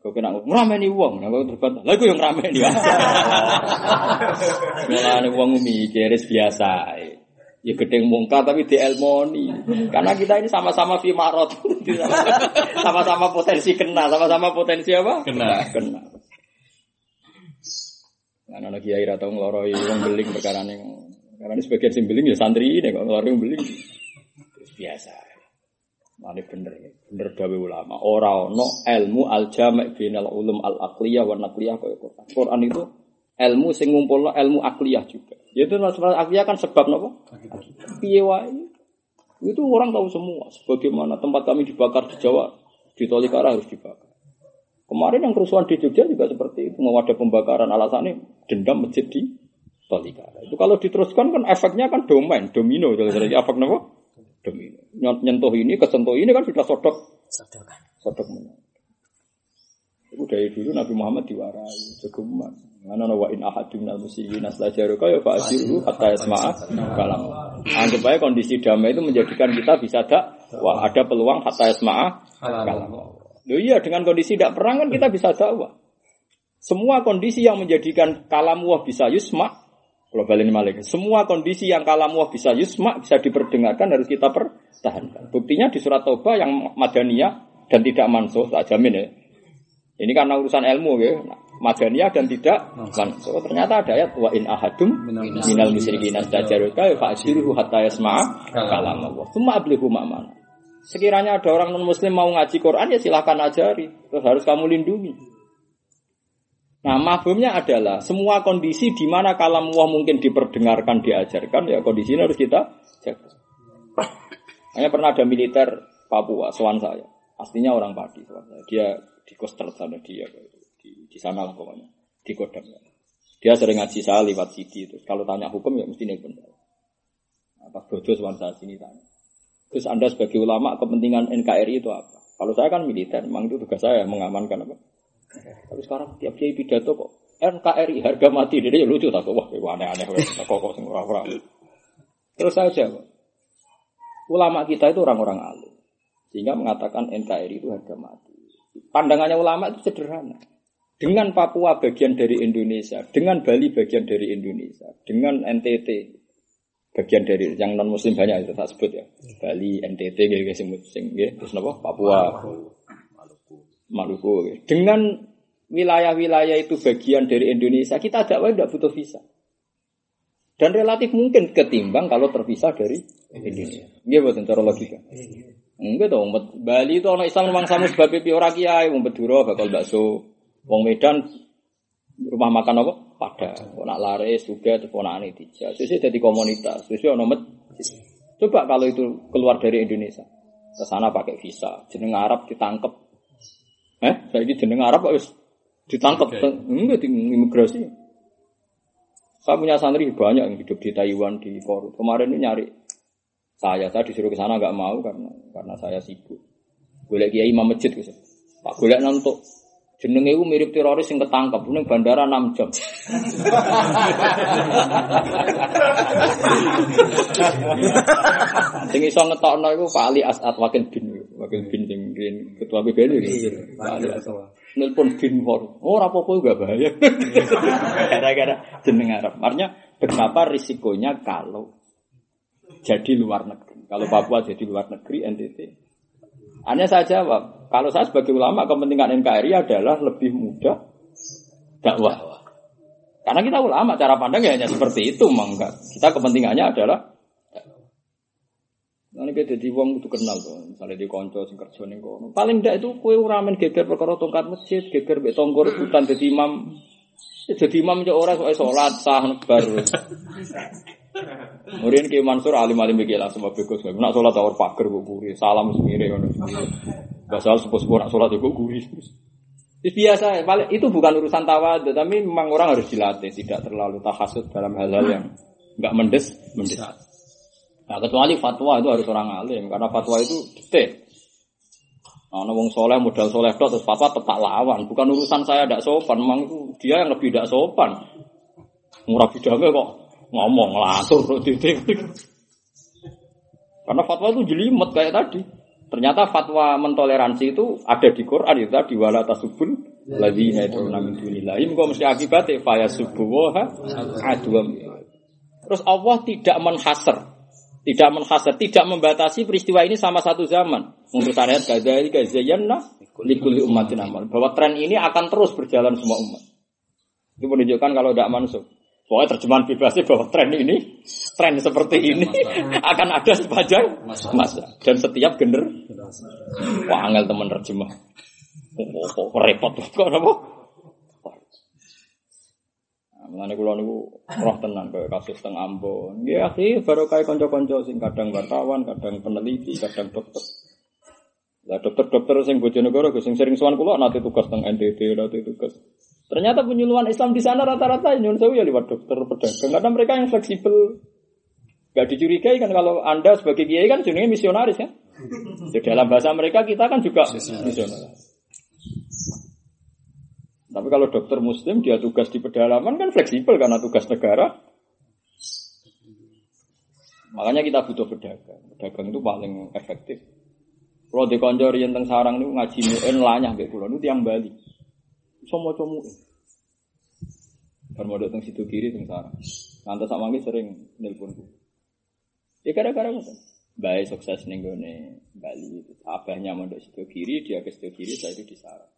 Kau kena ngerameni uang, nah kau terbat, lah kau yang ngerameni ya. [LAUGHS] Mulane uang mikir biasa. Ya gedeng mungkar tapi di elmoni. Karena kita ini sama-sama fi marot. [LAUGHS] sama-sama potensi kena, sama-sama potensi apa? Kena. Kena. Nah, anak kiai atau ngeloroi uang beling perkara ini. Karena sebagian sing beling ya santri ini kok ngeloroi uang beling. Biasa. Mane bener, bener dawe ulama. Ora ono ilmu al jami' binal ulum al aqliyah wa naqliyah kaya Quran. Quran itu ilmu sing ngumpulno ilmu akliyah juga. Yaitu masalah akliyah kan sebab napa? Piye. Itu orang tahu semua. Sebagaimana tempat kami dibakar di Jawa, di Tolikara harus dibakar. Kemarin yang kerusuhan di Jogja juga seperti itu. Mau ada pembakaran alasannya dendam masjid di Tolikara. Itu kalau diteruskan kan efeknya kan domain, domino. Jadi efek apa? Domino. Nyentuh ini, kesentuh ini kan sudah sodok. Sodok menang. Itu dari dulu Nabi Muhammad diwarai, jogeman. Mana wa in ahadun al musyirin aslajaru kaya fa'asiru hatta yasma'a kalam. Anggap aja kondisi damai itu menjadikan kita bisa tak wah ada peluang hatta yasma'a kalam. Loh iya dengan kondisi tidak perang kan kita bisa dakwah. Semua kondisi yang menjadikan kalam wah bisa yusma kalau balik malik, semua kondisi yang kalam wah bisa yusma bisa diperdengarkan harus kita pertahankan. Buktinya di surat Taubah yang madaniyah dan tidak mansuh, tak jamin ya. Ini karena urusan ilmu ya, madaniyah dan tidak mansuh. Ternyata ada ayat wa in ahadum minal musyrikin astajaruka fa asiruhu hatta yasma'a kalam Allah. Cuma ablighu ma'mana. Sekiranya ada orang non muslim mau ngaji Quran ya silahkan ajari. Terus harus kamu lindungi. Nah, mafhumnya adalah semua kondisi di mana kalam Allah mungkin diperdengarkan, diajarkan, ya kondisi ini harus kita jaga. Hanya pernah ada militer Papua, soal saya. Aslinya orang padi, soal saya. Dia di Koster sana dia, di, di sana lah pokoknya, di Kodam. Dia sering ngaji saya lewat CD itu. Kalau tanya hukum ya mesti nelpon saya. Pas bodoh soal saya sini tanya. Terus Anda sebagai ulama kepentingan NKRI itu apa? Kalau saya kan militer, memang itu tugas saya mengamankan apa? Tapi sekarang tiap kiai pidato kok NKRI harga mati dia ya lucu tak wah aneh-aneh kok kok sing ora Terus saja ulama kita itu orang-orang alim sehingga mengatakan NKRI itu harga mati. Pandangannya ulama itu sederhana. Dengan Papua bagian dari Indonesia, dengan Bali bagian dari Indonesia, dengan NTT bagian dari yang non muslim banyak itu tak sebut ya. Bali, NTT gitu sing terus napa? Papua. Maluku. Dengan wilayah-wilayah itu bagian dari Indonesia, kita dakwah tidak butuh visa. Dan relatif mungkin ketimbang kalau terpisah dari Indonesia. Iya buat cara logika. Enggak dong, Bali itu orang Islam memang sama sebab pipi orang kiai, wong Beduro bakal bakso, wong Medan rumah makan apa? Pada, nak laris juga, aneh tiga. Sesuai jadi komunitas, sesuai nomor. Coba kalau itu keluar dari Indonesia, ke sana pakai visa, jeneng Arab ditangkap, Eh, saya ini jeneng Arab harus ditangkap enggak di imigrasi. Saya punya santri banyak yang hidup di Taiwan di Korea. Kemarin ini nyari saya, saya disuruh ke sana nggak mau karena karena saya sibuk. Boleh kiai imam masjid gitu. Pak boleh nonton Jenenge itu mirip teroris yang ketangkap ning bandara 6 jam. sing iso ngetokno iku Pak Ali Asad Wakil bin Wakil bin sing ketua PBNU iki. Pak Ali Asad. Nelpon bin for. Oh apa-apa enggak bahaya. [LAUGHS] Gara-gara jeneng Arab. Artinya betapa risikonya kalau jadi luar negeri. Kalau Papua jadi luar negeri NTT. Hanya saya jawab, kalau saya sebagai ulama kepentingan NKRI adalah lebih mudah dakwah. Karena kita ulama cara pandang ya hanya seperti itu, enggak. Kita kepentingannya adalah Nanti kita jadi uang itu kenal tuh, misalnya di konco sing kerja ning kono. Paling ndak itu kue uramen geger perkara tongkat masjid, geger mbek tonggo rebutan dadi imam. Jadi imam yo ora soal salat sah baru. [LAUGHS] Kemudian Ki Mansur alim alim lah semua begus. Nak sholat awal pagar gue guri, salam semire ngono. Basal sepuh-sepuh nak sholat gue guri. Itu biasa, paling itu bukan urusan tawa, tapi memang orang harus dilatih, tidak terlalu tahasud dalam hal-hal yang nggak mendes, mendes. Nah, kecuali fatwa itu harus orang alim, karena fatwa itu detail. Nah, wong soleh modal soleh terus fatwa tetap lawan, bukan urusan saya tidak sopan, memang itu dia yang lebih tidak sopan. Murah bidangnya kok ngomong langsung titik. [LAUGHS] Karena fatwa itu jelimet kayak tadi. Ternyata fatwa mentoleransi itu ada di Quran itu tadi wala tasubun ladzina yad'una min dunillahi kok mesti akibatnya faya subuha adwam. Terus Allah tidak menhasar, tidak menhasar, tidak membatasi peristiwa ini sama satu zaman. Menurut syariat kadzalika zayyana likulli ummatin amal. Bahwa tren ini akan terus berjalan semua umat. Itu menunjukkan kalau tidak masuk. Pokoknya terjemahan bebasnya bahwa tren ini, tren seperti ini [LAUGHS] akan ada sepanjang masa. Dan setiap gener, wah angel teman terjemah. Oh, kok repot kok apa? Mengenai kulo niku roh tenan kayak kasus teng Ambon. Ya sih baru kayak konco-konco sing kadang wartawan, kadang peneliti, kadang dokter. Lah dokter-dokter sing bojonegoro sing sering sowan kulo nanti tugas teng NTT, nanti tugas Ternyata penyuluhan Islam di sana rata-rata nyun sewu ya lewat dokter pedagang karena mereka yang fleksibel. Gak dicurigai kan kalau Anda sebagai kiai kan jenenge misionaris kan. Di dalam bahasa mereka kita kan juga misionaris. Tapi kalau dokter muslim dia tugas di pedalaman kan fleksibel karena tugas negara. Makanya kita butuh pedagang. Pedagang itu paling efektif. Kalau di konjor yang teng sarang itu ngaji mu'en lanyah kayak pulau itu yang Bali. Somo comu. Bar modok teng situ kiri teng sana. Nanti sama lagi sering nelponku. Ya gara-gara ngoten. Baik sukses gone Bali. Abahnya mondok situ kiri, dia ke situ kiri, saya itu di sana.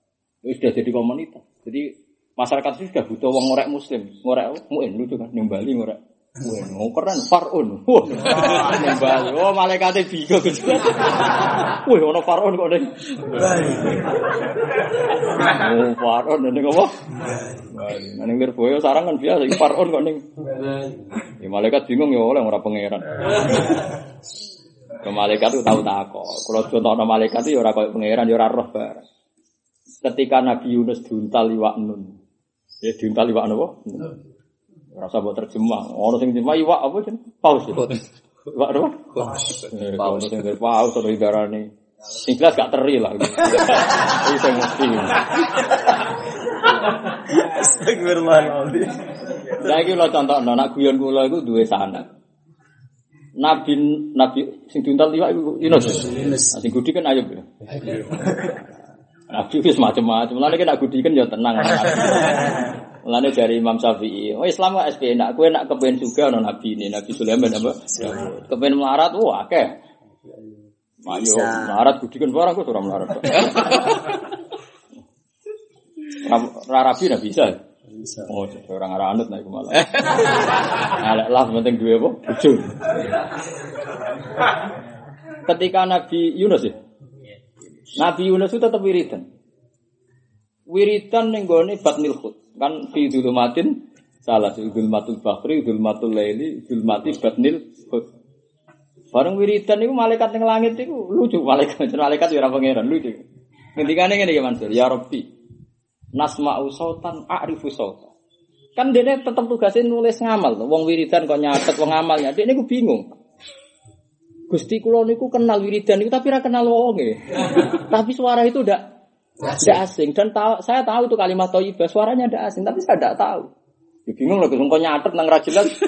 Itu sudah jadi komunitas. Jadi masyarakat itu sudah butuh wong ngorek muslim, ngorek muin lucu kan ning Bali ngorek Wah, mau keren Farun. Wah, nembal. Oh, malaikate bingung. Wah, ono Farun kok ning. Oh, Farun ning apa? Wah, ning Lirboyo sarang kan biasa Farun kok ning. Ya malaikat bingung ya oleh ora pangeran. Ke malaikat itu tahu takok. Kalau contohnya malaikat itu ya ora koyo pangeran ya ora roh bareng. Ketika Nabi Yunus diuntal iwak nun. Ya diuntal iwak apa? Rasa buat terjemah. Orang sing terjemah iwak apa sih? Paus. Iwak apa? Eh, Paus. Sing paus atau idarane. Sing jelas gak teri lah. [LAUGHS] Ini saya mesti. Astagfirullahaladzim. Saya ini lo contoh, anak guyon kula itu dua sanad. Nabi Nabi sing diuntal iwak itu Yunus. Nah, Sing gudi kan Ayub. Nabi itu macam-macam. Mulane kan aku kan ya tenang. [LAUGHS] Mulane dari Imam Syafi'i, oh Islam kok SP nak kowe nak kepen juga ono nabi ini, Nabi Sulaiman apa? Kepen melarat, wah akeh. Ayo, melarat gudikan barang kok ora melarat. Ra- Ra rabi nak bisa. Oh, orang arah anut naik malah. Alek lah penting duwe apa? Bojo. Ketika Nabi Yunus ya. Nabi Yunus itu tetap wiridan. Wiridan ning gone batnil khut. Kan fi dzulumatin salah sih dzulmatul bahri, dzulmatul laili, dzulmati batnil khut. Bareng wiridan itu malaikat ning langit itu lucu malaikat [LAUGHS] malaikat ya ora pangeran lucu. Ngendikane ngene iki Mansur, ya Rabbi. Nasma'u sautan a'rifu sautan. Kan dia tetap tugasnya nulis ngamal. Wong wiridan kok nyatet wong amalnya. Dia niku bingung. Gusti kula niku kenal wiridan niku tapi ora kenal wonge. [LAUGHS] tapi suara itu udah tidak asing dan tahu, saya tahu itu kalimat thayyibah suaranya tidak asing tapi saya tidak tahu. Ya bingung lho kok nyatet nang ra jelas. [LAUGHS]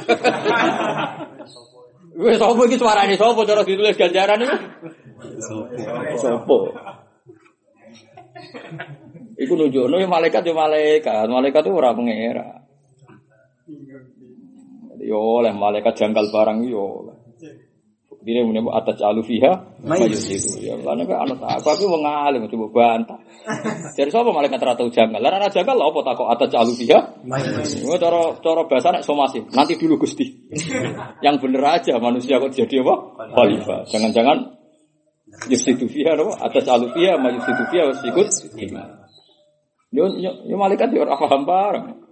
Wes sapa iki suarane sapa cara ditulis ganjaran itu? Sapa? Iku nunjukno ya malaikat ya malaikat, malaikat itu ora pengira. Yo oleh malaikat jangkal barang yo oleh. Dine mune atas alu fiha mayus itu ya. Lan nek ana tak aku wong alim coba bantah. Jadi sapa malaikat ora tau jangkal. Lah ora jangkal lha apa tak kok atas alu fiha? Mayus. cara cara bahasa nek somasi. Nanti dulu Gusti. Yang bener aja manusia kok jadi apa? Khalifah. Jangan-jangan yusidu fiha apa? Atas alu fiha mayus itu fiha wasikut. Yo, yo, yo malaikat yo ora paham bareng.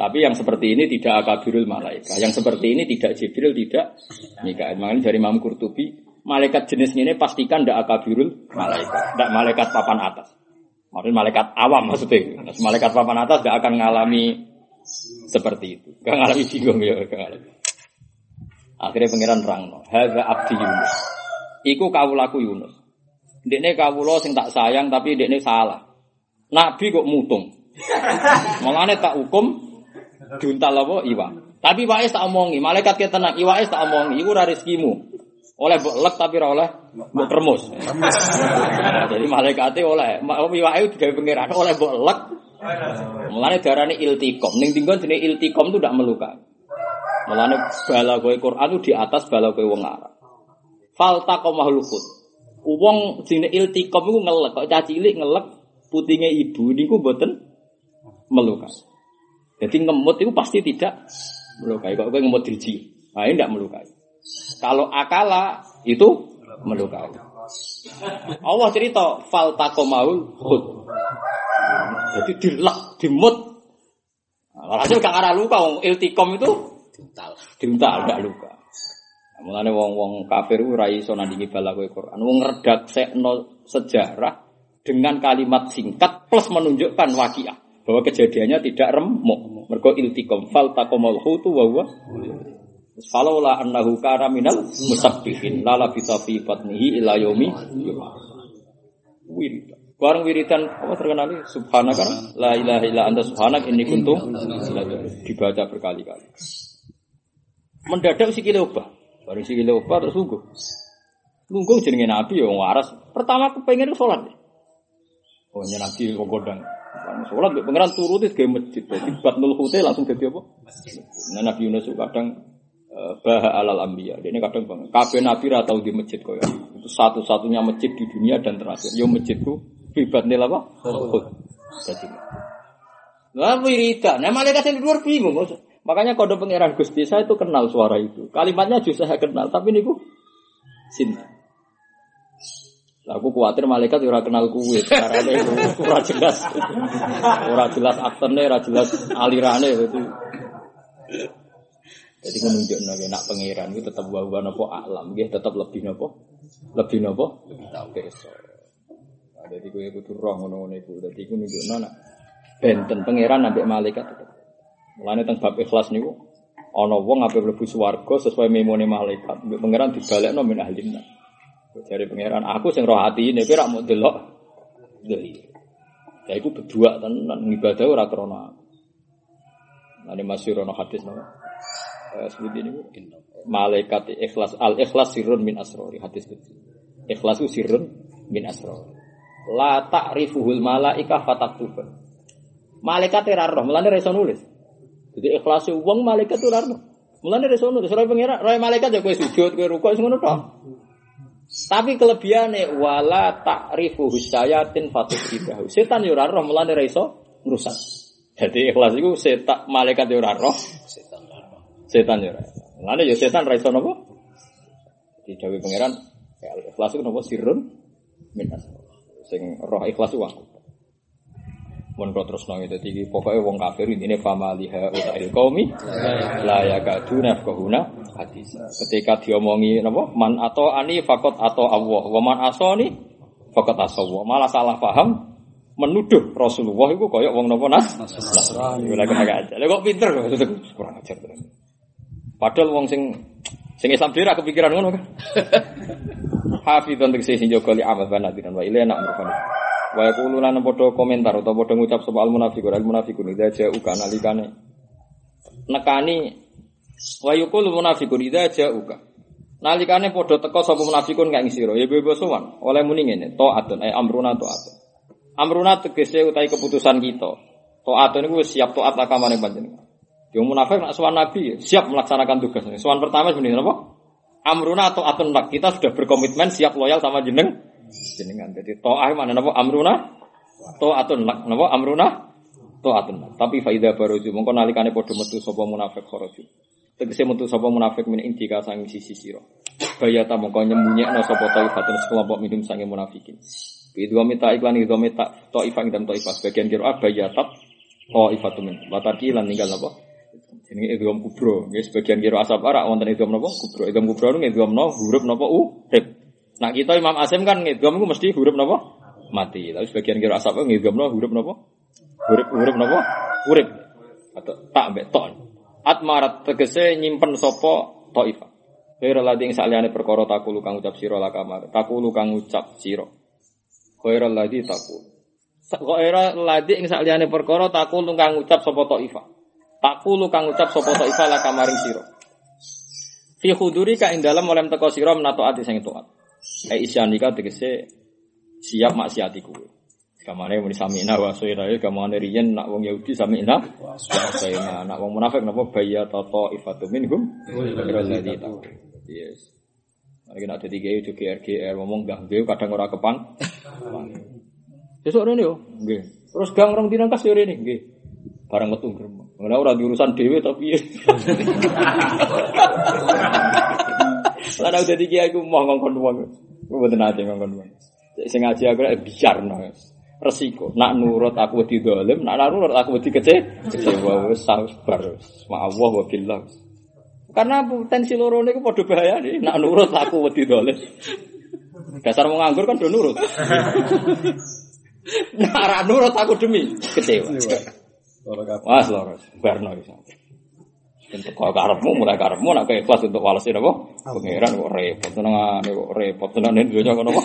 Tapi yang seperti ini tidak akabirul malaikat. Yang seperti ini tidak Jibril, tidak Mikael. Makanya dari Imam Qurtubi, malaikat jenis ini pastikan tidak akabirul malaikat. Tidak malaikat papan atas. Maksudnya malaikat awam maksudnya. Malaikat papan atas tidak akan mengalami seperti itu. Gak ngalami bingung ya. Ngalami. Akhirnya pangeran rangno. Haza abdi Yunus. Iku kawulaku Yunus. Dekne kawula sing tak sayang tapi dekne salah. Nabi kok mutung. Mulane tak hukum diuntal apa iwak. Tapi iwake tak omongi, malaikat ke tenang, iwake tak omongi, iku ora rezekimu. Oleh mbok lek tapi ora oleh mbok remus. Nah, Jadi malaikate oleh, Ma- iwake digawe pangeran oleh mbok lek. Mulane darane iltikom. Ning tinggon jenenge iltikom itu ndak melukai. Mulane balagoe Quran itu di atas balagoe wong Arab. Faltaqamahul khut. Wong jenenge iltikom iku ngelek, kok cah cilik ngelek putinge ibu niku mboten melukai. Jadi ngemut itu pasti tidak melukai. Kok kowe ngemut driji, nah ini tidak melukai. Kalau akala itu melukai. Allah cerita fal takomaul khud. Jadi dilek, dimut. Nah, Hasil gak arah luka, wong iltikom itu Diuntal. diuntal, gak luka. Nah, Mulane wong-wong kafir ora iso nandingi balagoe Quran. Wong ngredaksekno sejarah dengan kalimat singkat plus menunjukkan wakiah bahwa kejadiannya tidak remuk. Mergo iltikom fal takomal hutu wa huwa Falaula annahu kana minal musabbihin la labisa fi batnihi ila yaumi. Wiridan. Apa terkenal? Subhanaka la ilaha illa anta subhanak inni kuntu dibaca berkali-kali. Mendadak sikile obah. Bareng sikile obah terus sungguh. Lungguh jenenge Nabi ya wong waras. Pertama kepengen sholat. Oh Nabi wong kodang. Bareng sholat mbek pangeran turuti gawe masjid. Dadi batnul khute langsung dadi apa? Nah, Nabi Yunus itu kadang eh, baha alal ambiya. Dia ini kadang banget. Kabeh Nabi ra tau di masjid kaya. Itu satu-satunya masjid di dunia dan terakhir. Yo masjidku bibat nil apa? Khut. Jadi. Lah wiridan. Nah malaikat yang di luar bingung. Makanya kode pangeran Gusti saya itu kenal suara itu. Kalimatnya juga saya kenal, tapi niku cinta. Aku khawatir malaikat ora kenal kuwe, carane itu ora jelas. Ora jelas aktene, ora jelas alirane itu. Jadi ku nunjukno nek nak pangeran itu tetap wa wa napa alam nggih tetap lebih napa? Lebih napa? Pirsa. Nah, Jadi kowe kudu roh ngono-ngono iku. Dadi ku nunjukno nak benten pangeran ambek malaikat tetep. Mulane teng bab ikhlas niku ana wong ape mlebu swarga sesuai memone malaikat. Pangeran dibalekno min ahli Jare pangeran, aku sing roh ati ini kowe ra mau delok. Dari. Ya iku berdua tenan ngibadah ora krana. aku. Masyhur ana hadis napa? Eh, seperti ini malaikat ikhlas al ikhlas sirrun min asrori hadis kecil ikhlasu sirrun min asrori la ta'rifuhul malaika fataktuba malaikat ora roh mulane ra iso nulis jadi ikhlasu wong malaikat ora roh mulane ra iso nulis roh pengira roh malaikat ya kowe sujud kowe rukuk sing ngono tok tapi kelebihane wala ta'rifuhu syayatin fataktuba setan ya ora roh mulane ra iso ngrusak jadi ikhlas itu setan malaikat ya ora roh setan ya ora. Lane ya setan ra iso napa? Di dawuh pangeran ya ikhlas itu napa sirrun min asrar. Sing roh ikhlas itu aku. Mun kok terus nang dadi iki pokoke wong kafir intine famaliha utail qaumi la yakaduna faqahuna hadis. Ketika diomongi napa man atau ani fakot atau Allah wa man asoni fakot asawa. Malah salah paham menuduh Rasulullah itu koyok wong napa nas Nasrani. Lha kok aja. Lha kok pinter kok kurang ajar terus. Padahal wong sing sing Islam dhewe ra kepikiran ngono kan. [LAUGHS] Hafizun tegese sing jaga li amal banatiran wa ilana amrufan. Wa yaqulu lan padha komentar utawa padha ngucap sapa al munafiqun al munafiqun idza ja'uka nalikane nekani wa yaqulu munafiqun idza ja'uka nalikane padha teka sapa munafiqun kang sira ya bebo sowan oleh muni ngene taatun ay amruna taatun amruna tegese utawi keputusan kita taatun iku siap taat akamane panjenengan Yang munafik nak sowan Nabi siap melaksanakan tugas. Sowan pertama sebenarnya apa? Amruna atau atun. Kita sudah berkomitmen siap loyal sama jeneng jenengan. Jadi to'ah mana napa amruna to atun lak napa amruna to atun lak. Tapi faida baroju mongko nalikane padha metu sapa munafik kharaju. Tegese metu sapa munafik min indika sang sisi sira. Bayata mongko nyembunyikan sapa taifatun sekelompok minum sange munafikin. Bidwa mita iklan idwa mita ta'ifah dan ta'ifah. Sebagian kira bayatat ta'ifatu min. Wataki lan ninggal apa? Ini idgham kubro. Nggih sebagian kira asap arak wonten idgham napa? Kubro. Idgham kubro niku idgham no huruf napa. Nah kita Imam Asim kan idgham iku mesti huruf napa? Mati. Tapi sebagian kira asap idgham no huruf napa? Huruf huruf napa? Urip. Atau tak mbek tok. Atmarat tegese nyimpen sapa Thaifah. Khairul ladzi ing saliyane perkara takulu kang ucap sira la kamar. Takulu kang ucap sira. Khairul ladzi takul. Khairul ladzi ing saliyane perkara takulu kang ucap Thaifah. Takulu kang ucap sapa ta ifala kamaring sira. Fi khuduri ka ing dalem oleh teko sira menato ati. E isyanika tegese siap maksiati kuwe. Kamane muni samina wa sayra kamane riyen nak wong Yahudi samina wa sayna nak wong munafik napa bayya tata ifatu minhum tahu. Yes. Lagi nak dadi gawe itu GR ngomong gak gawe kadang ora kepan. Besok rene yo, nggih. Terus gang rong dina kas yo rene, nggih. Barang metu gremeng. Ora ora diurusan dhewe tapi [LAUGHS] Lah udah dadi kiai ku mau ngongkon wong. Ku mboten ate ngongkon wong. Sing ngaji aku lek biarno. Resiko. Nak nurut aku wedi dolim, nak nurut aku wedi kece. Kecewa wis sabar. Ma Allah wa billah. Karena potensi loro niku padha bahaya nih. Nak nurut aku wedi dolim. Dasar mau nganggur kan do nurut. Nak nurut aku demi kecewa. Wah, loros. Barno bisa. Untuk kau karepmu mulai karepmu nak ikhlas untuk walesin apa? Pangeran kok repot tenang kok repot tenang ini dunia kok apa?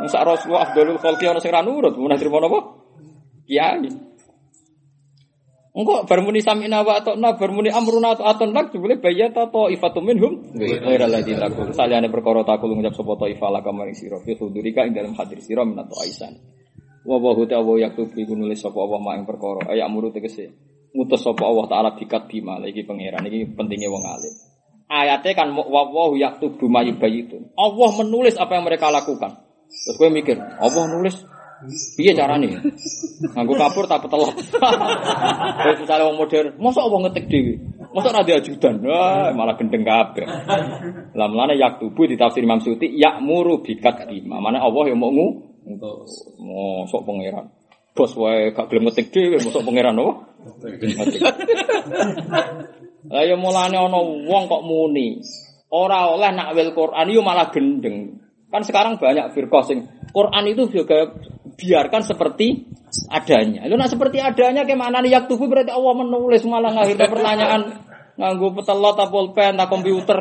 Musa Rasulullah Abdul Khalqi ana sing ra nurut, mun trimo napa? Kiai. Engko bar muni samina wa atona bar muni amruna atau aton lak jebule bayata ta ifatum minhum ghaira ladzi takul. Saliyane perkara takul ngucap sapa ta ifala kamaring sira fi hudurika ing dalem hadir sira minat aisan. Wa wa huta wa yaktubi nulis sapa Allah mak ing perkara ayak muru tegese ngutus sapa Allah taala bikat bima iki pangeran iki pentingnya wong alim. Ayatnya kan wa wa yaktubu mayubayitun. Allah menulis apa yang mereka lakukan. Terus gue mikir, Allah nulis Piye carane? Nganggo kapur tak petelot. [LAUGHS] Terus misalnya wong modern, mosok wong ngetik dhewe. Mosok ra ajudan. Wah, malah gendeng kabeh. Lah mulane yak tubuh di tafsir Imam Suti yakmuru bikat bima. Mana Allah yang mau ngu mosok pangeran. Bos wae gak gelem ngetik dhewe, mosok pangeran apa? Lah ya mulane ana wong kok muni. Ora oleh nak wil Quran yo malah gendeng. Kan sekarang banyak firqah sing Quran itu juga biarkan seperti adanya. Lu nak seperti adanya gimana nih yak tubuh berarti Allah menulis malah ngakhirnya pertanyaan nganggo petelot atau pulpen atau komputer.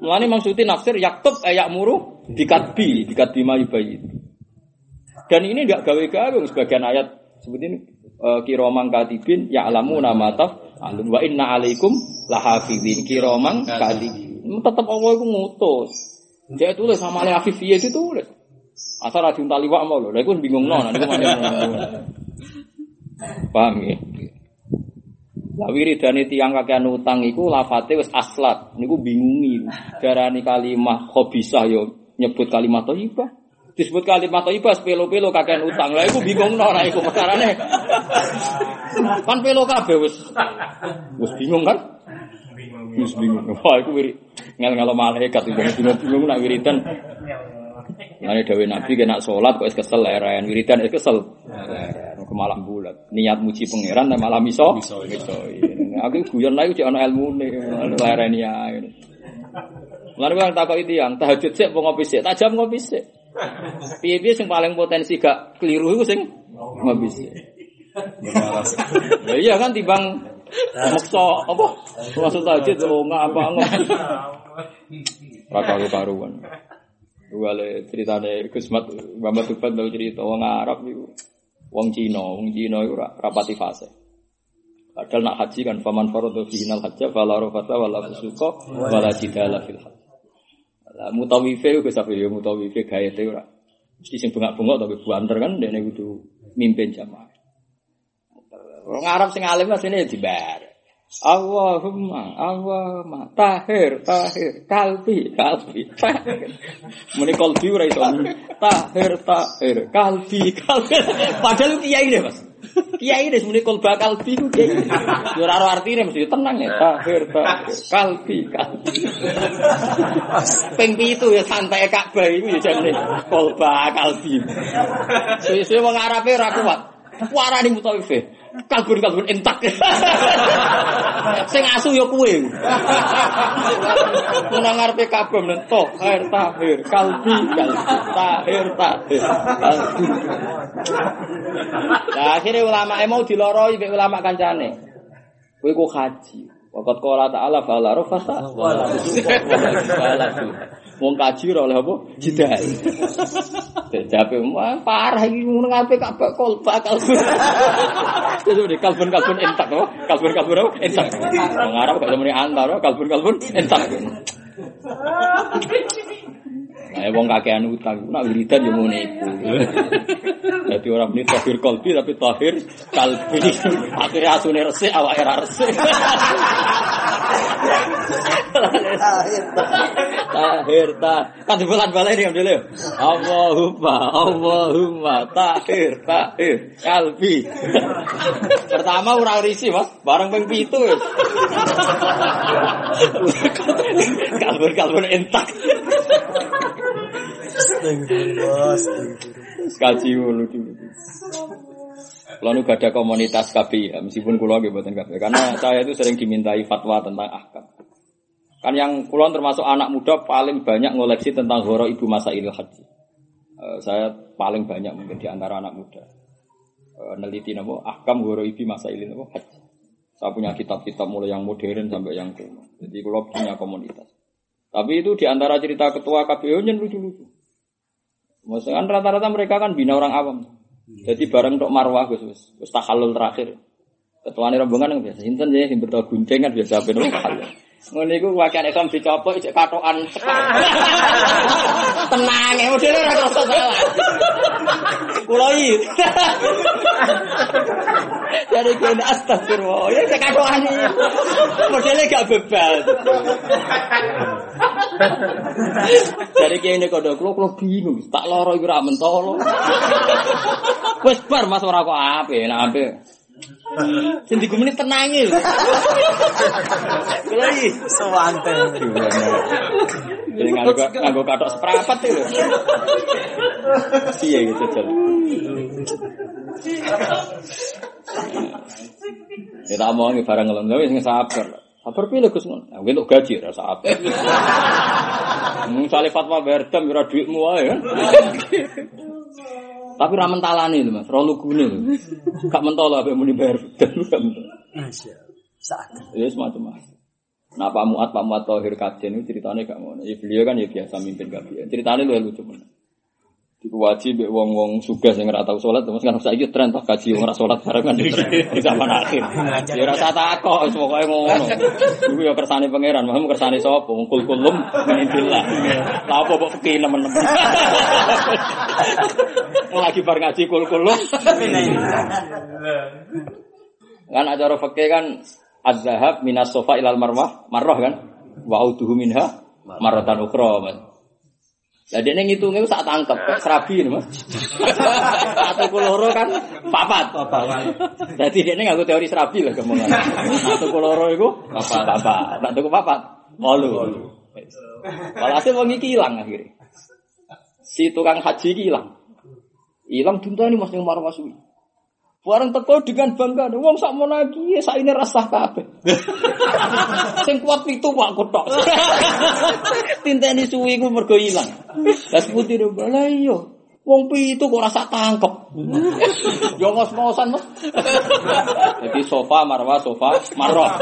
Mulane maksudnya nafsir yaktub ayak muru dikatbi dikatbi bayi. Dan ini enggak gawe-gawe sebagian ayat seperti ini uh, kiromang katibin ya alamu nama taf alun wa inna alaikum lahafidin kiromang katibin. Tetap Allah itu ngutus. Dia tulis sama Ali Afifiyah itu tulis. Asal rajin tali wak mau loh, lha iku bingung non, niku Paham ya? Lah wiridane tiyang kakean utang iku lafate wis aslat, niku bingungi. Kalimat khabisah yo nyebut kalimat thayyibah. Disebut kalimat thayyibah pelo-pelo kakean utang. Lah iku bingung no, iku perkarane. kan pelo kabeh wis wis bingung kan? Wis bingung. Wah, iku wiri ngel-ngel malaikat bingung-bingung nak wiridan Nanti Dewi Nabi kena sholat kok es kesel leren, wiridan es kesel leren, ke malam bulat. Niat muji pangeran dan malam iso, iso. Aku guyon lagi cek ilmu nih, leren ya. Lalu yang takut itu yang tahajud sih, mau ngopi sih, tajam ngopi sih. Piye-piye sing paling potensi gak keliru itu sing ngopi sih. Ya iya kan timbang maksa apa? Maksud tahajud lo nggak apa nggak. Raka karuan. Wale ceritane Gus Mat Muhammad Tuban tau cerita wong Arab itu wong Cina, wong Cina itu rapati fase. Padahal nak haji kan faman faradu fi hinal hajja fala rafata wala fusuqa wala jidala fil hajj. Lah mutawife ku sampe yo mutawife gawe te ora. Mesti sing bengak-bengok tapi buanter kan dene kudu mimpin jamaah. Wong Arab sing alim asline dibar. Allahumma Allahumma tahir tahir kalbi kalbi muni kalbi ora iso tahir tahir kalbi kalbi padahal kiai deh mas kiai deh muni kalba kalbi ku kiai. Yo ora artine mesti tenang ya. Tahir tahir kalbi kalbi. Ping itu ya santai Ka'bah iku ya jane. Kalba kalbi. Suwe-suwe wong Arabe ora kuat. Warani mutawife kalbun entak. [LAUGHS] Sing asu ya kuwe. Menang ngarepe kabeh men tahir tahir kalbi tahir tahir. Nah, akhirnya ulama mau diloroi mbek ulama kancane. Kowe kok haji. Waqat qala ta'ala fala rafasa wala wala Wong kaji ora oleh apa? Jidal. Jape parah iki ngono ngape kak bakal bakal. Terus di kalbun kalbun entak to. Kalbun kalbun? Entak. Wong Arab gak muni antar kalbun kalbun entak. Nah, wong kakean utang, nak wiridan yo ngene iku. Dadi ora muni tahir kalbi tapi tahir kalbi. Akhirnya asune resik awake ra resik. tahir ta. Kan bulan balai ini dulu Allahumma Allahumma tahir tahir kalbi. Pertama ora risi mas. Bareng ping pitu kalbur kalbur entak Kaji mulu Lalu gak ada komunitas kafe ya, meskipun kulo gitu buatan kafe, karena saya itu sering dimintai fatwa tentang ahkam. Kan yang kulon termasuk anak muda paling banyak ngoleksi tentang horo ibu masa ilil haji. Uh, saya paling banyak mungkin di antara anak muda. Uh, neliti nabo ahkam horo ibu masa ilil nabo haji. Saya punya kitab-kitab mulai yang modern sampai yang kuno. Jadi kulon punya komunitas. Tapi itu di antara cerita ketua KPU yang lucu-lucu. Maksudnya kan rata-rata mereka kan bina orang awam. Jadi bareng untuk marwah Gus, tahalul terakhir. Ketuane rombongan yang biasa sinten ya sing betul gunceng kan biasa ben. Ngono iku wakian Islam dicopot cek katokan [LAUGHS] Tenang ya modele ora krasa salah. Kulo iki. Jadi kene astagfirullah. Ya cek katokan iki. Modele gak bebal. Dari kene kodho kula kula bingung, tak loro iku ra mentolo. Wis bar Mas ora kok ape, nek ape. Sing digumeni tenange lho. Kula iki Sewanten. Jadi nganggo katok seprapat itu lho. Iya gitu jel. Ya tak mau nih barang ngelem wis sabar. Sabar pilih Gus ngono. Nah, untuk gaji ra sabar. Mung sale fatwa berdam ora duitmu wae kan. Tapi ra mentalane lho Mas, ra lugune lho. Gak mentolo ape muni bayar berdam gak mentolo. Masya Saat. Ya semacam macam. Nah Pak Muat, Pak Muat Tohir Kajen itu ceritanya gak ngono. Ya beliau kan ya biasa mimpin kabinet. Ceritanya lu lucu banget. Iku wajib mbek wong-wong sugih sing ora tau salat terus kan saiki tren toh wong ora bareng kan di zaman akhir. Ya ora usah takok wis pokoke ngono. Iku ya kersane pangeran, mau kersane sapa? Wong kul kulum minillah. Lah apa kok fikih nemen-nemen. Lagi bar ngaji kul kulum. Kan acara fikih kan az-zahab minas sofa ilal marwah, marwah kan? Wa auduhu minha marratan ukhra. Lah dene ngitunge sak tangkep kok serabi Mas. [LAUGHS] Satu kuloro kan papat. Jadi dene nganggo teori serabi lah kemongan. Satu kuloro iku papat. Papat. Tak tuku papat. Wolu. Walhasil wong iki ilang akhirnya. Si tukang haji iki ilang. Ilang duntani Mas ning marwah suwi. Barang teko dengan bangga, wong sak mau lagi, sak ini rasah kabeh. [LAUGHS] Sing kuat itu pak kotok. [LAUGHS] Tinteni suwi ku mergo ilang. Lah putih do lah iya. Wong pitu kok rasa tangkep. [LAUGHS] Yo ngos-ngosan, Mas. Jadi sofa marwah sofa marwah.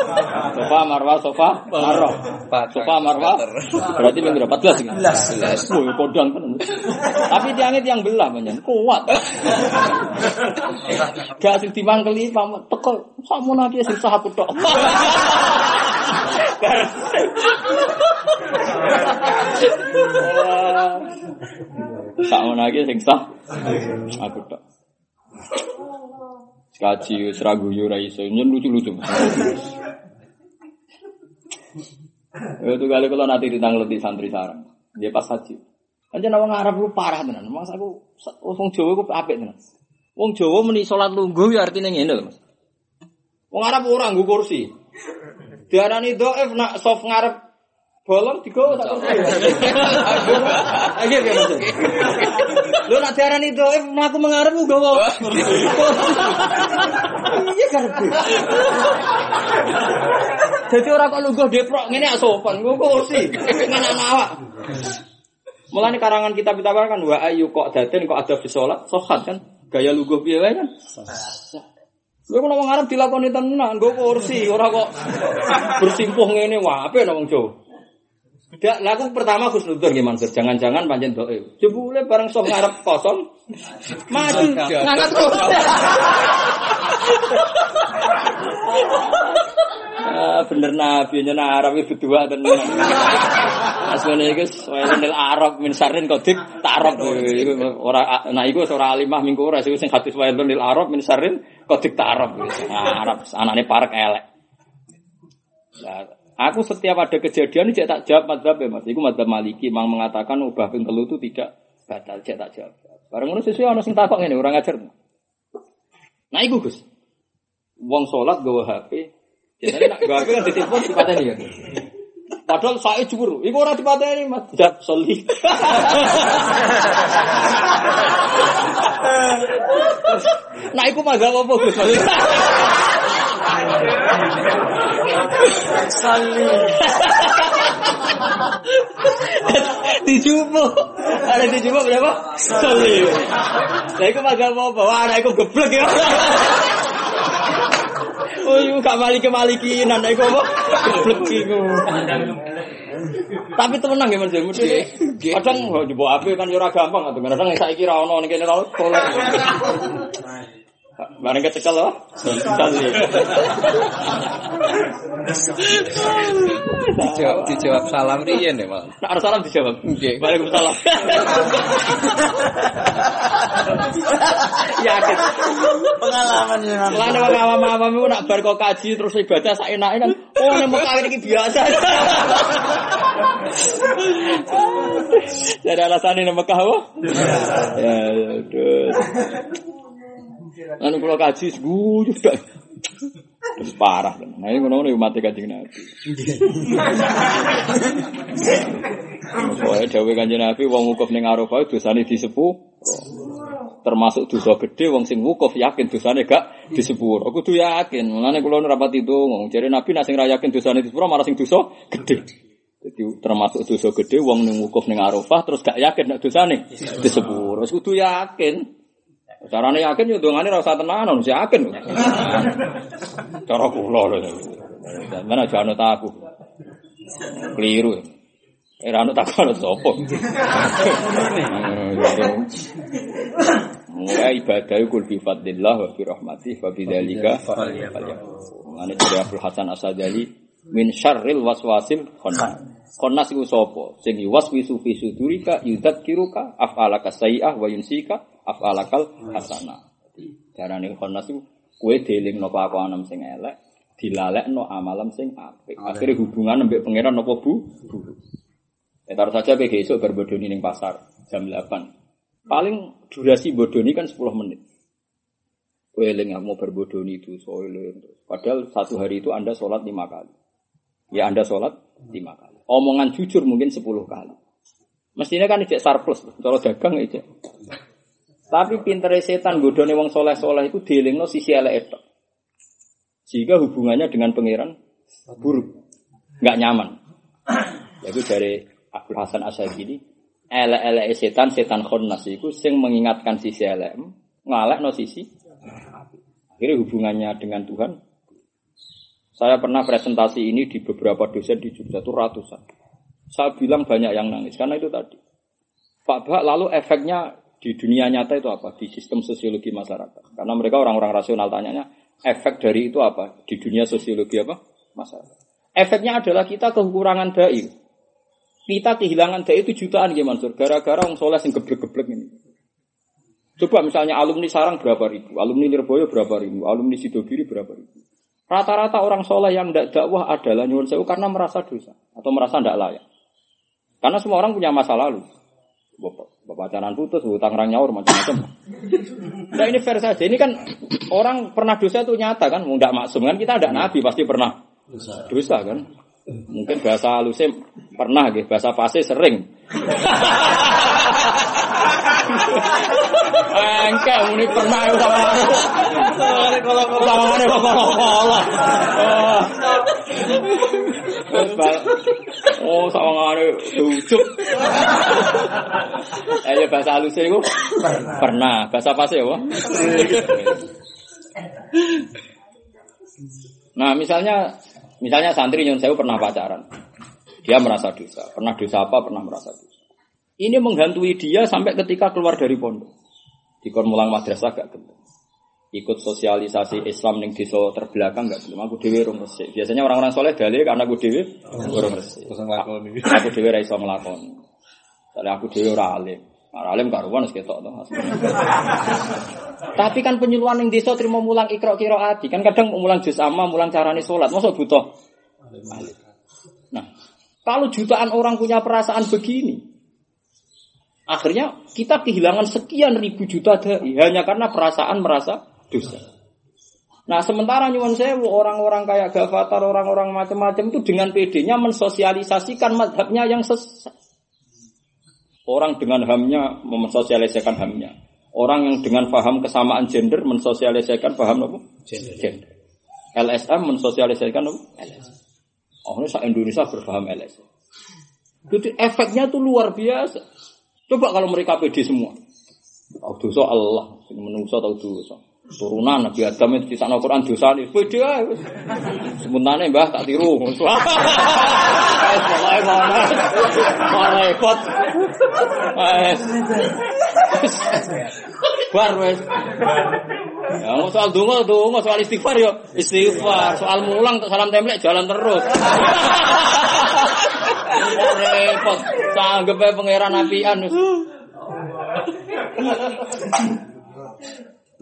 Sofa marwah sofa marwah. Sofa marwah. Berarti minggu 14 ini. 14. Oh, kodang tenan. Tapi tiangnya tiang belah panjen kuat. Gak sing dimangkeli pamat teko sakmono iki sing sah aku tok. Sakmono iki sing sah aku tok. Kaji seragu yo ra iso nyen lucu-lucu. Itu kali kalau nanti ditanggleti santri sarang, dia pas haji. Anjir wong Arab lu parah tenan. Mas aku wong Jawa ku apik tenan. Wong Jawa meni salat lungguh ya artine ngene lho, Mas. Wong Arab ora nggo kursi. Diarani dhaif nak soft ngarep bolong digowo tak kursi. [LAUGHS] Ayo ya Mas. Lho nak diarani dhaif mlaku mengarep nggowo. Iya karepe. Jadi orang kok lungguh deprok ngene ya sopan, nggo kursi. Mana awak. Mulane karangan kitab kita kan wa ayu kok daten kok ada bisolat sohat kan gaya luguh piye kan. Lha kok wong Arab dilakoni tenan, nggo kursi, ora kok bersimpuh ngene wah ape wong Jawa. Dak laku pertama Gus Nudur nggih Mansur, jangan-jangan pancen doe. Jebule bareng sok ngarep kosong maju ngangkat [LAUGHS] kursi. Ah, bener nabi nyena Arab itu dua tenan. Asmane iku wailil Arab min sarin kodik tarab iku ora nah iku ora alimah minggu ora sing hadis wailil Arab min sarin kodik tarab. Nah, Arab anane parek elek. Aku setiap ada kejadian cek tak jawab madzhab ya Mas. Iku madzhab Maliki mang mengatakan ubah ping telu itu tidak batal cek tak jawab. Bareng ngono sesuai ana sing takok ngene orang ngajar. Nah iku Gus. Wong salat gawa HP. Jadi nak gawa HP kan ditelepon dipateni ya. Padahal saya jujur, iku ora dipateni Mas. Jat soli. nah iku mazhab apa Gus? Sali. Dijupo. Ada dijupo berapa? Soli. Nah iku mazhab apa? Wah, nah iku geblek ya. Oh, iku gak maliki malikinan, iku apa? Geblek iku. Tapi temenang ya Mas, mesti. Kadang dibawa api kan yo ora gampang atau kadang saiki ra ono ning kene ra Bareng kecekel loh. Dijawab, dijawab salam riyen ya, Mal. Nah, harus salam dijawab. Nggih. Waalaikumsalam. Yakin. Pengalaman yang Lan wong awam-awam iku nak bar kok kaji terus ibadah sak enake kan. Oh nek Mekah iki biasa. Jadi alasan ini Mekah apa? Ya, ya, terus. Anu kalau kaji dah. Terus parah kan. Nah ini ngono-ngono mati kanjeng Nabi. Soalnya dawe kanjeng Nabi wong wukuf ning Arafah dosane disepuh. Termasuk dosa gede wong sing wukuf yakin dosane gak disepuro. Aku tuh yakin. Mulane kula ora itu ngomong. Jare Nabi nek sing ra yakin dosane disepuro malah sing dosa gede. Jadi termasuk dosa gede wong ning wukuf ning Arafah terus gak yakin nek dosane disepuro. Wis kudu yakin. Carane yakin yo dongane ora usah tenanan, wis yakin. [LAUGHS] Cara kula lho. Mana anut aku. Keliru. Era anut aku anut sapa? [LAUGHS] Mulai ibadah kul bi fadlillah wa bi rahmatih wa bi dzalika. Mane Abdul Hasan Asadali min syarril waswasil khannas. Khannas iku sapa? Sing yuwaswisu fi sudurika yudzakiruka af'alaka sayyi'ah wa yunsika af'alakal hasanah. Darane khannas iku kowe dielingno kelakuan sing elek, dilalekno amalan sing apik. Akhire hubungan mbek pangeran apa bu? Buruk. Ya taruh saja kayak besok berbodoni ning pasar jam 8. Paling durasi bodoni kan 10 menit. Kowe eling mau berbodoni itu soalnya. Padahal satu hari itu Anda sholat lima kali. Ya Anda sholat lima kali. Omongan jujur mungkin 10 kali. Mestinya kan ijek surplus, kalau dagang ijek. Tapi pintere setan bodoni wong soleh-soleh itu dielingno sisi elek itu. Sehingga hubungannya dengan pangeran buruk, nggak nyaman. Yaitu dari Abdul Hasan Asyadili, elek-elek setan, setan khonnas itu sing mengingatkan sisi elek, ngalek no sisi. Akhirnya hubungannya dengan Tuhan. Saya pernah presentasi ini di beberapa dosen di Jogja itu ratusan. Saya bilang banyak yang nangis karena itu tadi. Pak lalu efeknya di dunia nyata itu apa? Di sistem sosiologi masyarakat. Karena mereka orang-orang rasional tanyanya, efek dari itu apa? Di dunia sosiologi apa? Masyarakat. Efeknya adalah kita kekurangan dai. Kita kehilangan dai itu jutaan ya Mansur. Gara-gara orang soleh yang geblek-geblek ini. Coba misalnya alumni sarang berapa ribu, alumni Lirboyo berapa ribu, alumni Sidogiri berapa ribu. Rata-rata orang soleh yang tidak dakwah adalah nyuwun sewu karena merasa dosa atau merasa tidak layak. Karena semua orang punya masa lalu. Bapak, bapak pacaran putus, hutang rang nyaur macam-macam. Nah ini fair saja. Ini kan orang pernah dosa itu nyata kan, tidak maksum kan kita ada nabi pasti pernah dosa kan. Mungkin bahasa halusnya pernah gitu, bahasa pasti sering. [LAUGHS] Engke muni pernah ya sama mana kok kalau kalau. Oh, sama ngane lucu. Eh ya bahasa halusnya itu pernah, bahasa pasti ya. Nah, misalnya misalnya santri yang saya pernah pacaran. Dia merasa dosa. Pernah dosa apa? Pernah merasa dosa. Ini menghantui dia sampai ketika keluar dari pondok. Di mulang madrasah gak gelem. Ikut sosialisasi Islam ning desa terbelakang gak gelem. Aku dhewe urung resik. Biasanya orang-orang soleh dalih karena aku dhewe resik. Aku dhewe ra iso nglakoni. Soalnya aku dhewe ora alim. Ora alim karuan wis ketok to. Tapi kan penyuluhan ning desa terima mulang ikra qiraati. Kan kadang mulang juz amma, mulang carane salat. Masa butuh. Nah, kalau jutaan orang punya perasaan begini, akhirnya kita kehilangan sekian ribu juta dai hanya karena perasaan merasa dosa. Nah, sementara nyuwun sewu orang-orang kayak Gavatar, orang-orang macam-macam itu dengan PD-nya mensosialisasikan madhabnya yang sesat. Orang dengan hamnya mensosialisasikan hamnya. Orang yang dengan paham kesamaan gender mensosialisasikan paham apa? Gender. LSM mensosialisasikan apa? LSM. Oh, ini Indonesia berpaham LSM. Jadi efeknya tuh luar biasa. Coba kalau mereka pede semua. Tahu dosa Allah, menungso tahu dosa. Turunan Nabi Adam itu kisah Al-Quran dosa nih. Pede aja. Sementara mbah tak tiru. Mulai mana? Bar wes. Ya soal donga donga, soal istighfar yo istighfar, soal mulang salam templek jalan terus. Repot, sanggep ae pangeran apian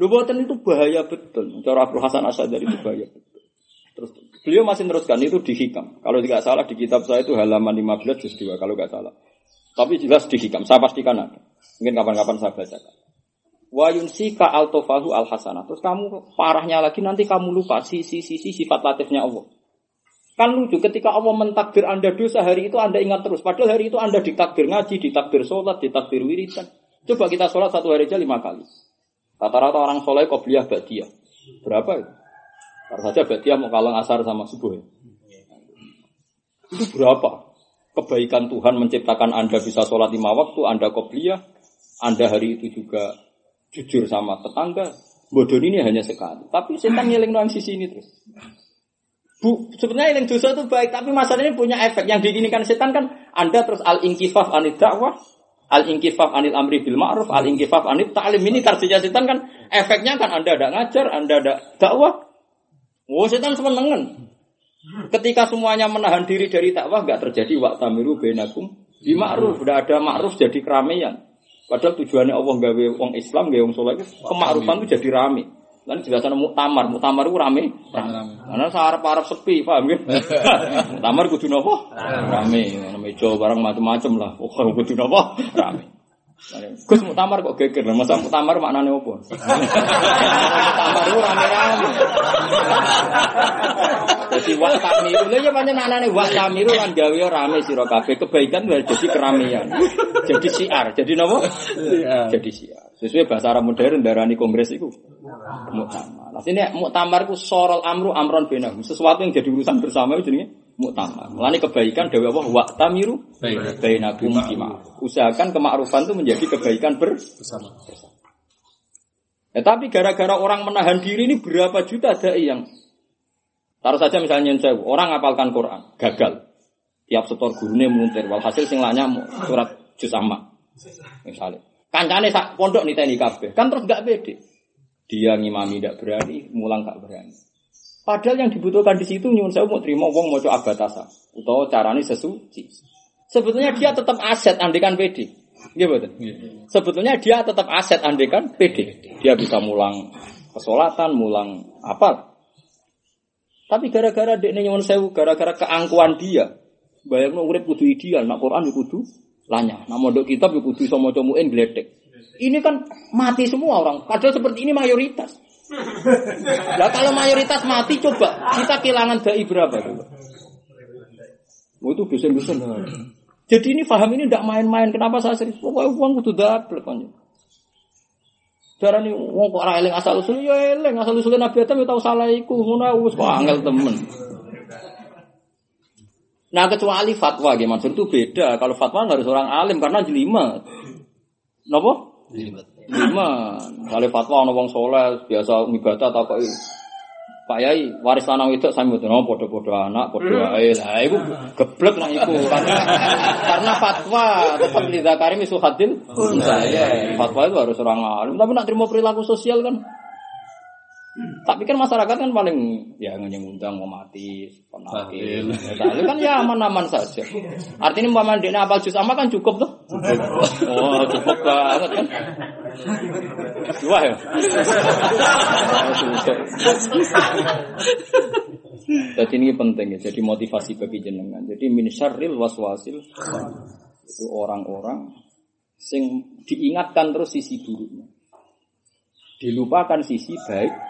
boten itu bahaya betul. Cara Abdul Hasan Asy'ari itu bahaya betul. Terus beliau masih teruskan itu di hikam. Kalau tidak salah di kitab saya itu halaman 15 juz 2 kalau nggak salah. Tapi jelas di hikam. Saya pastikan ada. Mungkin kapan-kapan saya bacakan. Wa yunsika altofahu al hasanah. Terus kamu parahnya lagi nanti kamu lupa sisi-sisi sifat latifnya Allah. Kan lucu ketika Allah mentakdir Anda dosa hari itu Anda ingat terus. Padahal hari itu Anda ditakdir ngaji, ditakdir sholat, ditakdir wiridan. Coba kita sholat satu hari aja lima kali. Rata-rata orang soleh kobliyah badiah. Berapa itu? Baru saja badiah mau kalang asar sama subuh. ya. Itu berapa? Kebaikan Tuhan menciptakan Anda bisa sholat lima waktu, Anda kobliyah, Anda hari itu juga jujur sama tetangga. Bodoh ini hanya sekali. Tapi setan ngiling doang sisi ini terus. Bu, sebenarnya yang dosa itu baik, tapi masalah ini punya efek. Yang diinginkan setan kan Anda terus al-inkifaf anid dakwah, al-inkifaf anil amri bil ma'ruf, al-inkifaf anil ta'lim. Ini tarsinya setan kan efeknya kan Anda ada ngajar, Anda ada dakwah. Oh, setan semenengan. Ketika semuanya menahan diri dari dakwah, nggak terjadi waktamiru benakum di ma'ruf. Udah ada ma'ruf jadi keramaian. Padahal tujuannya Allah gawe wong Islam, gawe wong soleh, kemakrupan itu jadi rame. Lan jelasan muktamar, muktamar itu rame. Karena sarap arep sepi, paham [LAUGHS] kan? muktamar kudu napa? Rame. Meja barang macam-macam lah. Oh, kudu napa? Rame. Gus muktamar kok geger, masa muktamar maknane opo? muktamar itu rame-rame. Jadi wa tamiru, ya pancen anane wa tamiru lan gawe rame sira kabeh kebaikan wis jadi keramaian. Jadi siar, jadi napa? Jadi siar. Sesuai bahasa Arab modern darani kongres itu muktamar. Nah, sini muktamar itu sorol amru amron benahum. Sesuatu yang jadi urusan bersama itu jenenge muktamar. Mulane kebaikan dewe Allah wa tamiru bainakum bima. Usahakan kemakrufan itu menjadi kebaikan bersama. Ya, tapi gara-gara orang menahan diri ini berapa juta dai yang taruh saja misalnya saya orang ngapalkan Quran gagal tiap setor gurune muntir walhasil sing nyamuk surat juz amma misalnya kancane sak pondok niteni kabeh kan terus gak pede dia ngimami tidak berani mulang gak berani padahal yang dibutuhkan di situ nyuwun saya mau terima wong mau abatasa utawa carane sesuci sebetulnya dia tetap aset andekan pede Iya betul. Sebetulnya dia tetap aset andekan pede. Dia bisa mulang kesolatan, mulang apa. Tapi gara-gara dek nyuwun sewu, gara-gara keangkuhan dia, bayang urip kudu ideal, nak Quran yo kudu lanya, nak mondok kitab yo kudu iso maca gledek. Ini kan mati semua orang. Padahal seperti ini mayoritas. Lah kalau mayoritas mati coba kita kehilangan dai berapa coba? Oh, itu dosen-dosen. Jadi ini paham ini tidak main-main. Kenapa saya serius? Pokoknya uang kudu double kan. Darah ini uang kok orang eling asal usul ya eling asal usul Nabi Adam ya tahu salah iku ngono wis kok angel temen. Nah kecuali fatwa gimana itu beda. Kalau fatwa harus orang alim karena jelimet. Napa? Jelimet. Jelimet. Kalau fatwa ono wong soleh biasa ibadah apa Pak Yai waris lanang itu sami mboten oh padha-padha anak padha ae. Lah iku geblek lah iku karena karena fatwa tetap li zakari misu hadil saya. Fatwa itu harus orang alim. Tapi nak terima perilaku sosial kan tapi kan masyarakat kan paling ya ngundang mau mati, penakil, itu kan ya aman-aman saja. Artinya umpama dia apa jus sama kan cukup tuh. Oh cukup banget kan. Dua ya. Jadi ini penting ya. Jadi motivasi bagi jenengan. Jadi min syarril waswasil itu orang-orang sing diingatkan terus sisi buruknya. Dilupakan sisi baik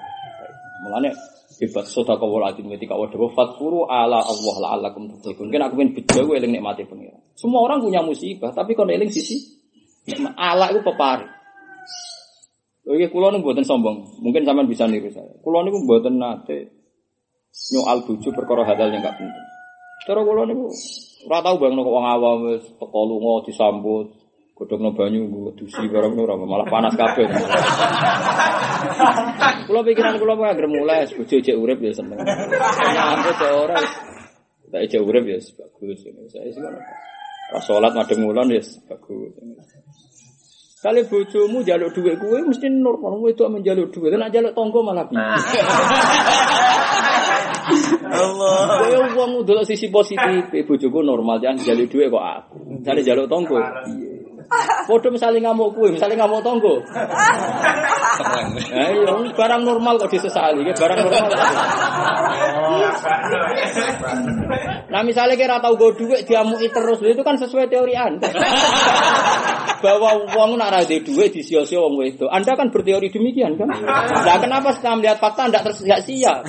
Mulane hebat sedekah wal adim ketika wadah fatfuru ala Allah la'allakum tuflihun. Kan aku pengen bejo eling nikmati pengira. Semua orang punya musibah, tapi kalau eling sisi ala itu pepari. Oke, kulo niku mboten sombong. Mungkin sampean bisa niru saya. Kulo niku mboten nate nyoal bojo perkara hal yang gak penting. Cara kulo niku ora tau bang kok wong awam wis disambut, godhong banyu dusi barang ora malah panas kabeh. Kula pikiran kula kok anggere mulai bojo jek urip ya seneng. Nah, aku cek ora. Tak jek urip ya bagus ini. Saya sih ngono. Ora salat madheng ngulon ya bagus. Kali bojomu jaluk duit kuwe mesti normal kowe itu menjaluk duit. Nek jaluk tonggo malah piye. Allah. Kowe wong ndelok sisi positif, eh, bojoku normal jangan jaluk duit kok aku. Jale jaluk tonggo. Piye? Padha misale ngamuk kuwe, misale ngamuk tonggo. Nah, iya, barang normal kok disesali, ya, barang normal. Nah misalnya kira tahu gue duit diamuki terus, itu kan sesuai teori anda. Bahwa uang nak ada duit di sio sio wong itu. Anda kan berteori demikian kan? Nah kenapa setelah melihat fakta anda tersiap-siap?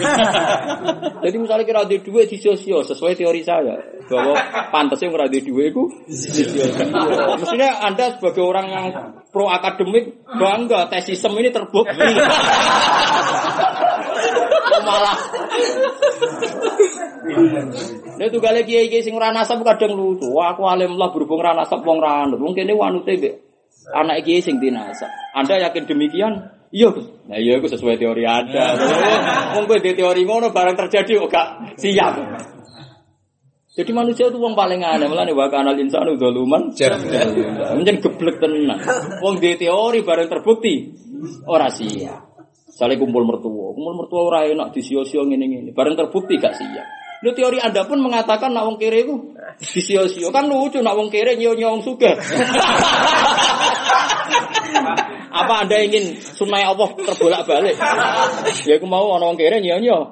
[LAUGHS] Jadi misalnya kira ada di sio sio sesuai teori saya bahwa pantasnya itu di sio sio. Maksudnya anda sebagai orang yang pro akademik bangga tesisem ini terbukti. [LAUGHS] Malah Lha tugale kiai-kiai sing ora nasab kadang lucu. Wah, aku alim lah berhubung ora nasab wong ra anut. Wong kene wanute mbek anak kiai sing dinasab. Anda yakin demikian? Iya, Gus. Nah, iya iku sesuai teori Anda. [LAUGHS] Wong kowe teori ngono barang terjadi kok gak siap. Jadi manusia itu wong paling aneh, malah nih wakil anal insanu doluman, menjadi geblek tenan. Wong di teori barang terbukti, ora siap. Misalnya kumpul mertua, kumpul mertua ora enak di sio-sio ngene ngene, barang terbukti gak siap. Lu teori Anda pun mengatakan nak wong kere itu di sio-sio kan lucu nak wong kere nyo nyong suka. [LAUGHS] Apa Anda ingin sunai Allah terbolak balik? Ya aku mau orang wong kere nyo.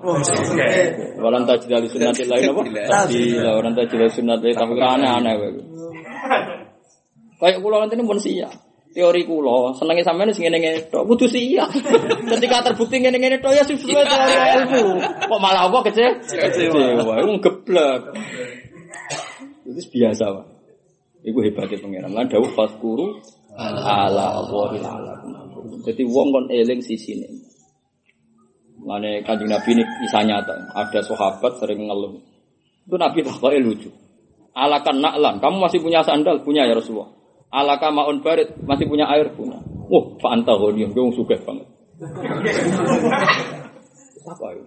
Walan tajdal sunnatil lain apa? Tasdila walan tajdal sunnatil tapi aneh aneh wae. Kayak kula ngene pun siap. Teori kula senenge sampean sing ngene-ngene tok kudu siap. [LAUGHS] Ketika terbukti ngene-ngene tok ya sesuai teori ilmu. Kok malah apa kece? Kecewa, wong geblek. Itu biasa, Pak. Iku hebatnya pangeran. Lan dawuh faskuru ala Allahil alamin. Jadi wong kon eling sisine. Mane kanjeng Nabi ini kisah nyata. Ada sahabat sering ngeluh. Itu Nabi takutnya lucu. Alakan naklan, kamu masih punya sandal? Punya ya Rasulullah. Alaka maun barit, masih punya air? Punya. Wah, Pak Antahonium, gue suka banget. Apa itu?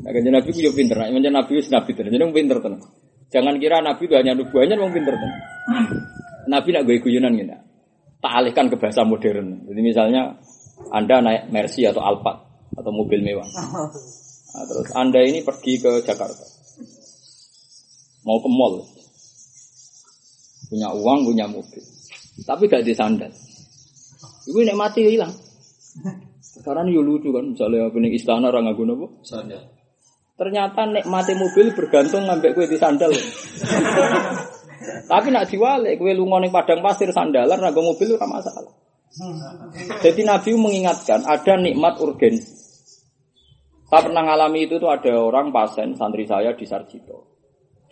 Nah, kanjeng Nabi itu pinter. Nah, kanjeng Nabi itu Nabi tenan. Jadi pinter tenan. Jangan kira Nabi itu hanya nubuahnya, wong pinter tenan. Nabi nak gue guyonan gini. Tak alihkan ke bahasa modern. Jadi misalnya Anda naik Mercy atau Alphard atau mobil mewah. Nah, terus Anda ini pergi ke Jakarta. Mau ke mall. Punya uang, punya mobil. Tapi gak di sandal. Ibu nek mati hilang. Sekarang yo lucu kan, misalnya aku ning istana orang ngaku nopo? Sandal. Ternyata nek mati mobil bergantung ngambek kue di sandal. Tapi nak diwale kue lunga ning padang pasir sandalan raga mobil ora masalah. Jadi Nabi mengingatkan ada nikmat urgensi. Saya pernah ngalami itu tuh ada orang pasien santri saya di Sarjito.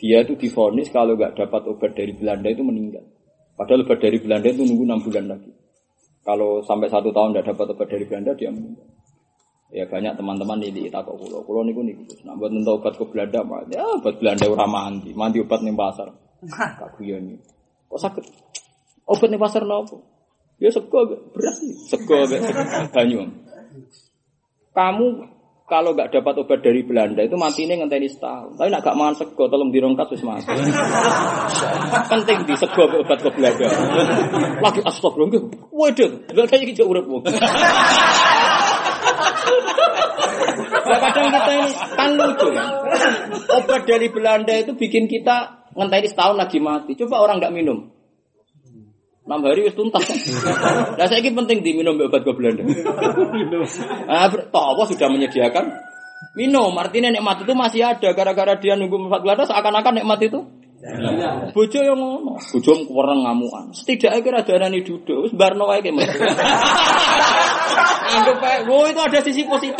Dia itu difonis kalau nggak dapat obat dari Belanda itu meninggal. Padahal obat dari Belanda itu nunggu enam bulan lagi. Kalau sampai satu tahun nggak dapat obat dari Belanda dia meninggal. Ya banyak teman-teman ini tak kok kulo. Kulo niku niku. Nah buat nento obat ke Belanda, ya obat Belanda ora mandi, mandi obat ning pasar. [LAUGHS] Tak guyon iki. Kok sakit? Obat ning pasar nopo? Ya sego beras nih. Sego [LAUGHS] banyu. Kamu kalau nggak dapat obat dari Belanda itu mati ini ngenteni setahun. Tapi nak gak mangan sego, tolong dirongkat wis mati. Penting di sego obat ke Belanda. Lagi astagfirullah. Waduh, lha kayak iki urip wong. Nah, kadang kita ini kan lucu kan. Obat dari Belanda itu bikin kita ngenteni setahun lagi mati. Coba orang nggak minum. Enam hari wis tuntas. Nah saya ini penting diminum obat ke Belanda. Nah, toh Allah sudah menyediakan minum. Artinya nikmat itu masih ada. Gara-gara dia nunggu obat Belanda seakan-akan nikmat itu Bojo yang ngono, bojo kurang ngamuan. Setidaknya kira ada nani duduk, wis barno wae ki. Anggap ae, wo itu ada sisi positif.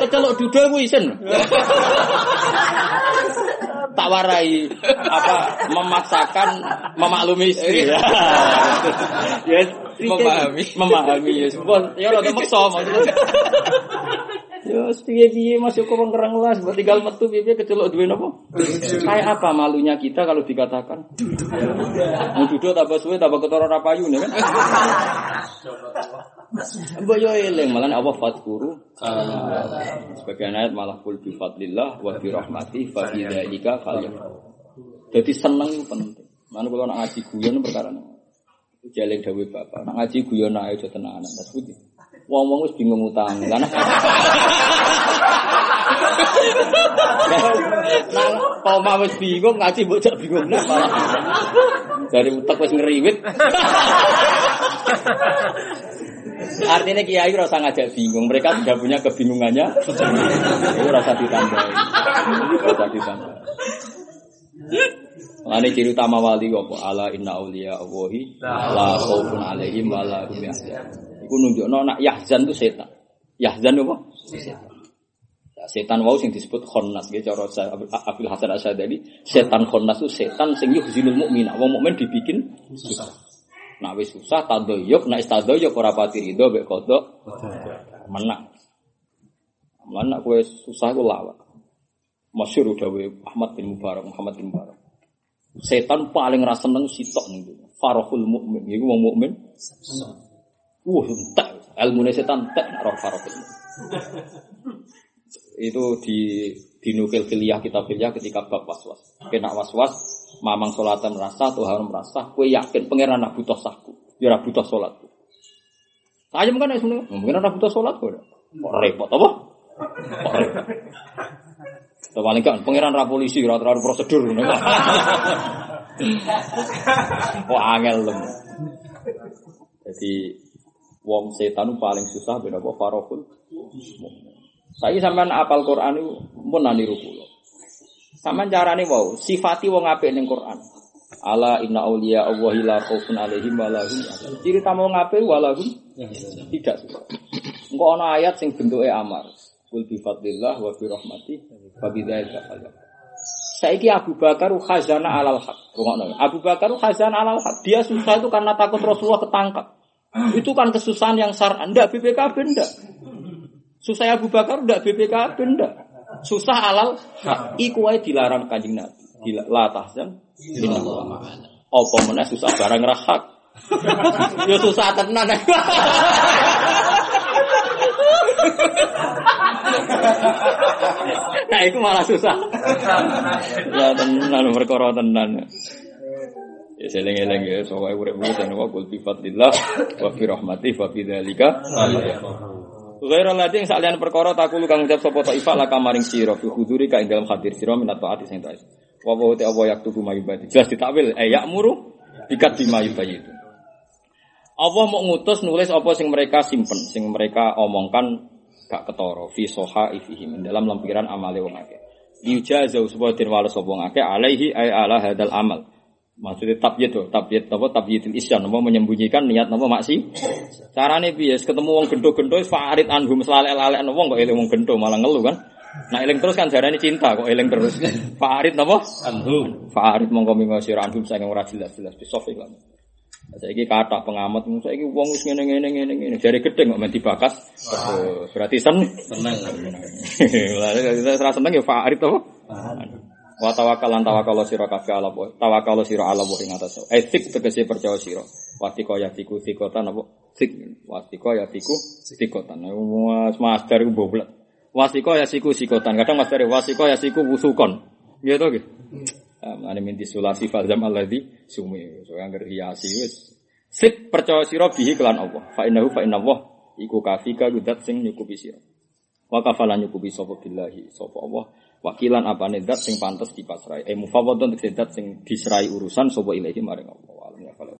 Kecelok duduk ku isen. Tak warai apa memaksakan memaklumi istri [LAUGHS] ya. ya Memahami. memahami ya. Sebab ya ora maksa maksudnya. Ya piye piye Mas Joko pengerang las buat tinggal metu piye kecelok duwe napa? Kayak apa malunya kita kalau dikatakan? Mau duduk tambah suwe tambah ketara ora payu kan? [LAUGHS] Mbok yo eling malah apa fatkuru. Sebagian ayat malah kul bi fadlillah wa bi rahmati fa bi dzalika falyafrahu. Jadi seneng itu penting. Mana kalau nak ngaji guyon perkara ini. Jaling dawuh bapak. Nak ngaji guyon ae aja tenanan. Mas Budi. Wong-wong wis bingung utang. Karena Nah, koma wis bingung ngaji mbok jak bingung malah. Dari utek wis ngeriwit. Artinya kiai rasa ngajak bingung, mereka sudah punya kebingungannya. Itu rasa ditambahi. Rasa ditambahi. Lani ciri utama wali apa? Ala inna auliya Allahi la khaufun alaihim wa la hum. Iku nunjukno nak yahzan itu setan. Yahzan apa? Setan wau sing disebut khonnas gitu cara Abdul Hasan Asyadali setan khonnas itu setan sing yuhzinul mukmin wong mukmin dibikin nak wis susah tadoyok nak istadoyok ora pati rido mek kodok. Menang mana kue susah ku lawak. Masyhur dawe Ahmad bin Mubarak Muhammad bin Mubarak. Setan paling rasa seneng sitok nih farahul mukmin iku wong mukmin wah entek. Ilmu setan entek nak roh mukmin itu di dinukil kuliah kita kuliah ketika bab waswas. Kena waswas, mamang solatan merasa, Tuhan merasa, kue yakin pangeran nak butuh sahku, ya butuh sholatku. Saya mungkin sebenarnya, mungkin ora butuh sholat kok. Kok repot apa? Kok repot? Paling kan pangeran ra polisi terlalu prosedur. Wah angel lem. Jadi wong setan paling susah beda apa farokul. Saya sampean apal Quran itu pun niru kula. Sampean carane wow, sifati wong apik ning Quran. Ala inna auliya Allahi la khaufun alaihim wa lahum. Ciri tamu wong apik wa lahum tidak. Engko ana ayat sing bentuke amar. Kul bi fadlillah wa bi rahmati fa bidzalika falyafrah. Saiki Abu Bakar khazana alal haq. Rungokno. Abu Bakar khazana alal haq. Dia susah itu karena takut Rasulullah ketangkap. Itu kan kesusahan yang syar'an. Ndak BPKB ndak. Susah Abu Bakar ndak BPKB ndak. Susah alal hak. Iku wae dilarang kanjeng Nabi. La tahzan. Apa meneh susah barang ra hak. [LAUGHS] Ya susah tenan. [LAUGHS] nah itu malah susah. ya tenan perkara tenan. Ya seling-eling ya soalnya urip urip dan wa kul bi fadlillah wa fi rahmati fa bi dzalika Ghaira ladzi yang salian perkara takulu kang ucap sapa ta'ifa la kamaring sira fi huduri ka ing dalam hadir sira minat taati sing taat. Wa wa ta apa yaktubu mayubati. Jelas ditakwil eh ya'muru bikat bima yubayitu. Allah mau ngutus nulis apa sing mereka simpen, sing mereka omongkan gak ketara fi sohaifihim dalam lampiran amale wong akeh. Liujazau supaya den wales sapa wong akeh alaihi ay ala hadal amal. Maksudnya tabyid tuh, tabyid apa tabyidul isyan, apa menyembunyikan niat apa maksi. Carane piye? Ketemu wong gendo-gendo farid anhum selalek-lalek wong kok eling wong gendo malah ngeluh kan. Nah eling terus kan jarane cinta kok eling terus. [LAUGHS] Farid napa? Anhum. Farid mongko mingo sira anhum saking ora jelas-jelas di sofi kan. Saiki kata pengamat saiki wong wis ngene-ngene ngene-ngene jare gedeng kok men dibakas. Terus berarti sen seneng. [LAUGHS] Lah seneng ya Farid apa? Wa tawakkalan tawakkal sira kabeh ala Allah. Tawakkal sira ala Allah ing atas. Etik tegese percaya sira. Watiko yatiku tikotan apa? Tik. Watiko yatiku tikotan. Mas master iku boblet. Wasiko yasiku sikotan. Kadang master wasiko yasiku wusukon. Iya to nggih. Ane minti sulasi falzam alladzi sumi. So yang hiasi wis. Sik percaya sira bihi kelan Allah. Fa innahu fa inna Allah iku kafika gudat sing nyukupi sira. Wa kafalan nyukupi sapa billahi sapa Allah. Wakilan apane zat sing pantes dipasrai. Eh mufawwadun tegese zat sing diserai urusan sapa ilahi maring Allah.